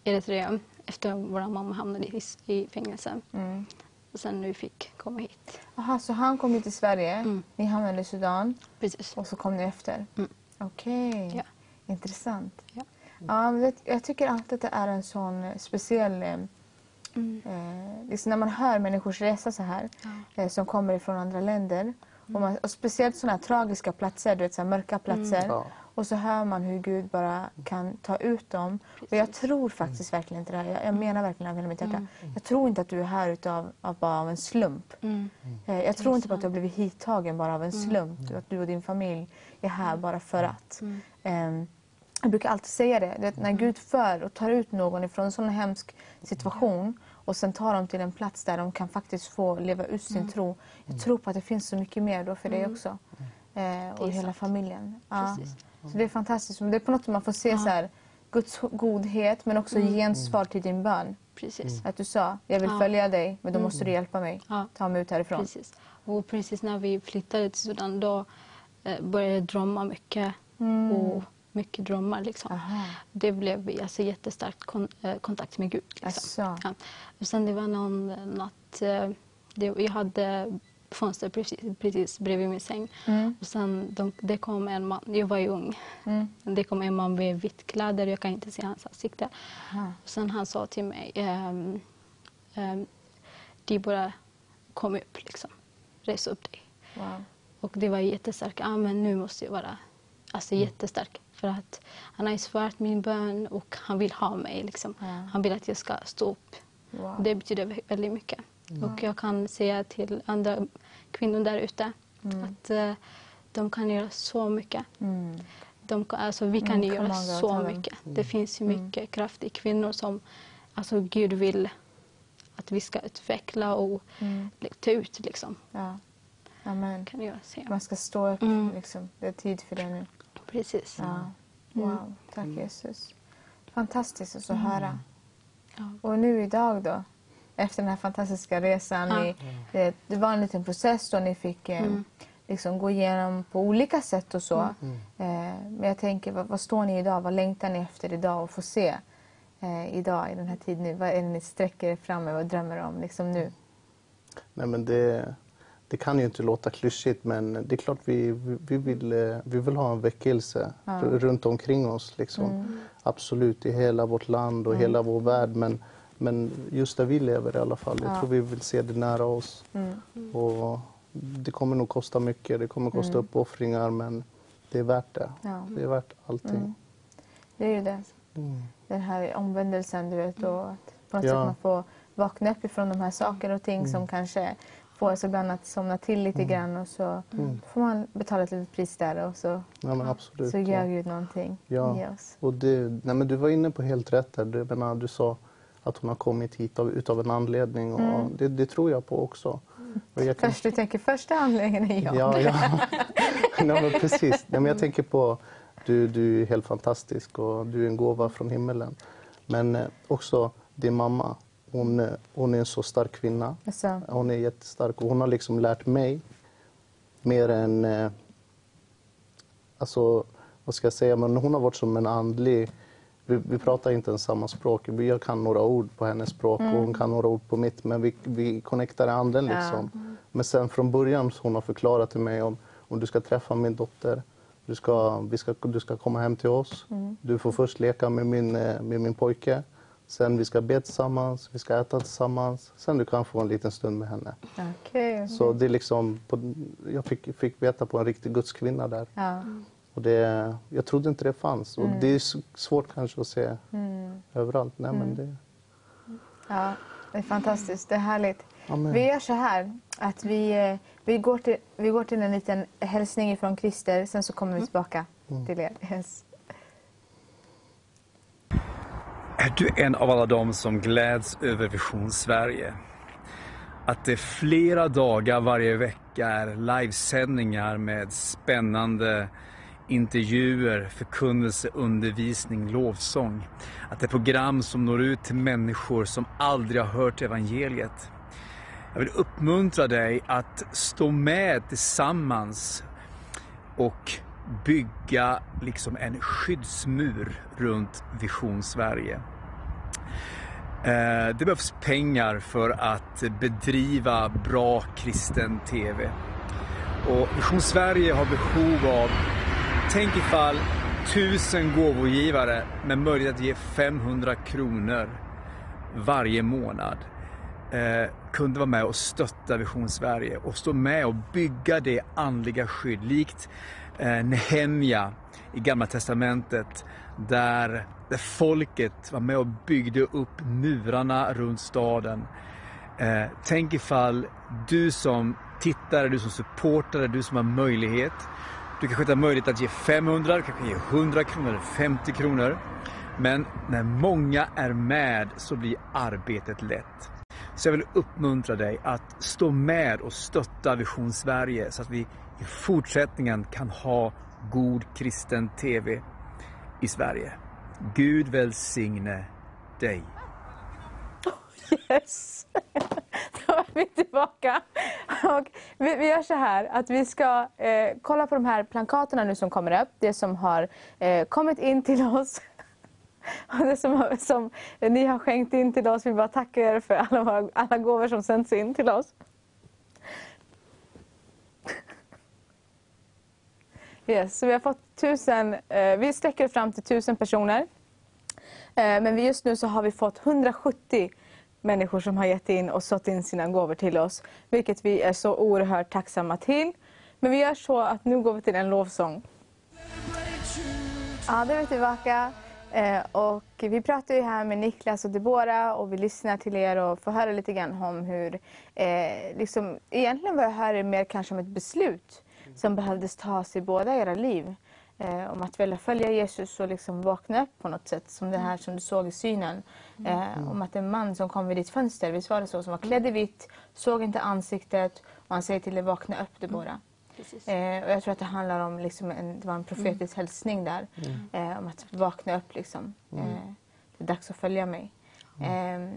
Eritrea efter vår mamma hamnade i, i fängelse. Mm. Och sen vi fick komma hit. Aha, så han kom hit till Sverige, Mm. ni hamnade i Sudan Precis. och så kom ni efter? Mm. Okej, Ja. intressant. Ja. Ja, jag tycker alltid att det är en sån speciell... Eh, Mm. eh, liksom när man hör människors resa så här, Ja. eh, som kommer ifrån andra länder. Och, man, och speciellt såna här tragiska platser, du vet, så mörka platser. Ja. Och så hör man hur Gud bara kan ta ut dem. Och jag Precis. tror faktiskt verkligen inte det här. Jag, jag menar verkligen av hela mitt hjärta. Mm. Jag tror inte att du är här utav, av, bara av en slump. Mm. Eh, Jag tror inte på att du har blivit hittagen bara av en slump. Att du och din familj är här bara för att. Mm. Ehm, Jag brukar alltid säga det. det när Gud för och tar ut någon ifrån en sån hemsk situation och sen tar dem till en plats där de kan faktiskt få leva ut sin tro. Jag tror på att det finns så mycket mer då för dig Mm. också. Eh, och hela sant. familjen. Ja. Så det är fantastiskt. Det är på något sätt man får se så här, Guds godhet men också Mm. gensvar till din bön. Precis. Att du sa, jag vill Ja. följa dig men då måste du hjälpa mig. Ja. Ta mig ut härifrån. Precis. Och precis när vi flyttade till Sudan då eh, började jag drömma mycket. Mm. Och mycket drömmar. Liksom. Aha. Det blev alltså, jättestark kon, eh, kontakt med Gud. Liksom. Ja. Och sen det var någon natt, eh, det, jag hade fönster precis, precis bredvid min säng. Mm. Och sen de, det kom en man, jag var ju ung. Mm. Det kom en man med vitt kläder, jag kan inte se hans ansikte. Aha. Och sen han sa till mig, ehm, ehm, Deborah kom upp liksom, res upp dig. Wow. Och det var jättestarkt, men nu måste jag vara alltså, jättestark. För att han har ju svarat min bön och han vill ha mig. Liksom. Ja. Han vill att jag ska stå upp. Wow. Det betyder vä- väldigt mycket. Och jag kan säga till andra kvinnor där ute att eh, de kan göra så mycket. Mm. De, alltså, vi kan Mm, göra så mycket. Det finns ju mycket kraft i kvinnor som alltså, Gud vill att vi ska utveckla och Mm. ta ut. Liksom. Ja. Amen. Kan göra så. Man ska stå upp. Mm. Liksom. Det är tid för det nu. Precis. Ja. Wow. Tack Jesus. Fantastiskt att så Mm. höra. Och nu idag då? Efter den här fantastiska resan. Ja. Ni, det, det var en liten process då ni fick eh, Mm. liksom gå igenom på olika sätt och så. Mm. Eh, men jag tänker, vad, vad står ni idag? Vad längtar ni efter idag att få se eh, idag i den här tiden nu? Vad är det ni sträcker er fram emot och drömmer om liksom nu? Nej, men det, det kan ju inte låta klyschigt men det är klart vi, vi, vill, eh, vi vill ha en väckelse Ja. runt omkring oss. Liksom. Mm. Absolut, i hela vårt land och hela vår värld. Men, men just där vi lever i alla fall. Jag Ja. tror vi vill se det nära oss. Mm. Och det kommer nog kosta mycket. Det kommer kosta Mm. uppoffringar men det är värt det. Ja. Det är värt allting. Mm. Det är ju det. Mm. Den här omvändelsen, du vet. Och att på något sätt man får vakna upp ifrån de här saker och ting som kanske får oss ibland att somna till lite grann och så Mm. får man betala ett litet pris där och så, Ja, så gör Gud någonting Ja. i oss. Och det, nej men du var inne på helt rätt där. Du, menar, du sa att hon har kommit hit av, utav en anledning och Mm. det, det tror jag på också. Jag kan- Först du tänker första anledningen är jag. Ja, ja. nej, men precis. Nej, men jag tänker på du, du är helt fantastisk och du är en gåva från himmelen. Men eh, också din mamma. Hon, hon är en så stark kvinna. Så, Hon är jättestark och hon har liksom lärt mig mer än... Eh, alltså, vad ska jag säga? Men hon har varit som en andlig... Vi, vi pratar inte ens samma språk. Jag kan några ord på hennes språk och hon kan några ord på mitt. Men vi, vi connectar i anden Ja. liksom. Men sen från början så hon har förklarat till mig om, om du ska träffa min dotter. Du ska, vi ska, du ska komma hem till oss. Du får först leka med min, eh, med min pojke. Sen vi ska be tillsammans, vi ska äta tillsammans. Sen du kan få en liten stund med henne. okej. Så det är liksom, på, jag fick, fick veta på en riktig gudskvinna där. Ja. Och det, jag trodde inte det fanns. Och det är svårt kanske att se Mm. överallt. Nej, men det, ja, det är fantastiskt. Det är härligt. Amen. Vi gör så här att vi, eh, vi, går till, vi går till en liten hälsning från Christer, sen så kommer vi tillbaka till er. Yes. Är du en av alla dem som gläds över Vision Sverige? Att det flera dagar varje vecka är livesändningar med spännande intervjuer, förkunnelse, undervisning, lovsång. Att det är program som når ut till människor som aldrig har hört evangeliet. Jag vill uppmuntra dig att stå med tillsammans och bygga liksom en skyddsmur runt Vision Sverige. Eh, det behövs pengar för att bedriva bra kristen TV. Och Vision Sverige har behov av, tänk ifall tusen gåvogivare med möjlighet att ge 500 kronor varje månad eh, kunde vara med och stötta Vision Sverige och stå med och bygga det andliga skydd likt Eh, Nehemja i Gamla Testamentet där, folket var med och byggde upp murarna runt staden. Eh, tänk ifall du som tittare, du som supportare, du som har möjlighet du kanske inte har möjlighet att ge 500, du kanske ge 100 kronor eller 50 kronor. Men när många är med så blir arbetet lätt. Så jag vill uppmuntra dig att stå med och stötta Vision Sverige så att vi i fortsättningen kan ha god kristen TV i Sverige. Gud välsigne dig. Yes! Då är vi tillbaka. Och vi, vi gör så här att vi ska eh, kolla på de här plankaterna nu som kommer upp. Det som har eh, kommit in till oss. Och det som, som ni har skänkt in till oss. Vi bara tackar er för alla, våra, alla gåvor som sänds in till oss. Yes, så vi har fått tusen, eh, vi sträcker fram till tusen personer. Eh, men just nu så har vi fått 170 människor som har gett in och sått in sina gåvor till oss. Vilket vi är så oerhört tacksamma till. Men vi gör så att nu går vi till en lovsång. Ja, då är vi tillbaka. Eh, och vi pratar ju här med Niklas och Deborah och vi lyssnar till er och får höra lite grann om hur... Eh, liksom, egentligen vad jag hör är mer kanske om ett beslut som behövdes tas i båda era liv. Eh, om att välja följa Jesus och liksom vakna upp på något sätt. Som det här som du såg i synen. Eh, om att en man som kom vid ditt fönster, visst var det så? Som var klädd i vitt, såg inte ansiktet och han säger till dig vakna upp Deborah. Precis. Eh, och jag tror att det handlar om liksom en, det var en profetisk hälsning där. Eh, om att vakna upp liksom. Eh, det är dags att följa mig. Eh,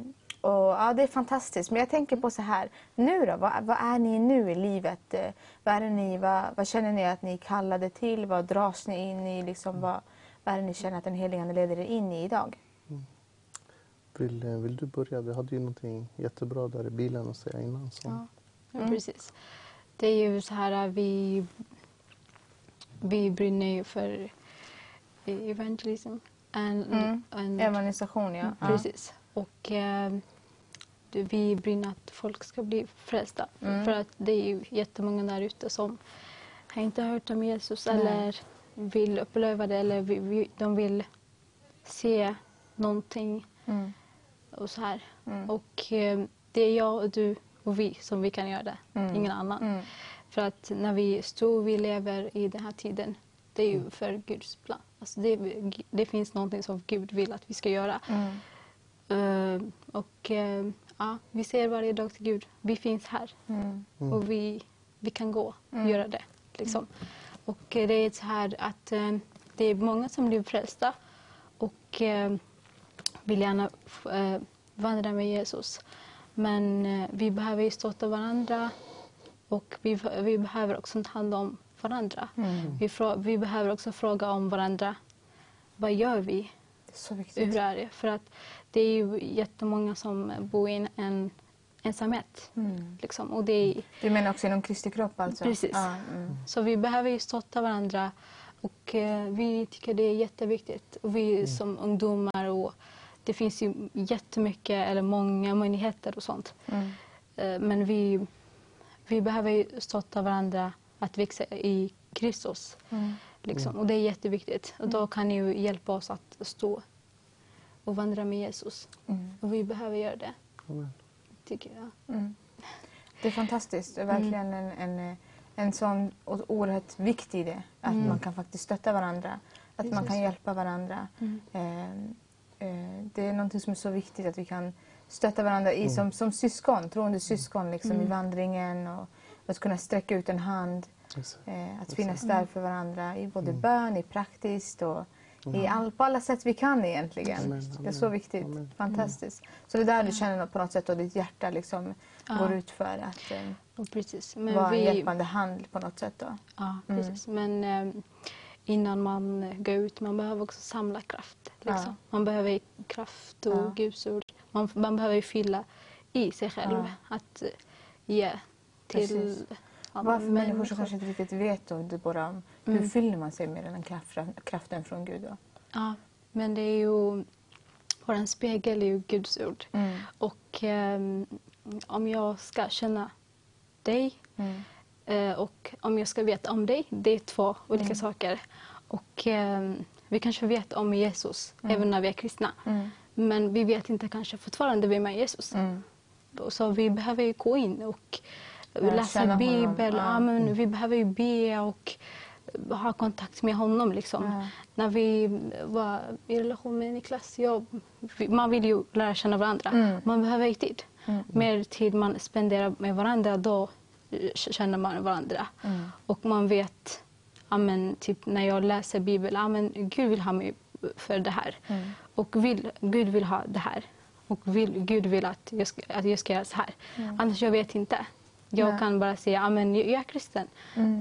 och ja, det är fantastiskt. Men jag tänker på så här, nu då? Vad, vad är ni nu i livet? Eh, vad, ni, vad, vad känner ni att ni är kallade till? Vad dras ni in i? Liksom, vad, vad är det ni känner att den helige Ande leder er in i idag? Vill, eh, vill du börja? Vi hade ju någonting jättebra där i bilen att säga innan. Så. Ja, ja, precis. Det är ju så här vi, vi brinner ju för evangelism. And, Mm. and, Evangelisation, ja. ja. Precis. Och eh, vi brinner att folk ska bli frälsta. Mm. För att det är ju jättemånga där ute som har inte hört om Jesus Nej. eller vill uppleva det eller vi, vi, de vill se någonting Mm. och så här. Mm. Och eh, det är jag och du och vi som vi kan göra det, Mm. ingen annan. Mm. För att när vi står vi lever i den här tiden, det är ju för Guds plan. Alltså det, det finns någonting som Gud vill att vi ska göra. Mm. Eh, och eh, ja, vi säger varje dag till Gud, vi finns här Mm. och vi, vi kan gå och Mm. göra det. Liksom. Och eh, det är så här att eh, det är många som blir frälsta och eh, vill gärna vandra med Jesus. Men vi behöver ju stötta varandra och vi, vi behöver också ta hand om varandra. Mm. Vi, vi behöver också fråga om varandra. Vad gör vi? Det är så viktigt. Hur är det? För att det är ju jättemånga som bor i en, en ensamhet. Mm. Liksom. Och det är, Du menar också inom Kristi kropp alltså? Precis. Ja, mm. så vi behöver ju stötta varandra och eh, vi tycker det är jätteviktigt. Och vi som ungdomar och det finns ju jättemycket eller många möjligheter och sånt. Mm. Eh, men vi, vi behöver ju stötta varandra att växa i Kristus. Mm. Liksom. Och det är jätteviktigt. Och då kan ni ju hjälpa oss att stå och vandra med Jesus. Mm. Och vi behöver göra det, Amen. tycker jag. Mm. Det är fantastiskt. Det är verkligen en, en, en sån oerhört viktig idé. Att Mm. man kan faktiskt stötta varandra. Att man Precis. kan hjälpa varandra. Mm. Eh, eh, det är något som är så viktigt att vi kan stötta varandra i, som, som syskon, troende syskon liksom, i Mm. vandringen. Och att kunna sträcka ut en hand. Eh, att finnas där för varandra i både Mm. bön, i praktiskt och i all, på alla sätt vi kan egentligen. Amen, Det är amen, så viktigt. amen. Fantastiskt. Så det är där du känner på något sätt och ditt hjärta liksom Ja. går ut för att eh, precis. Men vara en vi, hjälpande hand på något sätt. Då. Ja, Mm. precis. Men eh, innan man går ut, man behöver också samla kraft. Liksom. Ja. Man behöver kraft och Ja. Guds ord. Man, man behöver ju fylla i sig själv att eh, ge till Precis. Varför människor som kanske inte riktigt vet då, det bara om hur Mm. fyller man sig med den kraften, kraften från Gud. Då? Ja, men det är ju... Vår spegel är ju Guds ord. Mm. Och ehm, om jag ska känna dig Mm. Eh, och om jag ska veta om dig, det är två olika Mm. saker. Och eh, vi kanske vet om Jesus Mm. även när vi är kristna. Mm. Men vi vet inte kanske fortfarande vem är Jesus. Mm. Så vi behöver ju gå in och läsa Bibeln. ja. Ja. men vi behöver ju be och ha kontakt med honom. Liksom. Ja. När vi var i relation med Niklas, jag, man vill ju lära känna varandra. Mm. Man behöver ju tid. Mm. Mer tid man spenderar med varandra, då känner man varandra. Mm. Och man vet, ja, men, typ, när jag läser Bibeln, ja, men, Gud vill ha mig för det här. Mm. Och vill, Gud vill ha det här. och vill, Gud vill att jag ska, att jag ska göra så här. Annars jag vet inte. Jag Nej. kan bara säga att jag är kristen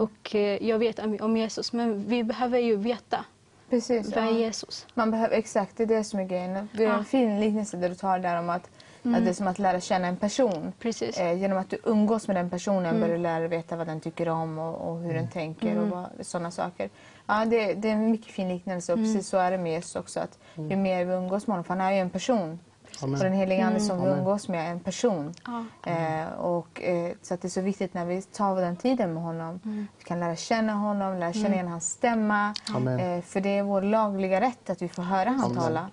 och eh, jag vet om, Jesus. Men vi behöver ju veta Precis. vad är ja. Jesus. Man behöver, exakt, det är det som är grejen. Det är en Ja. fin liknelse där du tar där om att, att det är som att lära känna en person. Eh, genom att du umgås med den personen börjar du lära dig veta vad den tycker om och, och hur den tänker och vad, sådana saker. Ja, det, det är en mycket fin liknelse och precis så är det med Jesus också. Att ju mer vi umgås med honom, för han är ju en person. Amen. Och den helige Ande som vi Amen. umgås med är en person. Ja. Eh, och, eh, så att det är så viktigt när vi tar den tiden med honom. Vi kan lära känna honom, lära känna igen hans stämma. Eh, för det är vår lagliga rätt att vi får höra Amen. tala.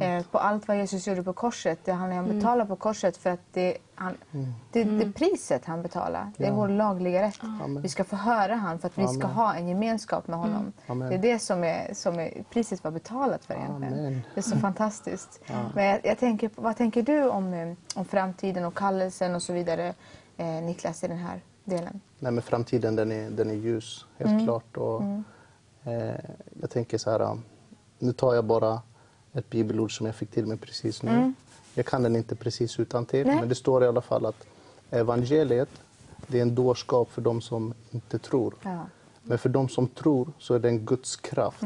Eh, på allt vad Jesus gjorde på korset, det han han betalar på korset för att det, han, det, det är priset han betalar. Det är Ja. vår lagliga rätt. Amen. Vi ska få höra han för att vi ska ha en gemenskap med honom. Det är det som är, som är priset var betalat för egentligen. Amen. Det är så fantastiskt. Men jag, jag tänker, vad tänker du om, eh, om framtiden och kallelsen och så vidare, eh, Niklas, i den här delen? Nej, men framtiden den är, den är ljus, helt klart. Och, eh, jag tänker så här, um, nu tar jag bara ett bibelord som jag fick till mig precis nu. Jag kan den inte precis utan till, Nej. men det står i alla fall att evangeliet det är en dårskap för de som inte tror. Ja. Men för de som tror så är det en Guds kraft.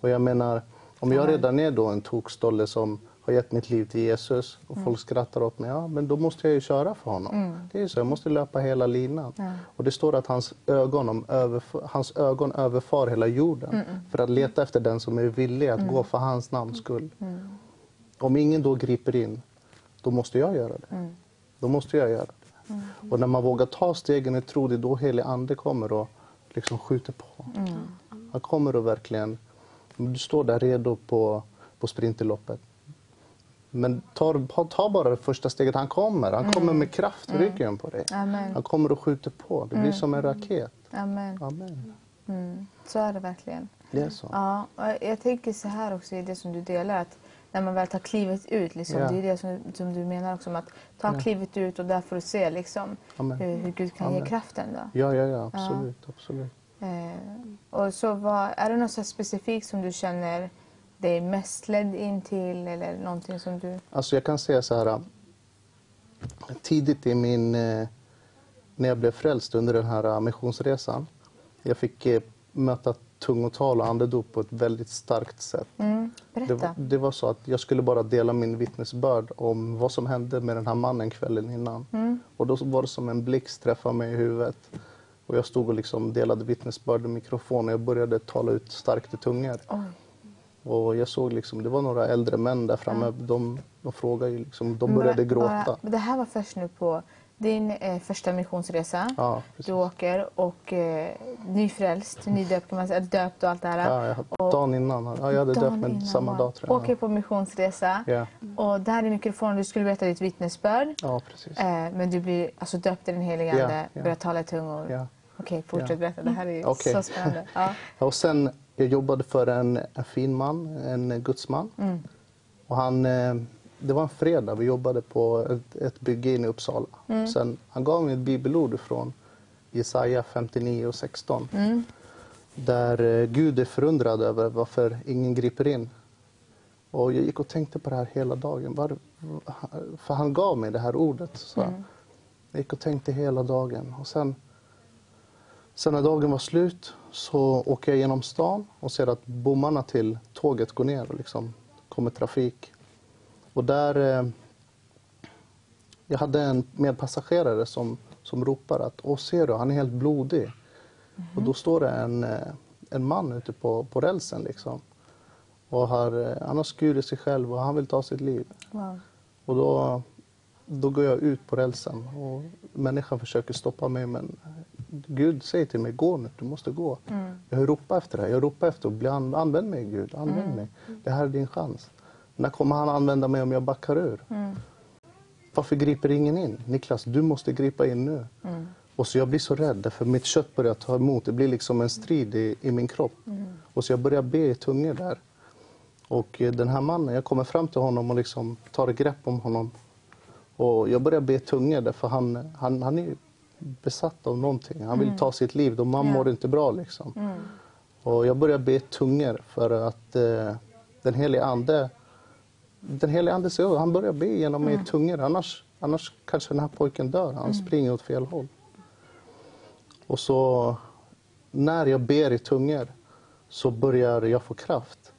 Och jag menar, om jag redan är då en tokstolle som har gett mitt liv till Jesus och folk skrattar åt mig, ja men då måste jag ju köra för honom. Det är så, jag måste löpa hela linan. Och det står att hans ögon, om överf- hans ögon överfar hela jorden för att leta efter den som är villig att gå för hans namns skull. Om ingen då griper in, då måste jag göra det. Då måste jag göra det. Och när man vågar ta stegen i tro, det är då helig ande kommer och liksom skjuter på. Han kommer och verkligen, du står där redo på, på sprinterloppet. Men ta, ta bara det första steget, han kommer. Han kommer med kraft i ryggen på dig. Amen. Han kommer och skjuter på. Det blir som en raket. Amen. Amen. Mm. Så är det verkligen. Det är så. Ja, och jag tänker så här också i det som du delar. Att när man väl tar klivet ut, liksom, Ja. det är det som, som du menar också. Att ta klivet ut och där får du se liksom, hur, hur Gud kan ge Amen. kraften. Då. Ja, ja, ja, absolut. absolut. Eh, och så vad, är det något specifikt som du känner dig mest ledd in till eller någonting som du... Alltså jag kan säga så här. äh, Tidigt i min, eh, när jag blev frälst under den här äh, missionsresan. Jag fick möta tungotal och andedop på ett väldigt starkt sätt. Mm, Det, det var så att jag skulle bara dela min vittnesbörd om vad som hände med den här mannen kvällen innan. Mm. Och då var det som en blixt träffade mig i huvudet. Och jag stod och liksom delade vittnesbörd i mikrofon och jag började tala ut starkt i tungor. Oj. Och jag såg liksom, det var några äldre män där framme. De, de frågade ju liksom, de började Men gråta. det här var först nu på din eh, första missionsresa. Ja, du åker och eh, nyfrälst, nydöpt kan man säga, döpt och allt det här. Ja, Och- dagen innan. Ja, jag hade döpt mig samma dag tror jag. Åker på missionsresa. Ja, Och där i mikrofonen, du skulle berätta ditt vittnesbörd. ja, precis. Eh, men du blir alltså döpt i den helige Ja, Ande, ja. börjar tala i tungor. Ja. Okej, fortsätt Ja. berätta. Det här är Okej. så spännande. Ja. Och sen, jag jobbade för en, en fin man, en gudsman. Mm. Och han, eh, det var en fredag, vi jobbade på ett, ett bygge inne i Uppsala. Mm. Sen, han gav mig ett bibelord från Jesaja 59 och 16. Mm. Där eh, Gud är förundrad över varför ingen griper in. Och jag gick och tänkte på det här hela dagen. Var, för han gav mig det här ordet. Så Mm. Jag gick och tänkte hela dagen. Och sen, sen när dagen var slut så åker jag genom stan och ser att bommarna till tåget går ner och liksom kommer trafik. Och där... Eh, jag hade en medpassagerare som, som ropar att Åh, ser du, han är helt blodig. Och då står det en, eh, en man ute på, på rälsen liksom. Och har, eh, han har skurit sig själv och han vill ta sitt liv. Wow. Och då, då går jag ut på rälsen och människan försöker stoppa mig men Gud säger till mig, gå nu, du måste gå. Jag ropar efter det jag ropar efter att bli an- använd mig Gud, använd mig. Det här är din chans. När kommer han använda mig om jag backar ur? Varför griper ingen in? Niklas, du måste gripa in nu. Och så jag blir så rädd för mitt kött börjar ta emot. Det blir liksom en strid i, i min kropp. Och så jag börjar be i tungor där. Och eh, den här mannen, jag kommer fram till honom och liksom tar ett grepp om honom. Och jag börjar be i tungor därför han, han, han är besatt av någonting. Han vill ta sitt liv, de man Ja. mår inte bra liksom. Och jag börjar be tungor för att eh, den helige ande den heliga ande säger, han börjar be genom mig i tungor. Annars, annars kanske den här pojken dör. Han springer åt fel håll. Och så när jag ber i tungor så börjar jag få kraft.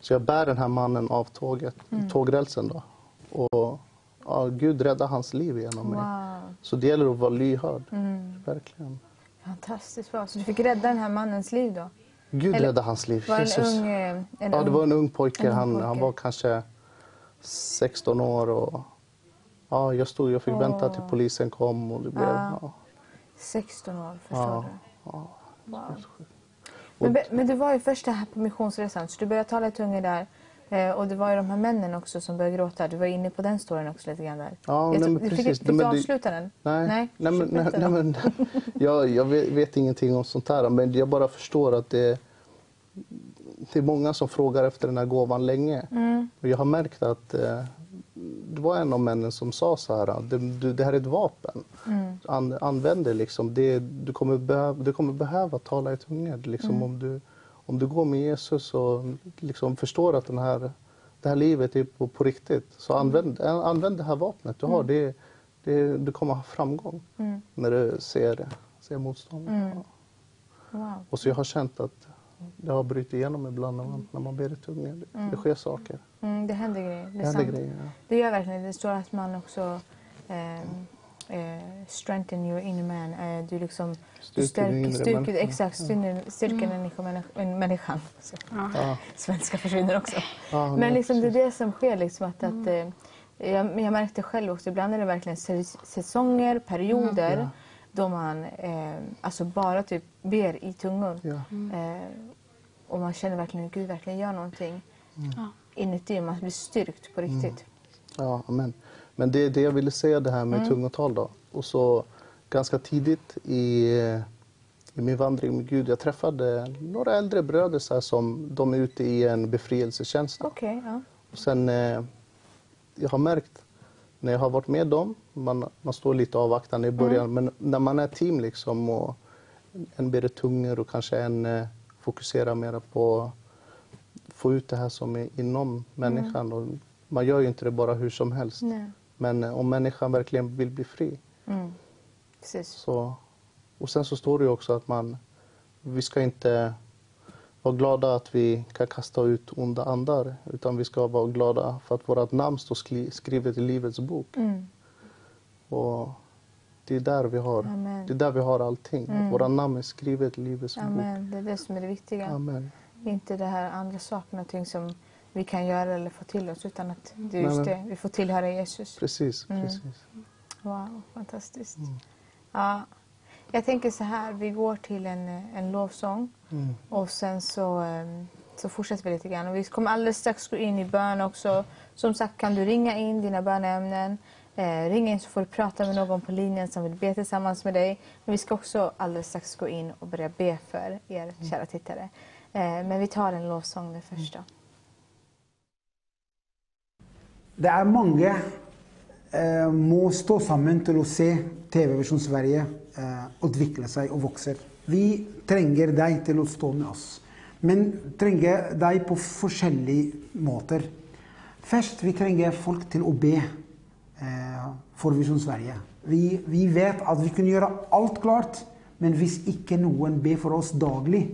Så jag bär den här mannen av tåget, tågrälsen då. Och ja, Gud räddar hans liv genom mig. Wow. Så det gäller att vara lyhörd. Mm. Verkligen. Fantastiskt bra. Så du fick rädda den här mannens liv då? Gud Eller- räddade hans liv. Var Jesus. en ung... eh, En Ja, det var en ung pojke. en han, pojke. han var kanske 16 år. Och, ja, jag, stod, jag fick vänta till polisen kom. Och det blev, Ja. ja. 16 år, förstår Ja, du? ja. Wow. Men, men du var ju först här på missionsresan, så du började tala i tungor där. Eh, och det var ju de här männen också som började gråta. Du var inne på den storyn också lite grann där. Ja, jag nej, fick, precis. fick Nej, du avsluta den? Nej, Nej, nej, men, nej, nej, men, jag, jag vet, vet ingenting om sånt här. Men jag bara förstår att det, det är många som frågar efter den här gåvan länge. Mm. Och jag har märkt att eh, det var en av männen som sa så här. Det, det här är ett vapen. Mm. An, använd det liksom. Det, du, kommer behöva, du kommer behöva tala i tungor. Liksom, Mm. om, du, om du går med Jesus och liksom förstår att den här, det här livet är på, på riktigt. Så Mm. använd, använd det här vapnet du har. Det, det, du kommer ha framgång Mm. när du ser, ser motstånd. Mm. Ja. Wow. Och så jag har känt att det har brutit igenom ibland när man, när man ber i tungor. Det, det sker saker. Mm, det händer grejer. Det, Det händer sant. grejer. Ja. Det gör verkligen det. står att man också eh, eh, strengthen your inner man. Eh, du liksom Styrker styrker, exakt, styrker, styrker människa, människan. Så, Ja. Svenska försvinner också. Ja, Men liksom, det är det som sker. Liksom, att, att, eh, jag, jag märkte själv också, ibland är det verkligen säs- säsonger, perioder Ja. då man eh, alltså bara typ ber i tungor. Ja. Eh, och man känner verkligen att Gud verkligen gör någonting Ja. inuti. Man blir styrkt på riktigt. Ja, amen. Men det är det jag ville säga det här med Mm. tungotal då. Och så ganska tidigt i, i min vandring med Gud, jag träffade några äldre bröder så här, som de är ute i en befrielsetjänst. Okej, ja. Och sen, eh, jag har märkt när jag har varit med dem, man, man står lite avvaktande i början, men när man är team liksom och en ber i tungor och kanske en eh, fokuserar mer på att få ut det här som är inom människan. Och man gör ju inte det bara hur som helst. Nej. Men eh, om människan verkligen vill bli fri. Mm. Precis. Så, och sen så står det ju också att man, vi ska inte vara glada att vi kan kasta ut onda andar. Utan vi ska vara glada för att vårt namn står skri- skrivet i Livets bok. Mm. Och det är där vi har, Amen. det är där vi har allting. Mm. Våra namn är skrivet i Livets bok. Amen. Det är det som är det viktiga. Amen. Inte det här andra saker, någonting som vi kan göra eller få till oss. Utan att det är just det, vi får tillhöra Jesus. Precis, Mm. precis. Wow, fantastiskt. Mm. Ja. Jag tänker så här, vi går till en, en lovsång Mm. och sen så, eh, så fortsätter vi lite grann. Och vi kommer alldeles strax gå in i bön också. Som sagt kan du ringa in dina böneämnen. Eh, ring in så får du prata med någon på linjen som vill be tillsammans med dig. Men vi ska också alldeles strax gå in och börja be för er kära tittare. Eh, men vi tar en lovsång nu först då. Det er mange eh, må stå sammen til å se TV Visjon Sverige eh, utvikle seg og vokse. Vi trenger deg til å stå med oss, men trenger deg på forskjellige måter. Først, vi trenger folk til å be eh, for Visjon Sverige. Vi, vi vet at vi kan gjøre alt klart, men hvis ikke noen ber for oss daglig,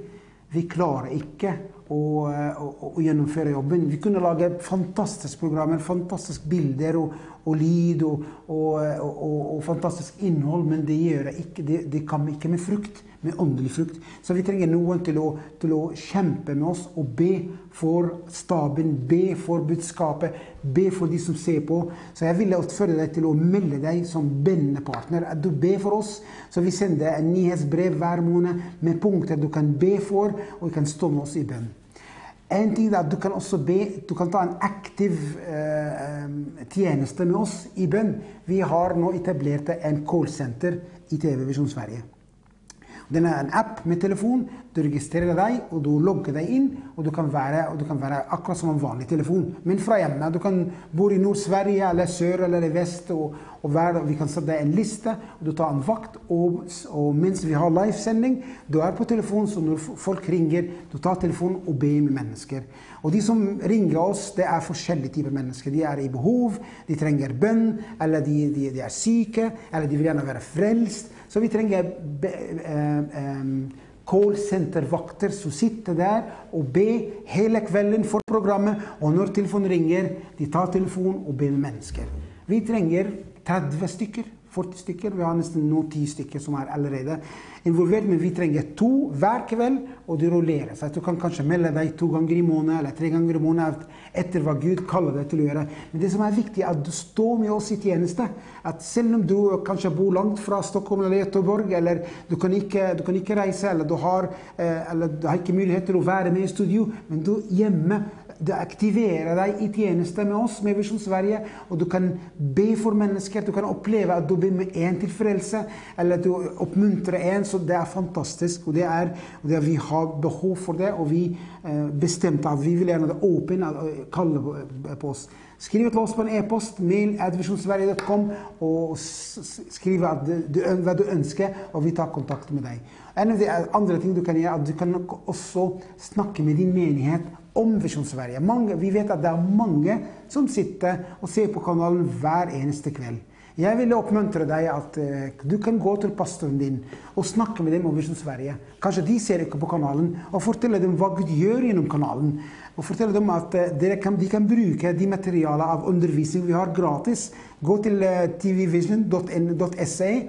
vi klarer ikke Eh, och, och, och, genomföra jobben. Vi kunde laga fantastiska program, fantastiska bilder och, och lyd och, och, eh, og, og men det gör det ikke. Det, det kommer inte med frukt, med åndelig frukt. Så vi trenger noen til å, til å kjempe med oss og be for staben, be for budskapet, be for de som ser på. Så jeg vill utfordre deg til å melde deg som bönepartner, At du ber for oss. Så vi sender en nyhetsbrev hver måned med punkter du kan be for, og kan stå med oss i bønn. En ting er at du kan også be, du kan ta en aktiv eh, eh, tjeneste med oss i bønn. Vi har nå etablert en callsenter i TV Visjon Sverige. Den är en app med telefon. Du registrerar dig och du loggar dig in och du kan vara, och du kan vara akkurat som en vanlig telefon. Men från hemma. Du kan bo i Nordsverige eller söder eller i väst och, och värld. Vi kan sätta en lista och du tar en vakt och, och medan vi har livesändning, du är på telefon så när folk ringer, du tar telefon och ber med människor. Och de som ringer oss, det är olika typer av människor. De är i behov, de tränger bön, eller de, de, de är sjuka, eller de vill gärna vara frälst. Så vi tränger eh, eh, callcentervakter som sitter där och ber hela kvällen för programmet. Och när telefonen ringer, de tar telefonen och ber människor. Vi tränger 30 stycken 40 stykker. Vi har nesten nå 10 stykker som er allerede involvert. Men vi trenger to hver kveld, og det rullerer. Så du kan kanskje melde deg to ganger i måneden eller tre ganger i måneden etter hva Gud kaller deg til å gjøre. Men det som er viktig, er at du står med oss i tjeneste. At selv om du kanskje bor langt fra Stockholm eller Göteborg, eller du kan ikke, du kan ikke reise, eller du, har, eh, eller du har ikke mulighet til å være med i studio, men du er hjemme du aktiverar dig i tjeneste med oss, med Vision Sverige. och du kan be för människor. Du kan uppleva att du ber med en till frälse Eller att du uppmuntrar en. Så det är fantastiskt. Och det är, och det är, vi har behov för det. och vi eh, bestämt att vi vill gärna det åpne, kalle på, eh, på oss. Skriv till oss på en e-post, mail och skriv vad du önskar och vi tar kontakt med dig. En av de andra ting du kan göra är att du kan också snacka med din menighet om Vision Sverige. Mange, vi vet att det är många som sitter och ser på kanalen varje eneste Jag vill uppmuntra dig att at eh, du kan gå till pastorn din och snacka med dem om Vision Sverige. Kanske de ser inte på kanalen, och berätta dem vad Gud gör genom kanalen. Och berätta dem att eh, de kan, de kan använda de material av undervisning vi har gratis. Gå till eh, tvvision.se,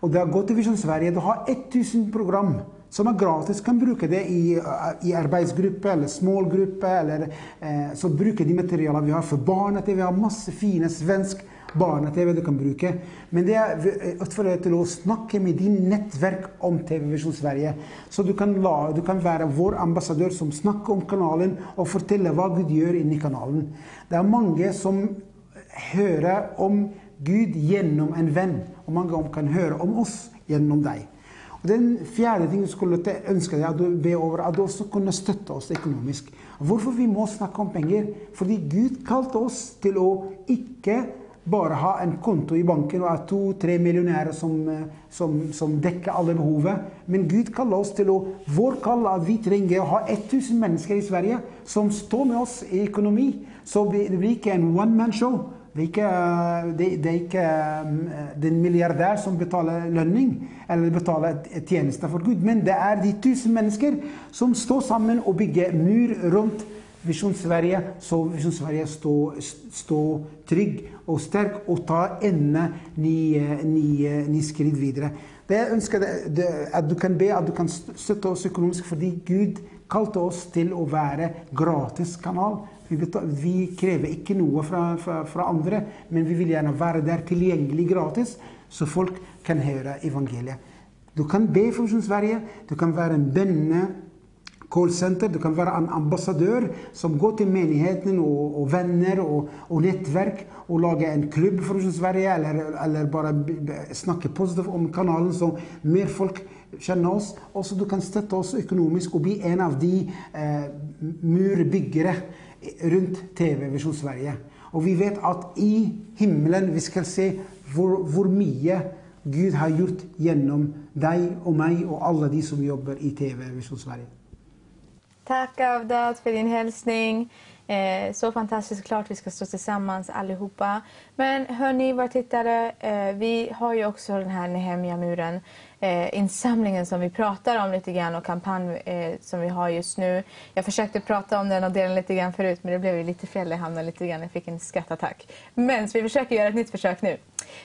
och gå till Vision Sverige. Du har 1000 program som man gratis, kan bruka det i, eh, i arbetsgrupper eller smågrupper Eller, eh, så brukar de materialene vi har för barn-TV. Vi har massor fina svensk barn-TV du kan bruka. Men det er utfordret eh, til att snacka med din nätverk om TV Vision Sverige. Så du kan, la, du kan vara vår ambassadör som snackar om kanalen och berättar vad Gud gjør i kanalen. Det är många som hör om Gud genom en vän och många kan höra om oss genom dig. Den fjärde ting du skulle önska dig att du ber över att du också kunde stötta oss ekonomiskt. Varför vi måste snacka om pengar? För Gud kallat oss till att inte bara ha en konto i banken och ha två, tre miljonärer som, eh, som, som, täcker alla behovet. Men Gud kallar oss till att Vår kall att vi tränger att ha 1000 människor i Sverige som står med oss i ekonomi. Så det blir inte en one man show. Det er, ikke, det, det eh, den miljardär som betalar löning eller betalar tjänster för Gud, men det är de tusen människor som står samman och bygger mur runt Vision Sverige, så Vision Sverige står, stå trygg och stark och tar ännu nye, nye, eh, nye eh, skritt vidare. Det jag önskar det, att du kan be att du kan stötta oss ekonomiskt. För Gud kallade oss till att vara gratis kanal. Vi, vi krever ikke noe fra, fra, fra, andre, men vi vil gjerne være der tilgjengelig gratis, så folk kan høre evangeliet. Du kan be for Sverige, du kan være en bønne callcenter, du kan være en ambassadør som går til menigheten og, og venner og, og, nettverk og lager en klubb for Sverige, eller, eller bare snakke positivt om kanalen, så mer folk kjenner oss. Også du kan støtte oss økonomisk og bli en av de eh, murbyggere runt TV Vision Sverige. Och vi vet att i himlen vi ska se hur mycket Gud har gjort genom dig och mig och alla de som jobbar i TV Vision Sverige. Tack Avdat för din hälsning. Eh, så fantastiskt, klart vi ska stå tillsammans allihopa. Men hörni, våra tittare, eh, vi har ju också den här Nehemja-muren eh, insamlingen som vi pratar om lite grann och kampanj eh, som vi har just nu. Jag försökte prata om den och dela lite grann förut men det blev ju lite fel. Jag hamnade lite grann, jag fick en skrattattack. Men så vi försöker göra ett nytt försök nu.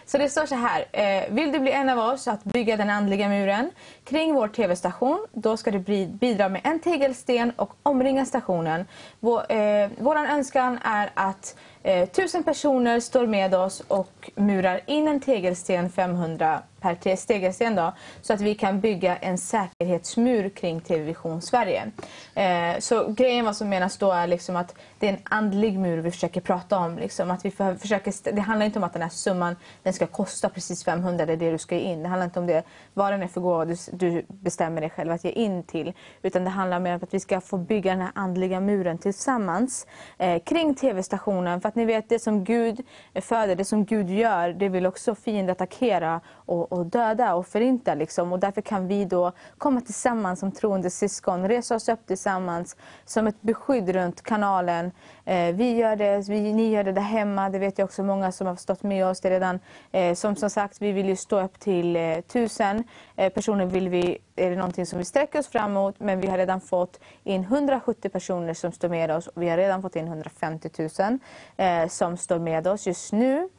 Så det står så här. Eh, vill du bli en av oss att bygga den andliga muren kring vår tv-station, då ska du bidra med en tegelsten och omringa stationen. Vår, eh, våran önskan är att eh, tusen personer står med oss och murar in en tegelsten 500 per te- då, så att vi kan bygga en säkerhetsmur kring TV Vision Sverige. Eh, så grejen vad som menas då är liksom att det är en andlig mur vi försöker prata om. Liksom. Att vi för, försöker, det handlar inte om att den här summan den ska kosta precis 500, det är det du ska ge in. Det handlar inte om det, vad den är för gåva du, du bestämmer dig själv att ge in till. Utan det handlar mer om att vi ska få bygga den här andliga muren tillsammans eh, kring TV-stationen. För att ni vet, det som Gud föder, det som Gud gör, det vill också fienden attackera och, och döda och förinta. Liksom. Och därför kan vi då komma tillsammans som troende syskon, resa oss upp tillsammans som ett beskydd runt kanalen. Eh, vi gör det, vi, ni gör det där hemma, det vet jag också många som har stått med oss. Det redan, eh, som, som sagt, vi vill ju stå upp till eh, tusen eh, personer. Vill vi, är det någonting som vi sträcker oss framåt, men vi har redan fått in 170 personer som står med oss och vi har redan fått in 150 000 eh, som står med oss just nu.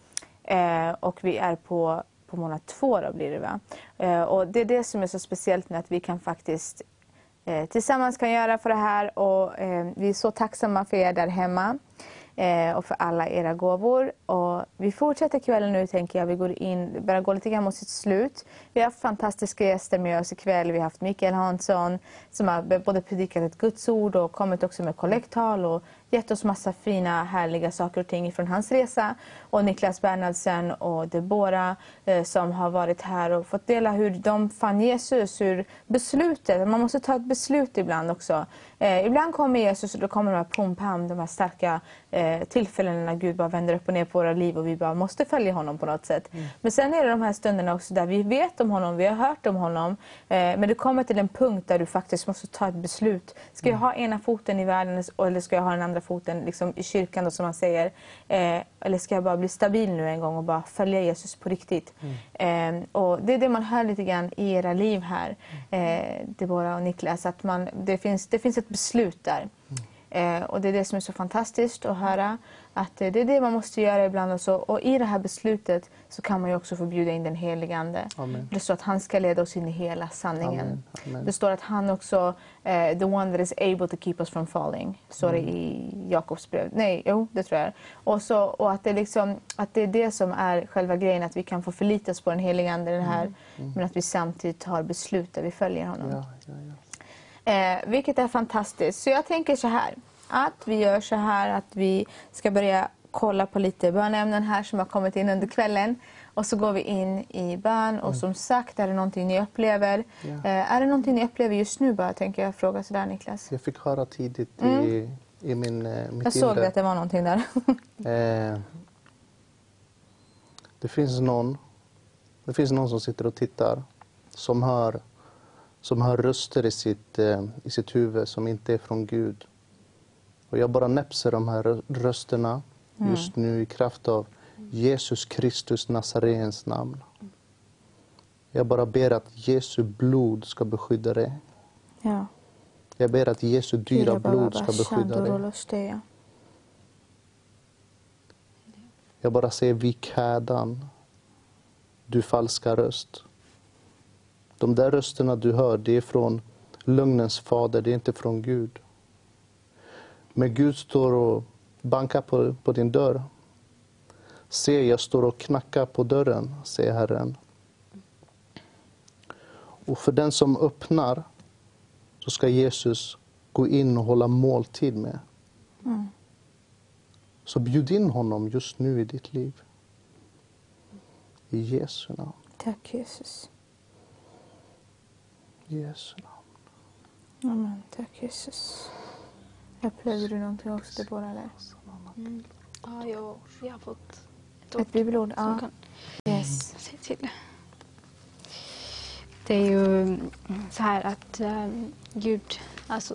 Eh, och vi är på, på månad två då blir det va. Eh, och det är det som är så speciellt med att vi kan faktiskt eh, tillsammans kan göra för det här och eh, vi är så tacksamma för er där hemma och för alla era gåvor. Och vi fortsätter kvällen nu tänker jag. Vi går in, börjar gå lite grann mot sitt slut. Vi har haft fantastiska gäster med oss ikväll. Vi har haft Mikael Hansson som har både predikat ett Guds ord och kommit också med kollekttal och gett oss massa fina härliga saker och ting från hans resa. Och Niklas Bernhardsen och Deborah eh, som har varit här och fått dela hur de fann Jesus, hur beslutet, man måste ta ett beslut ibland också. Eh, ibland kommer Jesus och då kommer de här pum pam, de här starka eh, tillfällena när Gud bara vänder upp och ner på våra liv och vi bara måste följa honom på något sätt. Men sen är det de här stunderna också där vi vet om honom, vi har hört om honom. Men det kommer till en punkt där du faktiskt måste ta ett beslut. Ska jag ha ena foten i världen eller ska jag ha den andra foten liksom, i kyrkan då, som man säger? Eh, eller ska jag bara bli stabil nu en gång och bara följa Jesus på riktigt? Eh, och det är det man hör lite grann i era liv här, eh, Deborah och Niklas, att man, det, finns, det finns ett beslut där. Eh, och det är det som är så fantastiskt att höra. Att eh, det är det man måste göra ibland. Och, så. och i det här beslutet så kan man också få bjuda in den helige Ande. Amen. Det står att han ska leda oss in i hela sanningen. Amen. Amen. Det står att han också, eh, the one that is able to keep us from falling. Står det i Jakobs brev. Nej, jo, det tror jag. Och, så, och att, det liksom, att det är det som är själva grejen, att vi kan få förlita oss på den helige Ande. Den här, Men att vi samtidigt tar beslut där vi följer honom. Ja, ja, ja. Eh, vilket är fantastiskt. Så jag tänker så här, att vi gör så här att vi ska börja kolla på lite bönämnen här som har kommit in under kvällen. Och så går vi in i bön och som sagt, är det någonting ni upplever? Ja. Eh, är det någonting ni upplever just nu bara, tänker jag fråga sådär Niklas. Jag fick höra tidigt i, i min, eh, mitt Jag såg inre. det att det var någonting där. Eh, det finns någon det finns någon som sitter och tittar som hör, som hör röster i sitt, i sitt huvud som inte är från Gud. Och jag bara näpser de här rö- rösterna just nu i kraft av Jesus Kristus Nazarens namn. Jag bara ber att Jesu blod ska beskydda dig. ja. Jag ber att Jesu dyra blod ska beskydda dig. dig. Jag bara säger vik hädan, du falska röst. De där rösterna du hör, det är från lögnens fader, det är inte från Gud. Men Gud står och bankar på, på din dörr. Se, jag står och knackar på dörren, säger Herren. Och för den som öppnar så ska Jesus gå in och hålla måltid med. Så bjud in honom just nu i ditt liv. I Jesu namn. Tack Jesus. I Jesu namn. Amen. Tack Jesus. Upplevde du någonting också Deborah? Eller? Ja, jag, jag har fått ett Ett bibelord? Ja. kan Yes. se till. Det är ju så här att um, Gud alltså,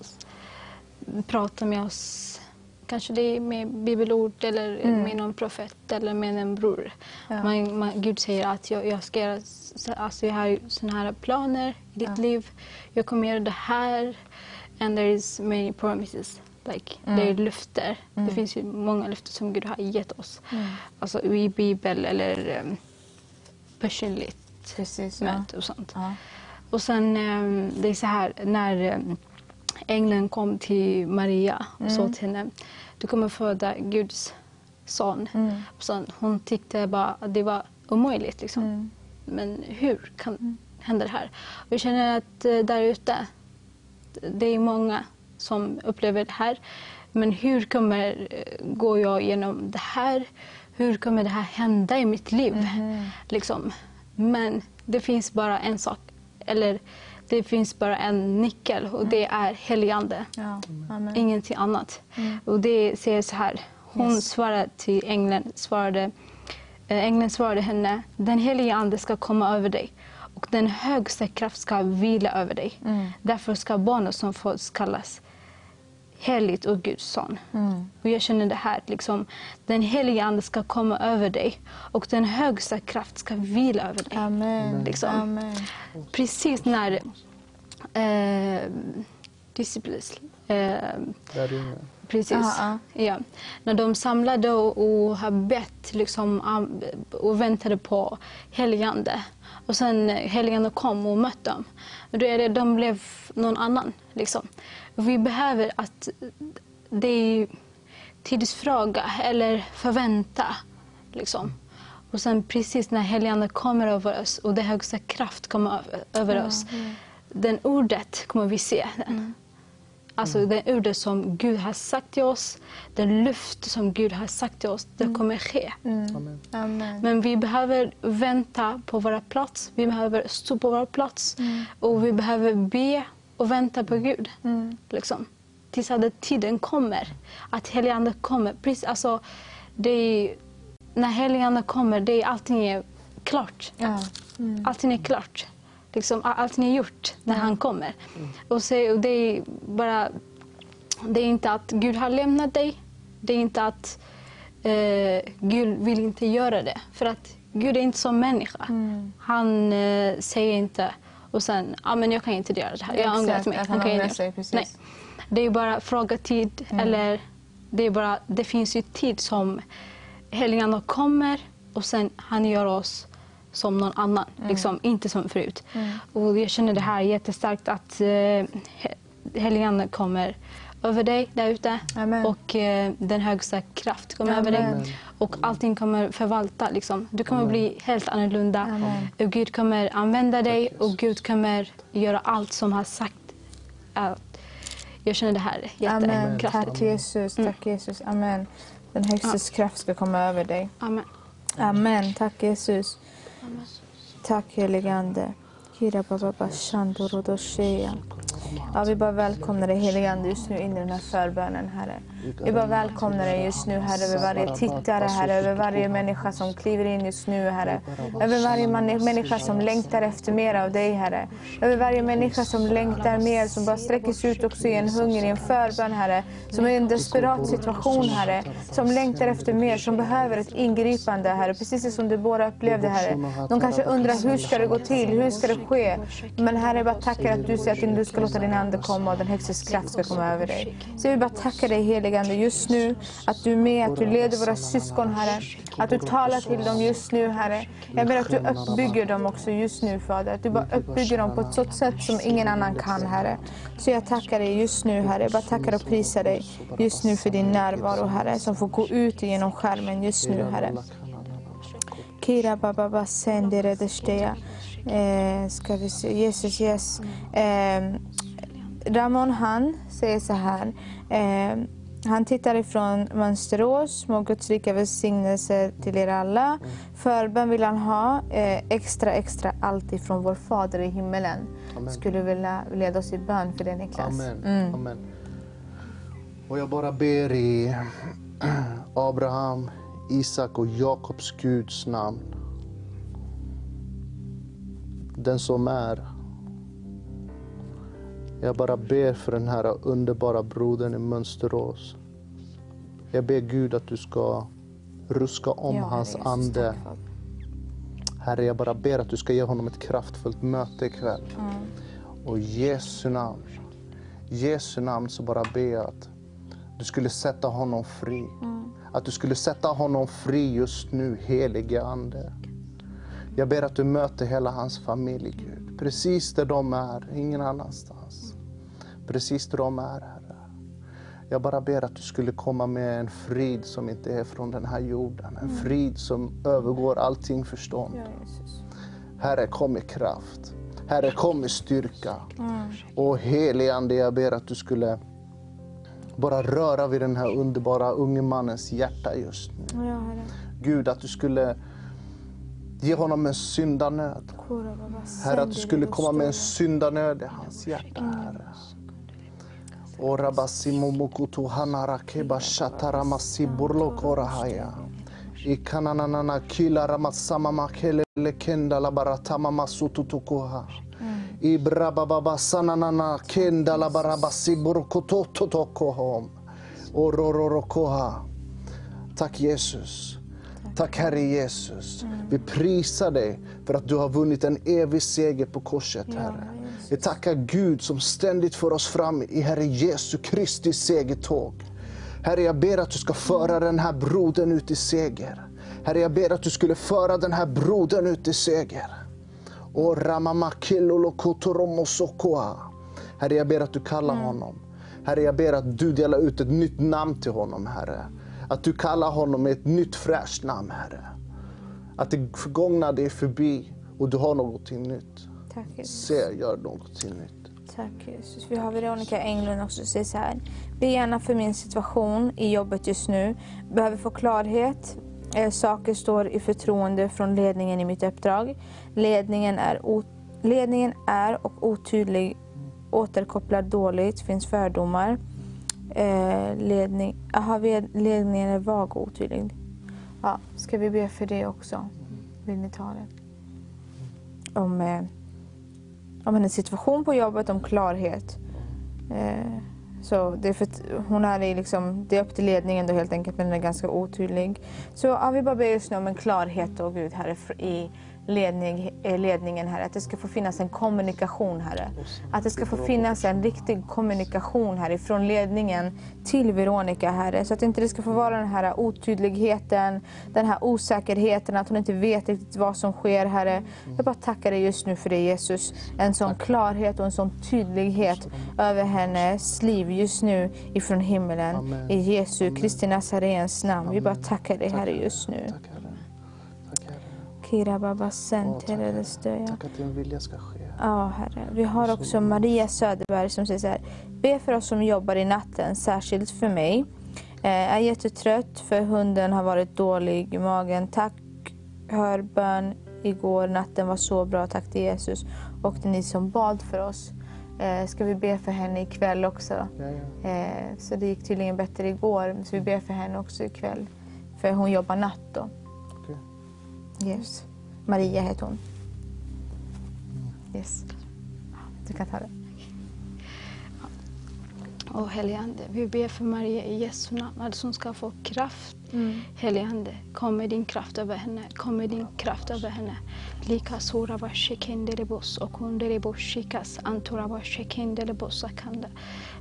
pratar med oss. Kanske det är med bibelord eller Mm. med någon profet eller med en bror. Ja. Man, man, Gud säger att jag, jag ska göra, alltså jag har sådana här planer i ditt Ja. liv. Jag kommer göra det här. And there is many promises. Like, Mm. Det är löfter. Mm. Det finns ju många löften som Gud har gett oss. Mm. Alltså i Bibel eller um, personligt Precis. Ja. möte och sånt. Ja. Och sen, um, det är så här, när um, ängeln kom till Maria och sa Mm. till henne, du kommer föda Guds son. Mm. Så hon tyckte bara att det var omöjligt. Liksom. Mm. men hur kan hända det här? Och jag känner att eh, där ute, det är många som upplever det här. Men hur kommer eh, gå jag igenom det här? Hur kommer det här hända i mitt liv? Liksom. Men det finns bara en sak, eller det finns bara en nyckel och det är heligande. Ja. Ingenting annat. Och det säger så här. Hon Yes. svarade till ängeln, svarade, eh, ängeln svarade henne, den helige ande ska komma över dig och den högsta kraft ska vila över dig. Därför ska barnet som föds kallas heligt och Guds son. Och jag känner det här, liksom, den helige ande ska komma över dig och den högsta kraft ska vila över dig. Amen. Liksom. Amen. Precis när eh, disciples, eh. Precis. Ja, Ja. När de samlade och, och har bett liksom, och väntade på heligande. Och sen heligande kom och mötte dem. Och då är det, de blev någon annan. Liksom. Vi behöver att det är tidsfråga eller förvänta. Liksom. Och sen precis när heligande kommer över oss och det högsta kraft kommer över oss. Den ordet kommer vi se. Den. Alltså det ordet som Gud har sagt till oss, den luft som Gud har sagt till oss, det kommer ske. Amen. Amen. Men vi behöver vänta på våra plats, vi behöver stå på vår plats och vi behöver be och vänta på Gud. Liksom. Tills att tiden kommer, att heligande kommer. Precis, alltså, det är, när heligande kommer, det är, allting är klart. Ja. Allting är klart. Liksom, all- allting är gjort när han kommer. Och, så, och det är bara... Det är inte att Gud har lämnat dig. Det är inte att eh, Gud vill inte göra det. För att Gud är inte som människa. Han eh, säger inte och sen, ja men jag kan inte göra det här. Jag har ångrat mig. han kan inte sig. Nej. Det är bara fråga tid. Eller det, är bara, det finns ju tid som heligande kommer och sen han gör oss som någon annan, liksom, inte som förut. Och jag känner det här jättestarkt att eh, he- heligande kommer över dig där ute Amen. och eh, den högsta kraft kommer över dig. Amen. Och allting kommer förvalta. Liksom. Du kommer bli helt annorlunda. Amen. Och Gud kommer använda dig och Gud kommer göra allt som har sagt. jag känner det här Amen. jättekraftigt. Tack Jesus. Tack Jesus. Amen. Den högstes kraft ska komma över dig. Amen. Amen. Tack Jesus. Tack helige Ande. Kira baba bashando rodoshea. Ja, vi bara välkomnar dig helige Ande just nu in i den här förbönen Herre. Vi bara välkomnar dig just nu Herre över varje tittare Herre, över varje människa som kliver in just nu Herre. Över varje människa som längtar efter mer av dig Herre. Över varje människa som längtar mer, som bara sträcker sig ut också i en hunger, i en förbön Herre. Som är i en desperat situation Herre. Som längtar efter mer, som behöver ett ingripande Herre. Precis det som du båda upplevde Herre. De kanske undrar hur ska det gå till, hur ska det ske? Men Herre, jag bara tackar att du säger att du ska låta din Ande komma och den högstes kraft ska komma över dig. Så jag vill bara tacka dig helige Ande just nu, att du är med, att du leder våra syskon Herre. Att du talar till dem just nu Herre. Jag ber att du uppbygger dem också just nu Fader. Att du bara uppbygger dem på ett sådant sätt som ingen annan kan Herre. Så jag tackar dig just nu Herre. Jag bara tackar och prisar dig just nu för din närvaro Herre. Som får gå ut genom skärmen just nu Herre. Kira baba basende redestea. Eh, ska vi se. Jesus, yes. Eh, Ramon han säger så här. Eh, han tittar ifrån Mönsterås. Må Guds rika välsignelse till er alla. Förbön vill han ha. Eh, extra, extra allt ifrån vår Fader i himmelen. Amen. Skulle vilja leda oss i bön för det Niklas. Amen. Mm. Amen. Och jag bara ber i Abraham, Isak och Jakobs Guds namn. Den som är. Jag bara ber för den här underbara brodern i Mönsterås. Jag ber Gud att du ska ruska om Ja, hans Jesus, ande. Herre, jag bara ber att du ska ge honom ett kraftfullt möte ikväll. Och i Jesu namn, Jesu namn så bara ber jag att du skulle sätta honom fri. Att du skulle sätta honom fri just nu, helige Ande. Jag ber att du möter hela hans familj, Gud. Precis där de är, ingen annanstans. Precis där de är, Herre. Jag bara ber att du skulle komma med en frid som inte är från den här jorden. En frid som övergår allting förstånd. Herre, kom med kraft. Herre, kom med styrka. Och helige Ande, jag ber att du skulle bara röra vid den här underbara unge mannens hjärta just nu. Gud, att du skulle ge honom en syndanöd. Herre, att du skulle komma med en syndanöd i hans hjärta, Herre. O rabasimo mukutu hanara keba shatara masi burlo korahaya. Ikananana kila ramasama makele lekenda labaratama masutu tukuha. Ibrababa sananana kenda labarabasi burkoto tokohom. Orororokoha. Tack Jesus. Tack Herre Jesus. Vi prisar dig för att du har vunnit en evig seger på korset Herre. Vi tackar Gud som ständigt för oss fram i Herre Jesu Kristi segertåg. Herre, jag ber att du ska föra den här brodern ut i seger. Herre, jag ber att du skulle föra den här brodern ut i seger. Herre, jag ber att du kallar honom. Herre, jag ber att du delar ut ett nytt namn till honom, Herre. Att du kallar honom med ett nytt fräscht namn, Herre. Att det förgångna det är förbi och du har någonting nytt. Tack Jesus. Se, gör någonting nytt. Tack Jesus. Vi har Veronica Englund också som säger så här. Be gärna för min situation i jobbet just nu. Behöver få klarhet. Eh, saker står i förtroende från ledningen i mitt uppdrag. Ledningen är, ledningen är och otydlig, återkopplar dåligt, finns fördomar. Eh, ledning, aha, ledningen är vag och otydlig. Ja, ska vi be för det också? Vill ni ta det? Om, eh, om hennes situation på jobbet, om klarhet. Eh, så det är, för hon är i liksom, det är upp till ledningen då helt enkelt, men den är ganska otydlig. Så ja, vi bara ber just nu om en klarhet då Gud, här i ledning, eh, ledningen här. Att det ska få finnas en kommunikation, Herre. Att det ska få finnas en riktig kommunikation här ifrån ledningen till Veronica, Herre. Så att inte det ska få vara den här otydligheten, den här osäkerheten, att hon inte vet riktigt vad som sker, Herre. Jag bara tackar dig just nu för det, Jesus. En sån klarhet och en sån tydlighet över hennes liv just nu ifrån himmelen. Amen. I Jesu Kristi Nazarens namn. Vi bara tackar dig, Herre, just nu. Tack Herre. Tack Herre. Kira baba Åh, sen tack, Herre. stöja. Tack att din vilja ska ske. Ja, Herre. Vi har också Maria Söderberg som säger så här. Be för oss som jobbar i natten, särskilt för mig. Eh, är jättetrött för hunden har varit dålig i magen. Tack, hör bön igår. Natten var så bra. Tack till Jesus. Och är ni som bad för oss. Eh, ska vi be för henne ikväll också? Ja, ja. Eh, så det gick tydligen bättre igår. Så vi ber för henne också ikväll. För hon jobbar natt då. Yes. Maria heter hon. Yes. Du kan ta det. Och helige Ande, vi ber för Maria i Jesu namn att hon ska få kraft. Helige Ande, kom med din kraft över henne. Kom med din kraft över henne. Lika sora var shekendelebos och hundelebos shikas antora var shekendelebos akanda.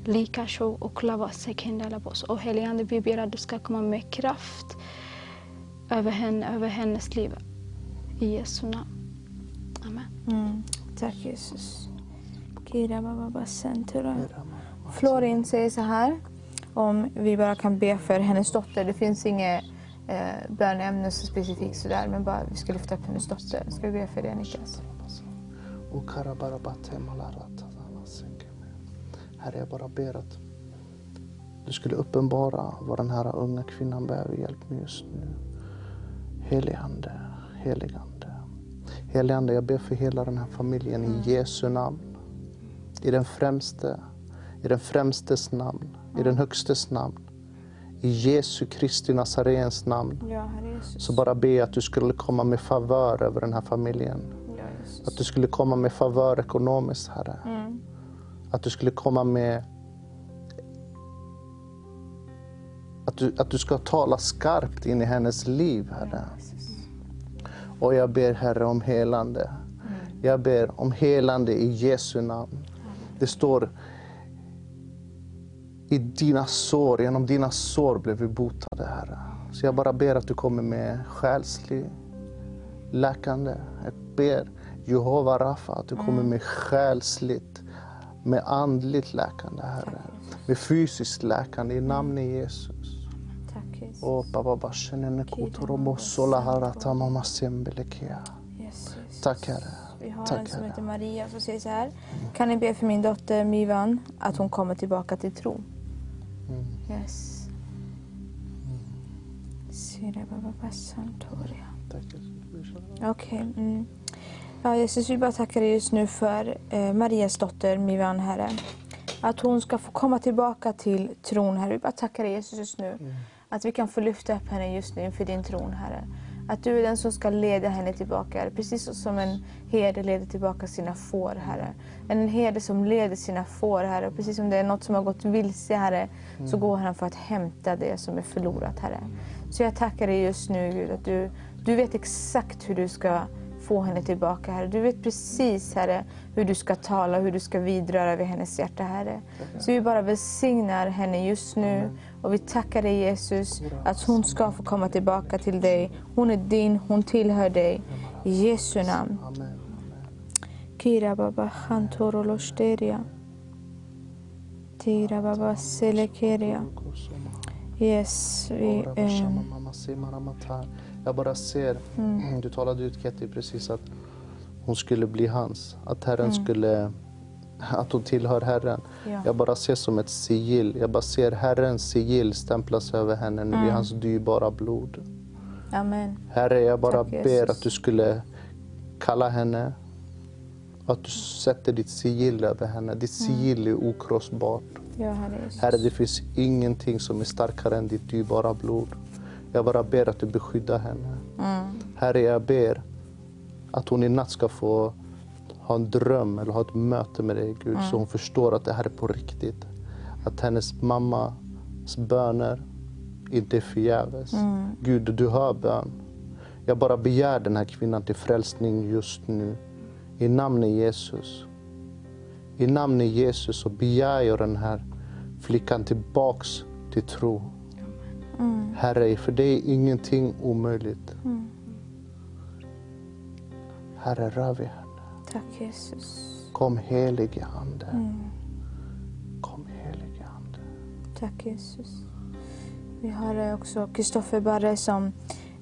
Lika så och lava sekendelebos. Och helige Ande, vi ber att du ska komma med kraft över henne, över hennes liv. I Jesu namn. Amen. Mm. Tack Jesus. Florin säger så här. Om vi bara kan be för hennes dotter. Det finns inget eh, bönämne så specifikt sådär. Men bara vi ska lyfta upp hennes dotter. Ska vi be för det Niklas? Herre, jag bara ber att du skulle uppenbara vad den här unga kvinnan behöver hjälp med just nu. Helige Ande, helige Ande. Helige Ande, jag ber för hela den här familjen i Jesu namn. I den främste, i den främstes namn, i den högstes namn. I Jesu Kristi Nazarens namn. Ja. Så bara be att du skulle komma med favör över den här familjen. Ja. Att du skulle komma med favör ekonomiskt, Herre. Mm. Att du skulle komma med... Att du, att du ska tala skarpt in i hennes liv, Herre. Och jag ber, Herre, om helande. Jag ber om helande i Jesu namn. Det står i dina sår, genom dina sår blev vi botade, Herre. Så jag bara ber att du kommer med själslig läkande. Jag ber Jehova Rafa att du kommer med själsligt, med andligt läkande, Herre. Med fysiskt läkande i namnet Jesus. Och baba bashenene kotoromo sola harata mama Jesus. Tack Herre. Vi har Tack, en som heter Maria som säger så här. Kan ni be för min dotter Mivan att hon kommer tillbaka till tro? Mm. Yes. Okej. mm. Ja, Jesus, vi bara tackar dig just nu för eh, Marias dotter Mivan, Herre. Att hon ska få komma tillbaka till tron, Herre. Vi bara tackar dig Jesus just nu. Att vi kan få lyfta upp henne just nu inför din tron, Herre. Att du är den som ska leda henne tillbaka, Herre. Precis som en herde leder tillbaka sina får, Herre. En herde som leder sina får, Herre. Precis som det är något som har gått vilse, Herre, så går han för att hämta det som är förlorat, Herre. Så jag tackar dig just nu, Gud, att du, du vet exakt hur du ska få henne tillbaka, Herre. Du vet precis, Herre, hur du ska tala, hur du ska vidröra vid hennes hjärta, Herre. Så vi bara välsignar henne just nu och vi tackar dig Jesus att hon ska få komma tillbaka till dig. Hon är din, hon tillhör dig. I Jesu namn. Kira baba hantoro losteria. Tira baba selekeria. Yes, vi... ehm, Jag bara ser, Mm. du talade ut Ketty precis att hon skulle bli hans. Att Herren Mm. skulle, att hon tillhör Herren. Ja. Jag bara ser som ett sigill. Jag bara ser Herrens sigill stämplas över henne nu Mm. i hans dyrbara blod. Amen. Herre, jag bara Tack, ber Jesus. att du skulle kalla henne. Att du sätter ditt sigill över henne. Ditt Mm. sigill är okrossbart. Ja, Herre. Herre, det finns ingenting som är starkare än ditt dyrbara blod. Jag bara ber att du beskyddar henne. Mm. Herre, jag ber att hon i natt ska få ha en dröm eller ha ett möte med dig, Gud, så hon förstår att det här är på riktigt. Att hennes mammas böner inte är förgäves. Gud, du hör bön. Jag bara begär den här kvinnan till frälsning just nu. I namnet Jesus. I namnet Jesus så begär jag den här flickan tillbaks till tro. Herre, för det är ingenting omöjligt. Herre, rör vid henne. Tack Jesus. Kom helige Ande. Mm. Kom helige Ande. Tack Jesus. Vi har eh, också Kristoffer Barre som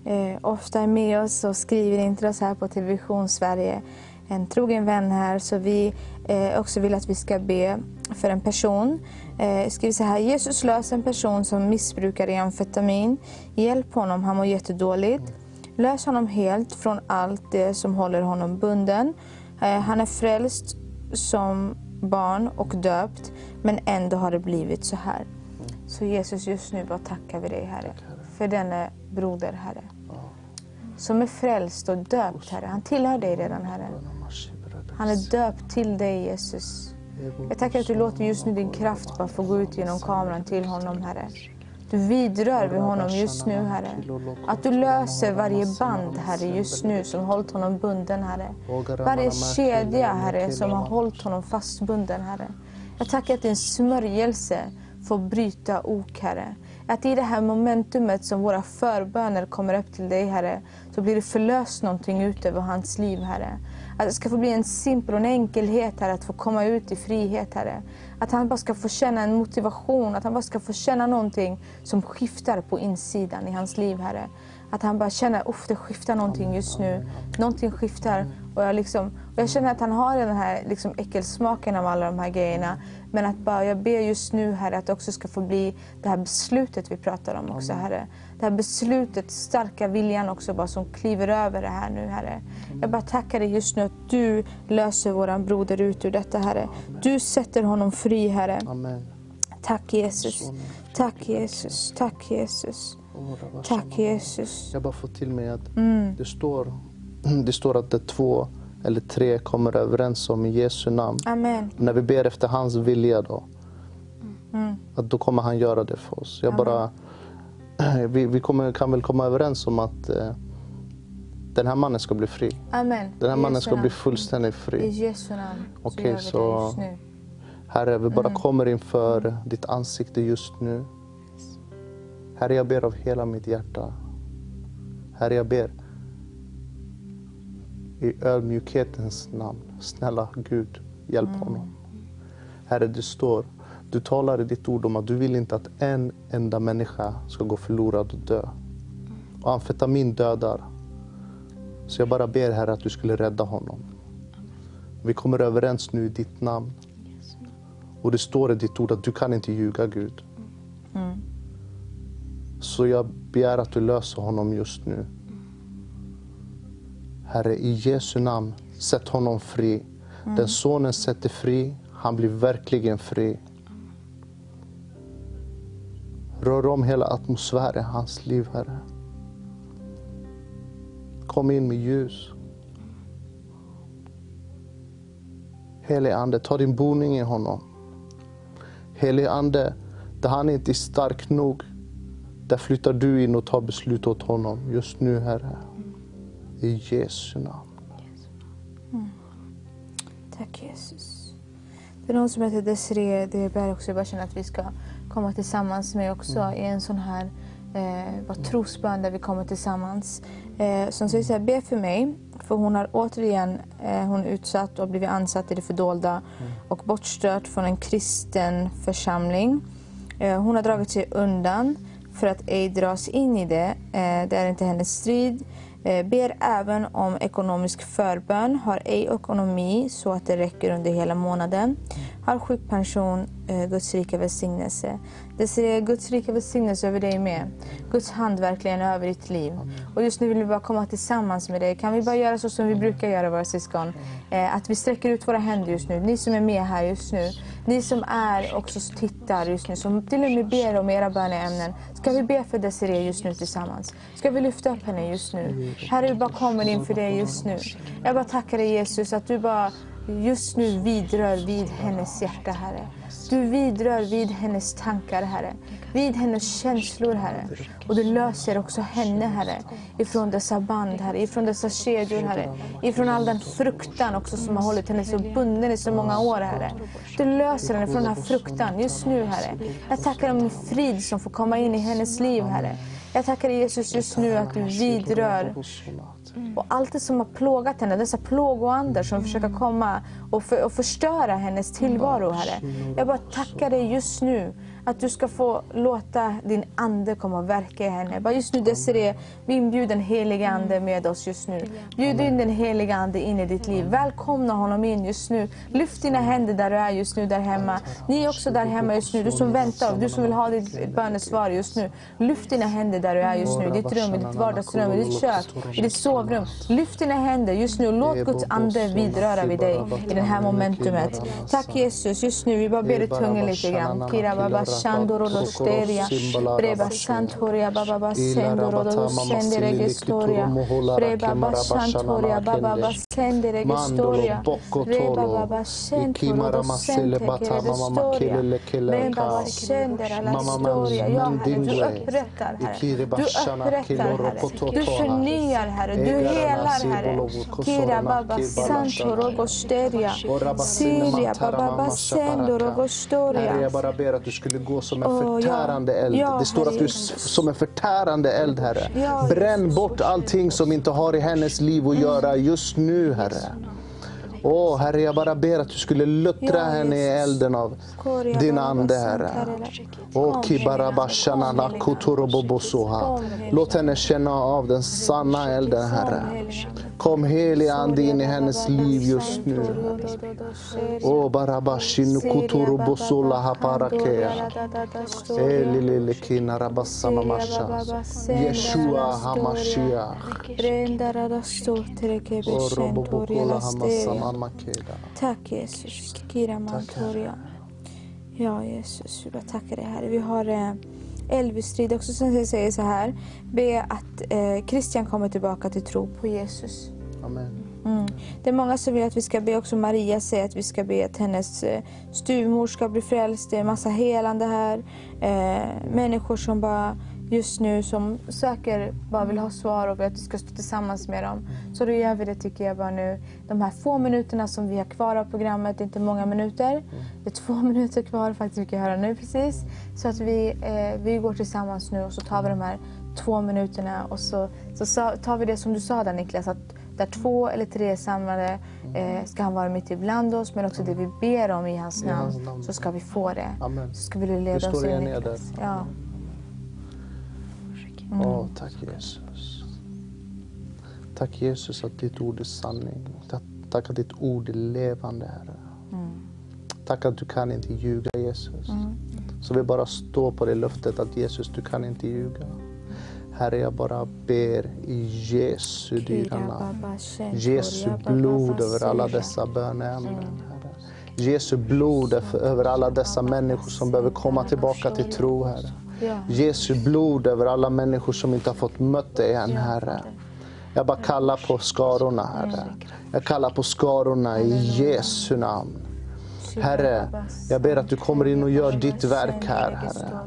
eh, ofta är med oss och skriver in till oss här på Television Sverige. En trogen vän här, så vi eh, också vill att vi ska be för en person. Eh, skriver så här, Jesus lös en person som missbrukar amfetamin. Hjälp honom, han mår jättedåligt. Lös honom helt från allt det som håller honom bunden. Eh, han är frälst som barn och döpt, men ändå har det blivit så här. Så Jesus, just nu bara tackar vi dig Herre, för denne broder Herre. Som är frälst och döpt Herre. Han tillhör dig redan Herre. Han är döpt till dig Jesus. Jag tackar att du låter just nu din kraft bara få gå ut genom kameran till honom Herre. Du vidrör vid honom just nu Herre. Att du löser varje band Herre just nu som hållit honom bunden Herre. Varje kedja Herre som har hållit honom fastbunden Herre. Jag tackar att din smörjelse får bryta ok Herre. Att i det här momentumet som våra förböner kommer upp till dig Herre, så blir det förlöst någonting ut över hans liv Herre. Att det ska få bli en simpel och en enkelhet Herre, att få komma ut i frihet Herre. Att han bara ska få känna en motivation, att han bara ska få känna någonting som skiftar på insidan i hans liv Herre. Att han bara känner, uff det skiftar någonting just nu. Någonting skiftar. Och jag, liksom, och jag känner att han har den här liksom, äckelsmaken av alla de här grejerna. Men att bara, jag ber just nu Herre att det också ska få bli det här beslutet vi pratar om också Herre. Det här beslutet, starka viljan också bara som kliver över det här nu Herre. Jag bara tackar dig just nu att du löser våran broder ut ur detta Herre. Du sätter honom fri Herre. Amen. Tack Jesus. Tack Jesus. Tack Jesus. Tack Jesus. Jag bara får till mig att Mm. det, står, det står att det två eller tre kommer överens om i Jesu namn. Amen. När vi ber efter hans vilja då, Mm. att då kommer han göra det för oss. Jag bara, vi vi kommer, kan väl komma överens om att eh, den här mannen ska bli fri. Amen. Den här I mannen ska bli fullständigt I fri. Jesu namn så Okej, så- det just nu. Herre, vi Mm. bara kommer inför ditt ansikte just nu. Herre, jag ber av hela mitt hjärta. Herre, jag ber i ödmjukhetens namn. Snälla Gud, hjälp Mm. honom. Herre, det står, du talar i ditt ord om att du vill inte att en enda människa ska gå förlorad och dö. Och amfetamin dödar. Så jag bara ber Herre att du skulle rädda honom. Vi kommer överens nu i ditt namn. Och det står i ditt ord att du kan inte ljuga Gud. Så jag begär att du löser honom just nu. Herre, i Jesu namn, sätt honom fri. Den sonen sätter fri, han blir verkligen fri. Rör om hela atmosfären i hans liv, Herre. Kom in med ljus. Helige Ande, ta din boning i honom. Helige Ande, där han inte är stark nog, där flyttar du in och tar beslut åt honom just nu, Herre. I Jesu namn. Mm. Tack Jesus. Det är någon som heter Desiree det ber också. Jag bara känner att vi ska komma tillsammans med också i en sån här eh, vad trosbön där vi kommer tillsammans. Eh, som säger så här, be för mig. För hon har återigen eh, hon är utsatt och blivit ansatt i det fördolda och bortstört från en kristen församling. Eh, hon har dragit sig undan för att ej dras in i det. Eh, det är inte hennes strid. Eh, ber även om ekonomisk förbön, har ej ekonomi så att det räcker under hela månaden. Har sjukpension, eh, Guds rika välsignelse. Det ser Guds rika välsignelse över dig med. Guds hand verkligen över ditt liv. Och just nu vill vi bara komma tillsammans med dig. Kan vi bara göra så som vi brukar göra våra syskon? Eh, att vi sträcker ut våra händer just nu. Ni som är med här just nu. Ni som är också tittar just nu, som till och med ber om era böneämnen. Ska vi be för Desiree just nu tillsammans? Ska vi lyfta upp henne just nu? Herre, vi bara kommer inför dig just nu. Jag bara tackar dig Jesus att du bara just nu vidrör vid hennes hjärta, Herre. Du vidrör vid hennes tankar, Herre. Vid hennes känslor, Herre. Och du löser också henne, Herre. Ifrån dessa band, Herre. Ifrån dessa kedjor, Herre. Ifrån all den fruktan också som har hållit henne så bunden i så många år, Herre. Du löser henne från den här fruktan just nu, Herre. Jag tackar om din frid som får komma in i hennes liv, Herre. Jag tackar dig Jesus just nu att du vidrör och allt det som har plågat henne, dessa plågoandar som försöker komma och, för, och förstöra hennes tillvaro, Herre. Jag bara tackar dig just nu att du ska få låta din ande komma och verka i henne. Bara just nu Desiree, vi inbjuder den heliga ande med oss just nu. Bjud in den heliga ande in i ditt liv. Välkomna honom in just nu. Lyft dina händer där du är just nu där hemma. Ni är också där hemma just nu. Du som väntar, du som vill ha ditt bönesvar just nu. Lyft dina händer där du är just nu. I ditt rum, i ditt vardagsrum, i ditt kök, i ditt sovrum. Lyft dina händer just nu och låt Guds ande vidröra vid dig i det här momentumet. Tack Jesus, just nu vi bara ber i tungan lite grann. Shandoro do steria. Breba santoria baba ba sendoro do sendere gestoria. Breba ba santoria baba ba sendere gestoria. Reba baba sentoro kere gestoria. Breba ba sendera la storia. Ja Herre, du upprättar Herre. Du upprättar Herre. Du förnyar Herre. Du helar Herre. Kira baba santo rogosteria. Siria baba ba sendo Herre, rogostoria. jag bara ber att du skulle gå som en ja. förtärande eld. Ja, det står att du som en förtärande eld, Herre. Ja, Bränn bort allting som inte har i hennes liv att göra just nu, Herre. Åh, Herre, jag bara ber att du skulle luttra Ja, henne i elden av din ande. Herre. Låt henne känna av den sanna elden, Herre. Kom helig ande in i hennes liv just nu. Åh, barabashinu kutorobosola haparakea. Elilelekina rabasana masha. Yeshua hamashiach. Makeda. Tack Jesus. Kira mantoria. Ja Jesus, vi bara tackar dig Herre. Vi har eh, Elvis-strid också som säger så här. Be att eh, Christian kommer tillbaka till tro på Jesus. Amen. Mm. Det är många som vill att vi ska be, också Maria säger att vi ska be att hennes eh, styvmor ska bli frälst. Det är massa helande här. Eh, människor som bara just nu som söker, bara vill ha svar och vill att vi ska stå tillsammans med dem. Så då gör vi det tycker jag bara nu. De här få minuterna som vi har kvar av programmet, det är inte många minuter. Det är två minuter kvar faktiskt, vi kan höra nu precis. Så att vi, eh, vi går tillsammans nu och så tar vi de här två minuterna och så, så tar vi det som du sa där Niklas, att där två eller tre är samlade eh, ska han vara mitt ibland oss, men också det vi ber om i hans I hans namn, namn. så ska vi få det. Amen. Så ska vi leda oss in i ner Ja. Åh, tack Jesus. Tack Jesus att ditt ord är sanning. Tack, att ditt ord är levande Herre. Tack att du kan inte ljuga Jesus. Så vi bara står på det löftet att Jesus, du kan inte ljuga. Herre, jag bara ber i Jesu dyra namn. Jesu blod över alla dessa böneämnen, Herre. Jesu blod över- över alla dessa människor som behöver komma tillbaka till tro, Herre. Jesu blod över alla människor som inte har fått mött dig än, Herre. Jag bara kallar på skarorna, Herre. Jag kallar på skarorna i Jesu namn. Herre, jag ber att du kommer in och gör ditt verk här, Herre.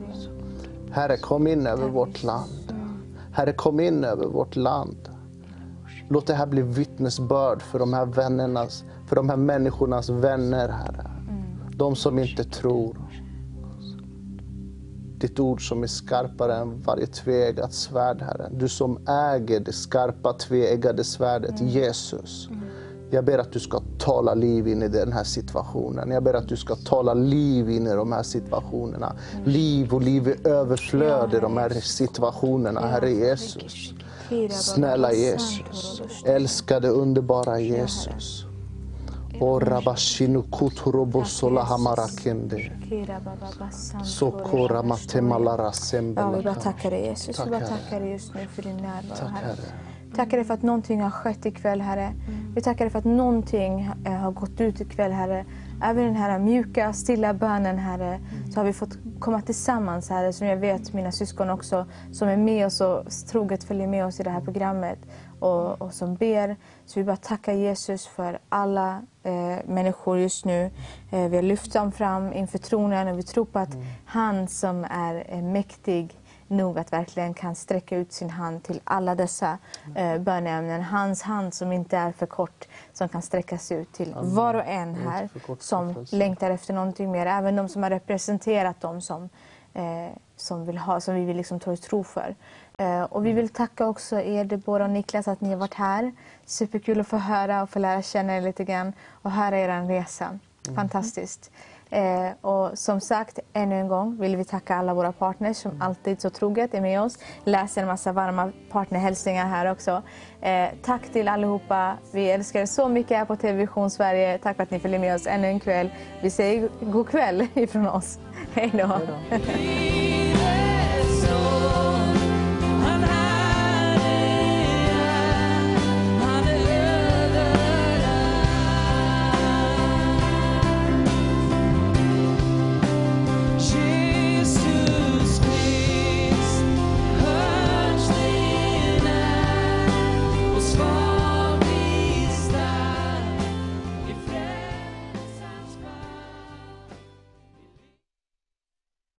Herre, kom in över vårt land. Herre, kom in över vårt land. Låt det här bli vittnesbörd för de här vännernas, för de här människornas vänner, Herre. De som inte tror. Ditt ord som är skarpare än varje tveeggat svärd, Herre. Du som äger det skarpa tveeggade svärdet, Jesus. Jag ber att du ska tala liv in i den här situationen. Jag ber att du ska tala liv in i de här situationerna. Liv och liv i överflöd i de här situationerna, Herre Jesus. Snälla Jesus, älskade underbara Jesus. O rabashinu kuturobo sola hamarakende. Sokora matemalara Ja, vi bara sembelaka. tackar dig Jesus. Vi bara tackar dig just nu för din närvaro. Herre. Tackar dig för att någonting har skett ikväll Herre. Vi tackar dig för att någonting eh, har gått ut ikväll Herre. Även den här mjuka, stilla bönen Herre, så har vi fått komma tillsammans Herre, som jag vet mina syskon också, som är med oss och troget följer med oss i det här programmet och, och som ber. Så vi bara tackar Jesus för alla eh, människor just nu. Eh, vi har lyft dem fram inför tronen och vi tror på att han som är eh, mäktig nog att verkligen kan sträcka ut sin hand till alla dessa eh, böneämnen. Hans hand som inte är för kort, som kan sträckas ut till var och en här kort som längtar efter någonting mer. Även de som har representerat dem som, eh, som, vill ha, som vi vill liksom tro för. Eh, och vi vill tacka också er, Deborah och Niklas, att ni har varit här. Superkul att få höra och få lära känna er lite grann och höra er resa. Fantastiskt. Eh, och som sagt, ännu en gång vill vi tacka alla våra partners som alltid så troget är med oss. Läser en massa varma partnerhälsningar här också. Eh, tack till allihopa. Vi älskar er så mycket här på TV Vision Sverige. Tack för att ni följer med oss ännu en kväll. Vi säger god kväll ifrån oss. Hej då. Hej då.